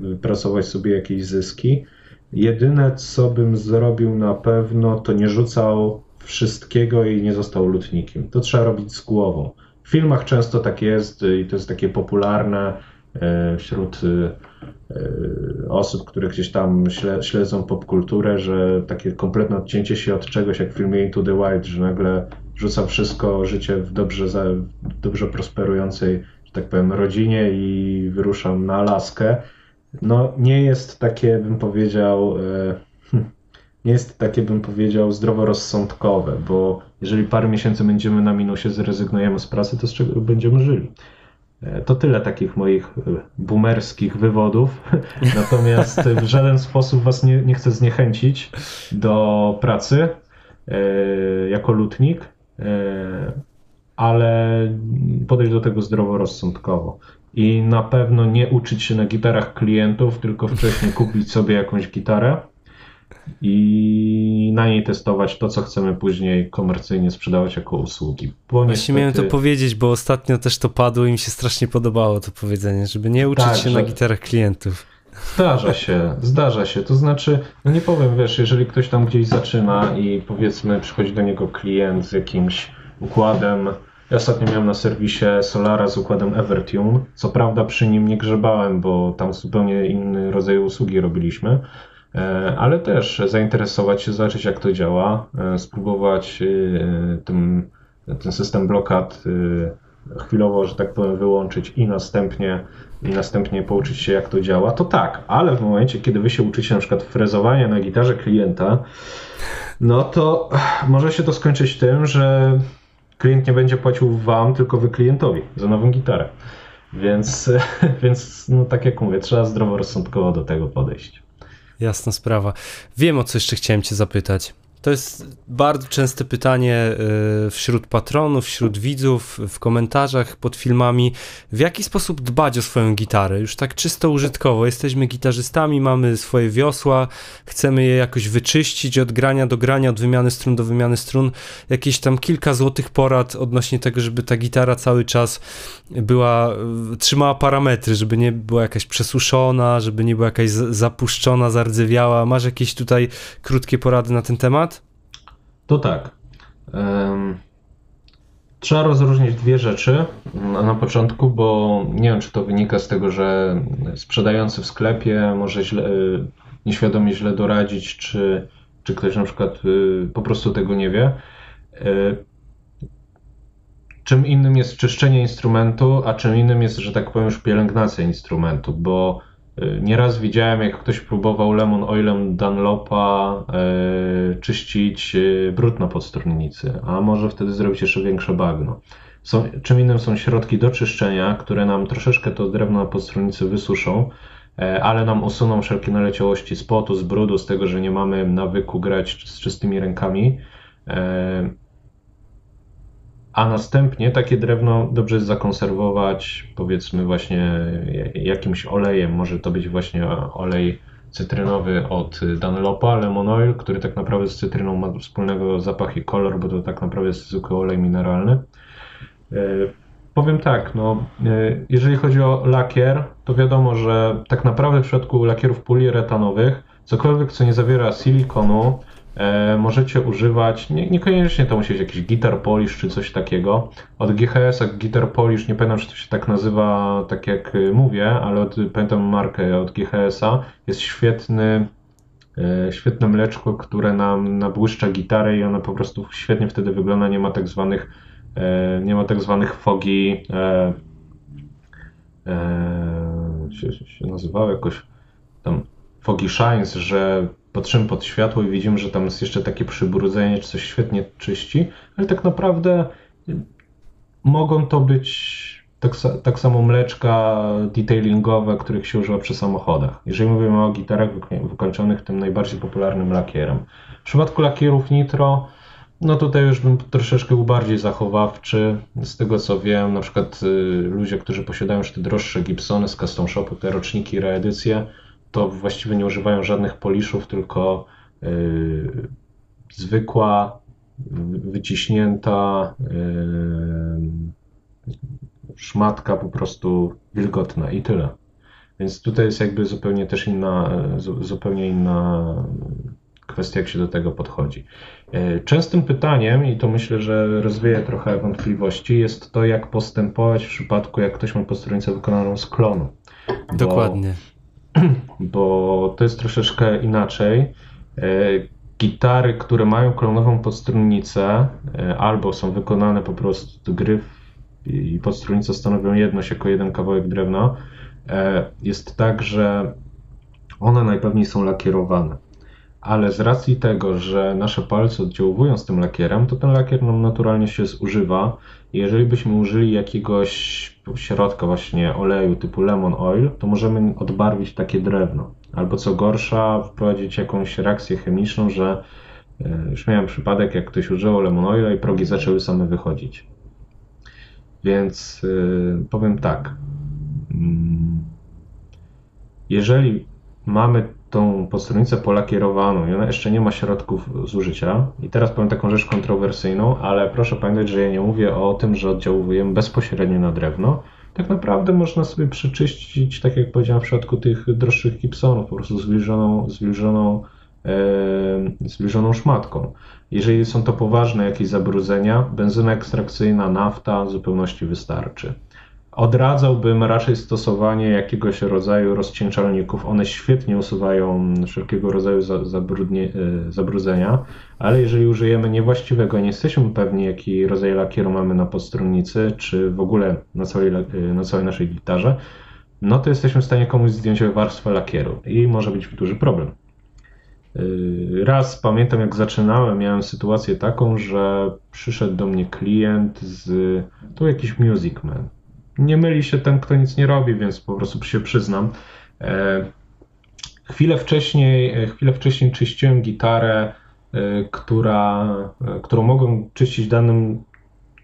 wypracować sobie jakieś zyski. Jedyne, co bym zrobił na pewno, to nie rzucał wszystkiego i nie został lutnikiem. To trzeba robić z głową. W filmach często tak jest i to jest takie popularne e, wśród y, E, osób, które gdzieś tam śledzą popkulturę, że takie kompletne odcięcie się od czegoś, jak w filmie Into the Wild, że nagle rzuca wszystko życie w dobrze, dobrze prosperującej, że tak powiem, rodzinie i wyruszam na Alaskę. No nie jest takie, bym powiedział, e, hm, nie jest takie, bym powiedział, zdroworozsądkowe, bo jeżeli parę miesięcy będziemy na minusie, zrezygnujemy z pracy, to z czego będziemy żyli? E, to tyle takich moich e, boomerskich wywodów. [LAUGHS] Natomiast w żaden sposób Was nie, nie chcę zniechęcić do pracy jako lutnik, ale podejść do tego zdroworozsądkowo. I na pewno nie uczyć się na gitarach klientów, tylko wcześniej kupić sobie jakąś gitarę i na niej testować to, co chcemy później komercyjnie sprzedawać jako usługi. Bo Właśnie niestety... miałem to powiedzieć, bo ostatnio też to padło i mi się strasznie podobało to powiedzenie, żeby nie uczyć tak, się że... na gitarach klientów. Zdarza się, zdarza się. To znaczy, no nie powiem, wiesz, jeżeli ktoś tam gdzieś zaczyna i powiedzmy przychodzi do niego klient z jakimś układem, ja ostatnio miałem na serwisie Solara z układem Evertune. Co prawda przy nim nie grzebałem, bo tam zupełnie inny rodzaj usługi robiliśmy, E, ale też zainteresować się, zobaczyć jak to działa, e, spróbować e, tym, ten system blokad chwilowo, że tak powiem, wyłączyć i następnie, i następnie pouczyć się jak to działa, to tak, ale w momencie, kiedy wy się uczycie na przykład frezowania na gitarze klienta, no to może się to skończyć tym, że klient nie będzie płacił wam, tylko wy klientowi za nową gitarę. Więc, [LAUGHS] więc no tak jak mówię, trzeba zdroworozsądkowo do tego podejść. Jasna sprawa. Wiem, o co jeszcze chciałem cię zapytać. To jest bardzo częste pytanie y, wśród patronów, wśród widzów, w komentarzach pod filmami. W jaki sposób dbać o swoją gitarę? Już tak czysto użytkowo. Jesteśmy gitarzystami, mamy swoje wiosła, chcemy je jakoś wyczyścić od grania do grania, od wymiany strun do wymiany strun. Jakieś tam kilka złotych porad odnośnie tego, żeby ta gitara cały czas była, y, trzymała parametry, żeby nie była jakaś przesuszona, żeby nie była jakaś zapuszczona, zardzewiała. Masz jakieś tutaj krótkie porady na ten temat? To tak. Trzeba rozróżnić dwie rzeczy na początku, bo nie wiem, czy to wynika z tego, że sprzedający w sklepie może źle, nieświadomie źle doradzić, czy, czy ktoś na przykład y, po prostu tego nie wie. Y, czym innym jest czyszczenie instrumentu, a czym innym jest, że tak powiem, już pielęgnacja instrumentu, bo Y, nieraz widziałem, jak ktoś próbował lemon oilem Dunlopa e, czyścić e, brud na podstronnicy, a może wtedy zrobić jeszcze większe bagno. Są, czym innym są środki do czyszczenia, które nam troszeczkę to drewno na podstronnicy wysuszą, ale nam usuną wszelkie naleciałości z potu, z brudu, z tego, że nie mamy nawyku grać z czystymi rękami. A następnie takie drewno dobrze jest zakonserwować, powiedzmy, właśnie jakimś olejem. Może to być właśnie olej cytrynowy od Dunlopa, Lemon Oil, który tak naprawdę z cytryną ma wspólnego zapach i kolor, bo to tak naprawdę jest zwykły olej mineralny. E, powiem tak, no, e, jeżeli chodzi o lakier, to wiadomo, że tak naprawdę w przypadku lakierów poliuretanowych, cokolwiek co nie zawiera silikonu, możecie używać, nie, niekoniecznie to musi być jakiś Guitar Polish czy coś takiego. Od GHS, jak Guitar Polish, nie pamiętam, czy to się tak nazywa, tak jak mówię, ale od, pamiętam markę od GHS-a, jest świetny, e, świetne mleczko, które nam nabłyszcza gitarę i ona po prostu świetnie wtedy wygląda, nie ma tak zwanych e, nie ma tak zwanych fogi e, e, się, się nazywało jakoś tam fogi shines, że patrzymy pod światło i widzimy, że tam jest jeszcze takie przybrudzenie, czy coś świetnie czyści, ale tak naprawdę mogą to być tak, tak samo mleczka detailingowe, których się używa przy samochodach. Jeżeli mówimy o gitarach wykończonych tym najbardziej popularnym lakierem. W przypadku lakierów nitro, no tutaj już bym troszeczkę był bardziej zachowawczy. Z tego co wiem, na przykład y, ludzie, którzy posiadają już te droższe Gibsony z custom shopu, te roczniki, reedycje, to właściwie nie używają żadnych poliszów, tylko yy, zwykła, wyciśnięta yy, szmatka po prostu wilgotna i tyle. Więc tutaj jest jakby zupełnie też inna, zupełnie inna kwestia, jak się do tego podchodzi. Yy, częstym pytaniem, i to myślę, że rozwieje trochę wątpliwości, jest to, jak postępować w przypadku, jak ktoś ma posterunicę wykonaną z klonu. Dokładnie. [CLEARS THROAT] bo to jest troszeczkę inaczej. E, gitary, które mają klonową podstrunnicę, e, albo są wykonane po prostu gryf i podstrunnica stanowią jedność jako jeden kawałek drewna, e, jest tak, że one najpewniej są lakierowane. Ale z racji tego, że nasze palce oddziałują z tym lakierem, to ten lakier nam naturalnie się zużywa. Jeżeli byśmy użyli jakiegoś środka właśnie oleju typu lemon oil, to możemy odbarwić takie drewno. Albo co gorsza, wprowadzić jakąś reakcję chemiczną, że e, już miałem przypadek, jak ktoś używał lemon oila i progi zaczęły same wychodzić. Więc yy, powiem tak. Mm, jeżeli mamy tą posterunicę polakierowaną i ona jeszcze nie ma środków zużycia. I teraz powiem taką rzecz kontrowersyjną, ale proszę pamiętać, że ja nie mówię o tym, że oddziałujemy bezpośrednio na drewno. Tak naprawdę można sobie przeczyścić, tak jak powiedziałem w przypadku tych droższych Gibsonów, po prostu zwilżoną, zwilżoną, e, zwilżoną szmatką. Jeżeli są to poważne jakieś zabrudzenia, benzyna ekstrakcyjna, nafta w zupełności wystarczy. Odradzałbym raczej stosowanie jakiegoś rodzaju rozcieńczalników. One świetnie usuwają wszelkiego rodzaju e, zabrudzenia, ale jeżeli użyjemy niewłaściwego, nie jesteśmy pewni, jaki rodzaj lakieru mamy na podstronnicy, czy w ogóle na całej, e, na całej naszej gitarze, no to jesteśmy w stanie komuś zdjąć warstwę lakieru i może być duży problem. E, raz pamiętam, jak zaczynałem, miałem sytuację taką, że przyszedł do mnie klient z. To jakiś Music Man nie myli się ten, kto nic nie robi, więc po prostu się przyznam. E, chwilę wcześniej, e, chwilę wcześniej czyściłem gitarę, e, która, którą mogłem czyścić danym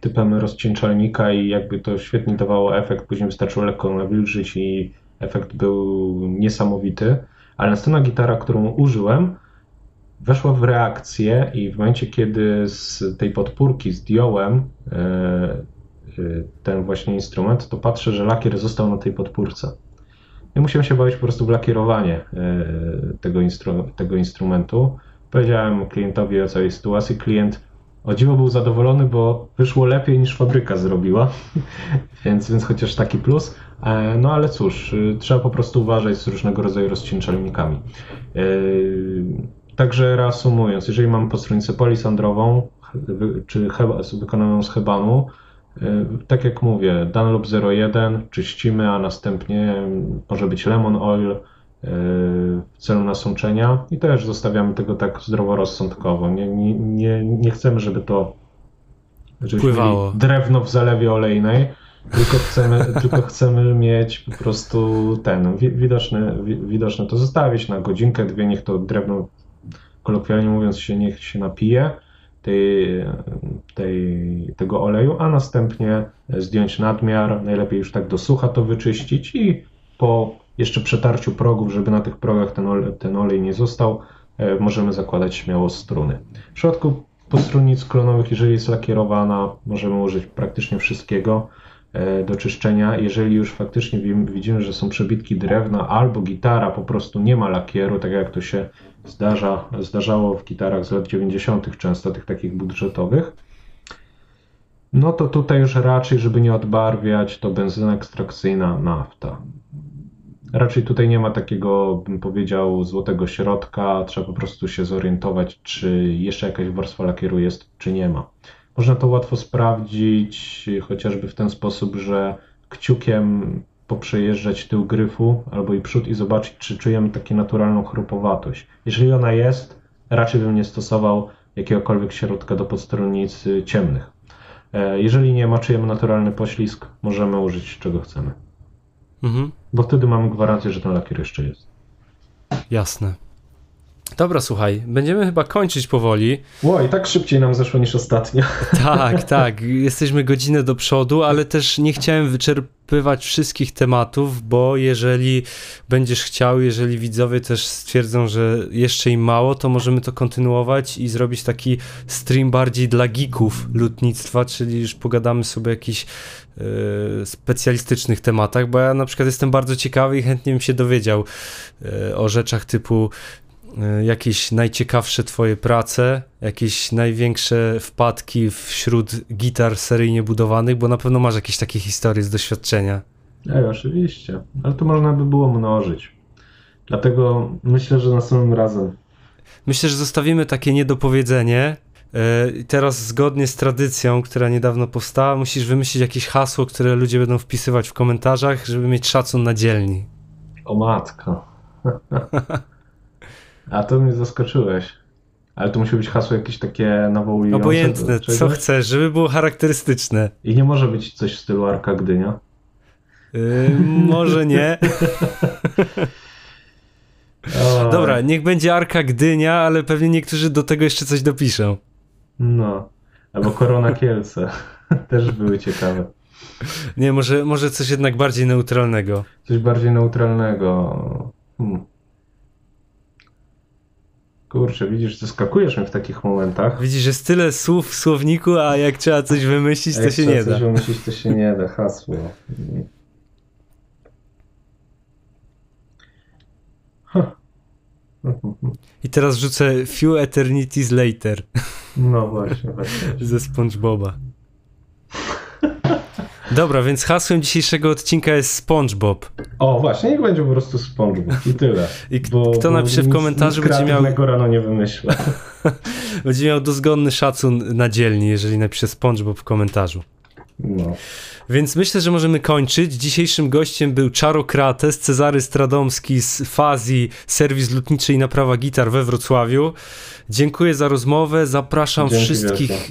typem rozcieńczalnika i jakby to świetnie dawało efekt. Później wystarczyło lekko nawilżyć i efekt był niesamowity. Ale następna gitara, którą użyłem, weszła w reakcję i w momencie, kiedy z tej podpórki zdjąłem ten właśnie instrument, to patrzę, że lakier został na tej podpórce. Ja musiałem się bawić po prostu w lakierowanie y, tego, instru tego instrumentu. Powiedziałem klientowi o całej sytuacji. Klient o dziwo był zadowolony, bo wyszło lepiej niż fabryka zrobiła, [LAUGHS] więc, więc chociaż taki plus. E, no ale cóż, y, trzeba po prostu uważać z różnego rodzaju rozcieńczalnikami. Także reasumując, jeżeli mamy postronicę polisandrową, czy wykonaną z hebanu, E, tak jak mówię, Dunlop 01 czyścimy, a następnie może być lemon oil e, w celu nasączenia i też zostawiamy tego tak zdroworozsądkowo. Nie, nie, nie, nie chcemy, żeby to Pływało. drewno w zalewie olejnej tylko chcemy, [LAUGHS] tylko chcemy mieć po prostu ten widoczny, widoczny to zostawić na godzinkę, dwie, niech to drewno, kolokwialnie mówiąc, się niech się napije tej, tej, tego oleju, a następnie zdjąć nadmiar, najlepiej już tak do sucha to wyczyścić i po jeszcze przetarciu progów, żeby na tych progach ten olej, ten olej nie został, e, możemy zakładać śmiało struny. W przypadku postrunic klonowych, jeżeli jest lakierowana, możemy użyć praktycznie wszystkiego do czyszczenia. Jeżeli już faktycznie widzimy, że są przebitki drewna albo gitara po prostu nie ma lakieru, tak jak to się zdarza, zdarzało w gitarach z lat 90., często tych takich budżetowych, no to tutaj już raczej, żeby nie odbarwiać, to benzyna ekstrakcyjna, nafta. Raczej tutaj nie ma takiego, bym powiedział, złotego środka. Trzeba po prostu się zorientować, czy jeszcze jakaś warstwa lakieru jest, czy nie ma. Można to łatwo sprawdzić, chociażby w ten sposób, że kciukiem poprzejeżdżać tył gryfu albo i przód i zobaczyć, czy czujemy taką naturalną chrupowatość. Jeżeli ona jest, raczej bym nie stosował jakiegokolwiek środka do podstronnic ciemnych. E, jeżeli nie ma, czujemy naturalny poślizg, możemy użyć czego chcemy. Mhm. Bo wtedy mamy gwarancję, że ten lakier jeszcze jest. Jasne. Dobra, słuchaj, będziemy chyba kończyć powoli. Ło, i tak szybciej nam zeszło niż ostatnio. [LAUGHS] Tak, tak. Jesteśmy godzinę do przodu, ale też nie chciałem wyczerpywać wszystkich tematów, bo jeżeli będziesz chciał, jeżeli widzowie też stwierdzą, że jeszcze im mało, to możemy to kontynuować i zrobić taki stream bardziej dla geeków lutnictwa, czyli już pogadamy sobie o jakichś yy, specjalistycznych tematach, bo ja na przykład jestem bardzo ciekawy i chętnie bym się dowiedział yy, o rzeczach typu E, jakieś najciekawsze twoje prace, jakieś największe wpadki wśród gitar seryjnie budowanych, bo na pewno masz jakieś takie historie z doświadczenia. Ej, oczywiście, ale to można by było mnożyć. Dlatego myślę, że następnym razem. Myślę, że zostawimy takie niedopowiedzenie. E, teraz zgodnie z tradycją, która niedawno powstała, musisz wymyślić jakieś hasło, które ludzie będą wpisywać w komentarzach, żeby mieć szacun na dzielni. O matko. [LAUGHS] A to mnie zaskoczyłeś. Ale to musi być hasło jakieś takie nawołujące. Obojętne, co chcesz, żeby było charakterystyczne. I nie może być coś w stylu Arka Gdynia? Yy, może nie. [LAUGHS] [LAUGHS] Dobra, niech będzie Arka Gdynia, ale pewnie niektórzy do tego jeszcze coś dopiszą. No, albo Korona Kielce. [LAUGHS] Też były ciekawe. Nie, może, może coś jednak bardziej neutralnego. Coś bardziej neutralnego. Hmm. Kurczę, widzisz, zaskakujesz mnie w takich momentach. Widzisz, jest tyle słów w słowniku, a jak trzeba coś wymyślić, to się nie da. coś wymyślić, to się nie da. Hasło. I teraz rzucę Few Eternities Later. No właśnie, właśnie. [LAUGHS] Ze SpongeBoba. Dobra, więc hasłem dzisiejszego odcinka jest SpongeBob. O, właśnie, niech będzie po prostu SpongeBob i tyle. I bo, kto napisze w komentarzu, nic będzie miał... rano nie wymyślę. [LAUGHS] [LAUGHS] będzie miał dozgonny szacun na dzielni, jeżeli napisze SpongeBob w komentarzu. No. Więc myślę, że możemy kończyć. Dzisiejszym gościem był Czarokrates, Cezary Stradomski z Fazji, serwis lutniczy i naprawa gitar we Wrocławiu. Dziękuję za rozmowę. Zapraszam Dzięki wszystkich,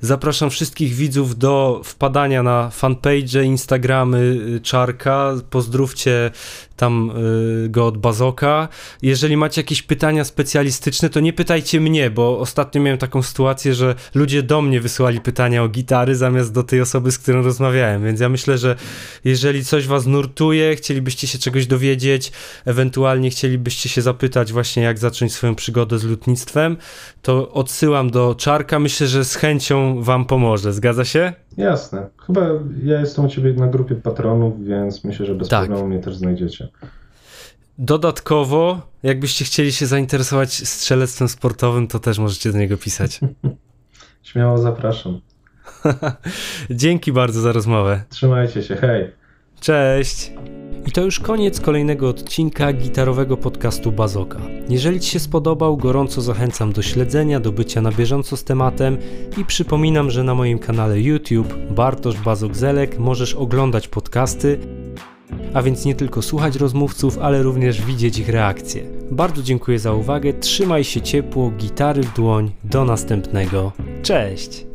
zapraszam wszystkich widzów do wpadania na fanpage, Instagramy y, Czarka. Pozdrówcie tam y, go od Bazoka. Jeżeli macie jakieś pytania specjalistyczne, to nie pytajcie mnie, bo ostatnio miałem taką sytuację, że ludzie do mnie wysyłali pytania o gitary zamiast do tej osoby, z którą rozmawiałem. Więc ja myślę, że jeżeli coś was nurtuje, chcielibyście się czegoś dowiedzieć, ewentualnie chcielibyście się zapytać właśnie jak zacząć swoją przygodę z lutnictwem, to odsyłam do Czarka. Myślę, że z chęcią wam pomoże. Zgadza się? Jasne. Chyba ja jestem u ciebie na grupie patronów, więc myślę, że bez tak. problemu mnie też znajdziecie. Dodatkowo, jakbyście chcieli się zainteresować strzelectwem sportowym, to też możecie do niego pisać. [LAUGHS] Śmiało zapraszam. [LAUGHS] Dzięki bardzo za rozmowę. Trzymajcie się, hej. Cześć. I to już koniec kolejnego odcinka gitarowego podcastu Bazoka. Jeżeli Ci się spodobał, gorąco zachęcam do śledzenia, do bycia na bieżąco z tematem i przypominam, że na moim kanale YouTube Bartosz Bazok-Zelek możesz oglądać podcasty, a więc nie tylko słuchać rozmówców, ale również widzieć ich reakcje. Bardzo dziękuję za uwagę, trzymaj się ciepło, gitary w dłoń, do następnego. Cześć!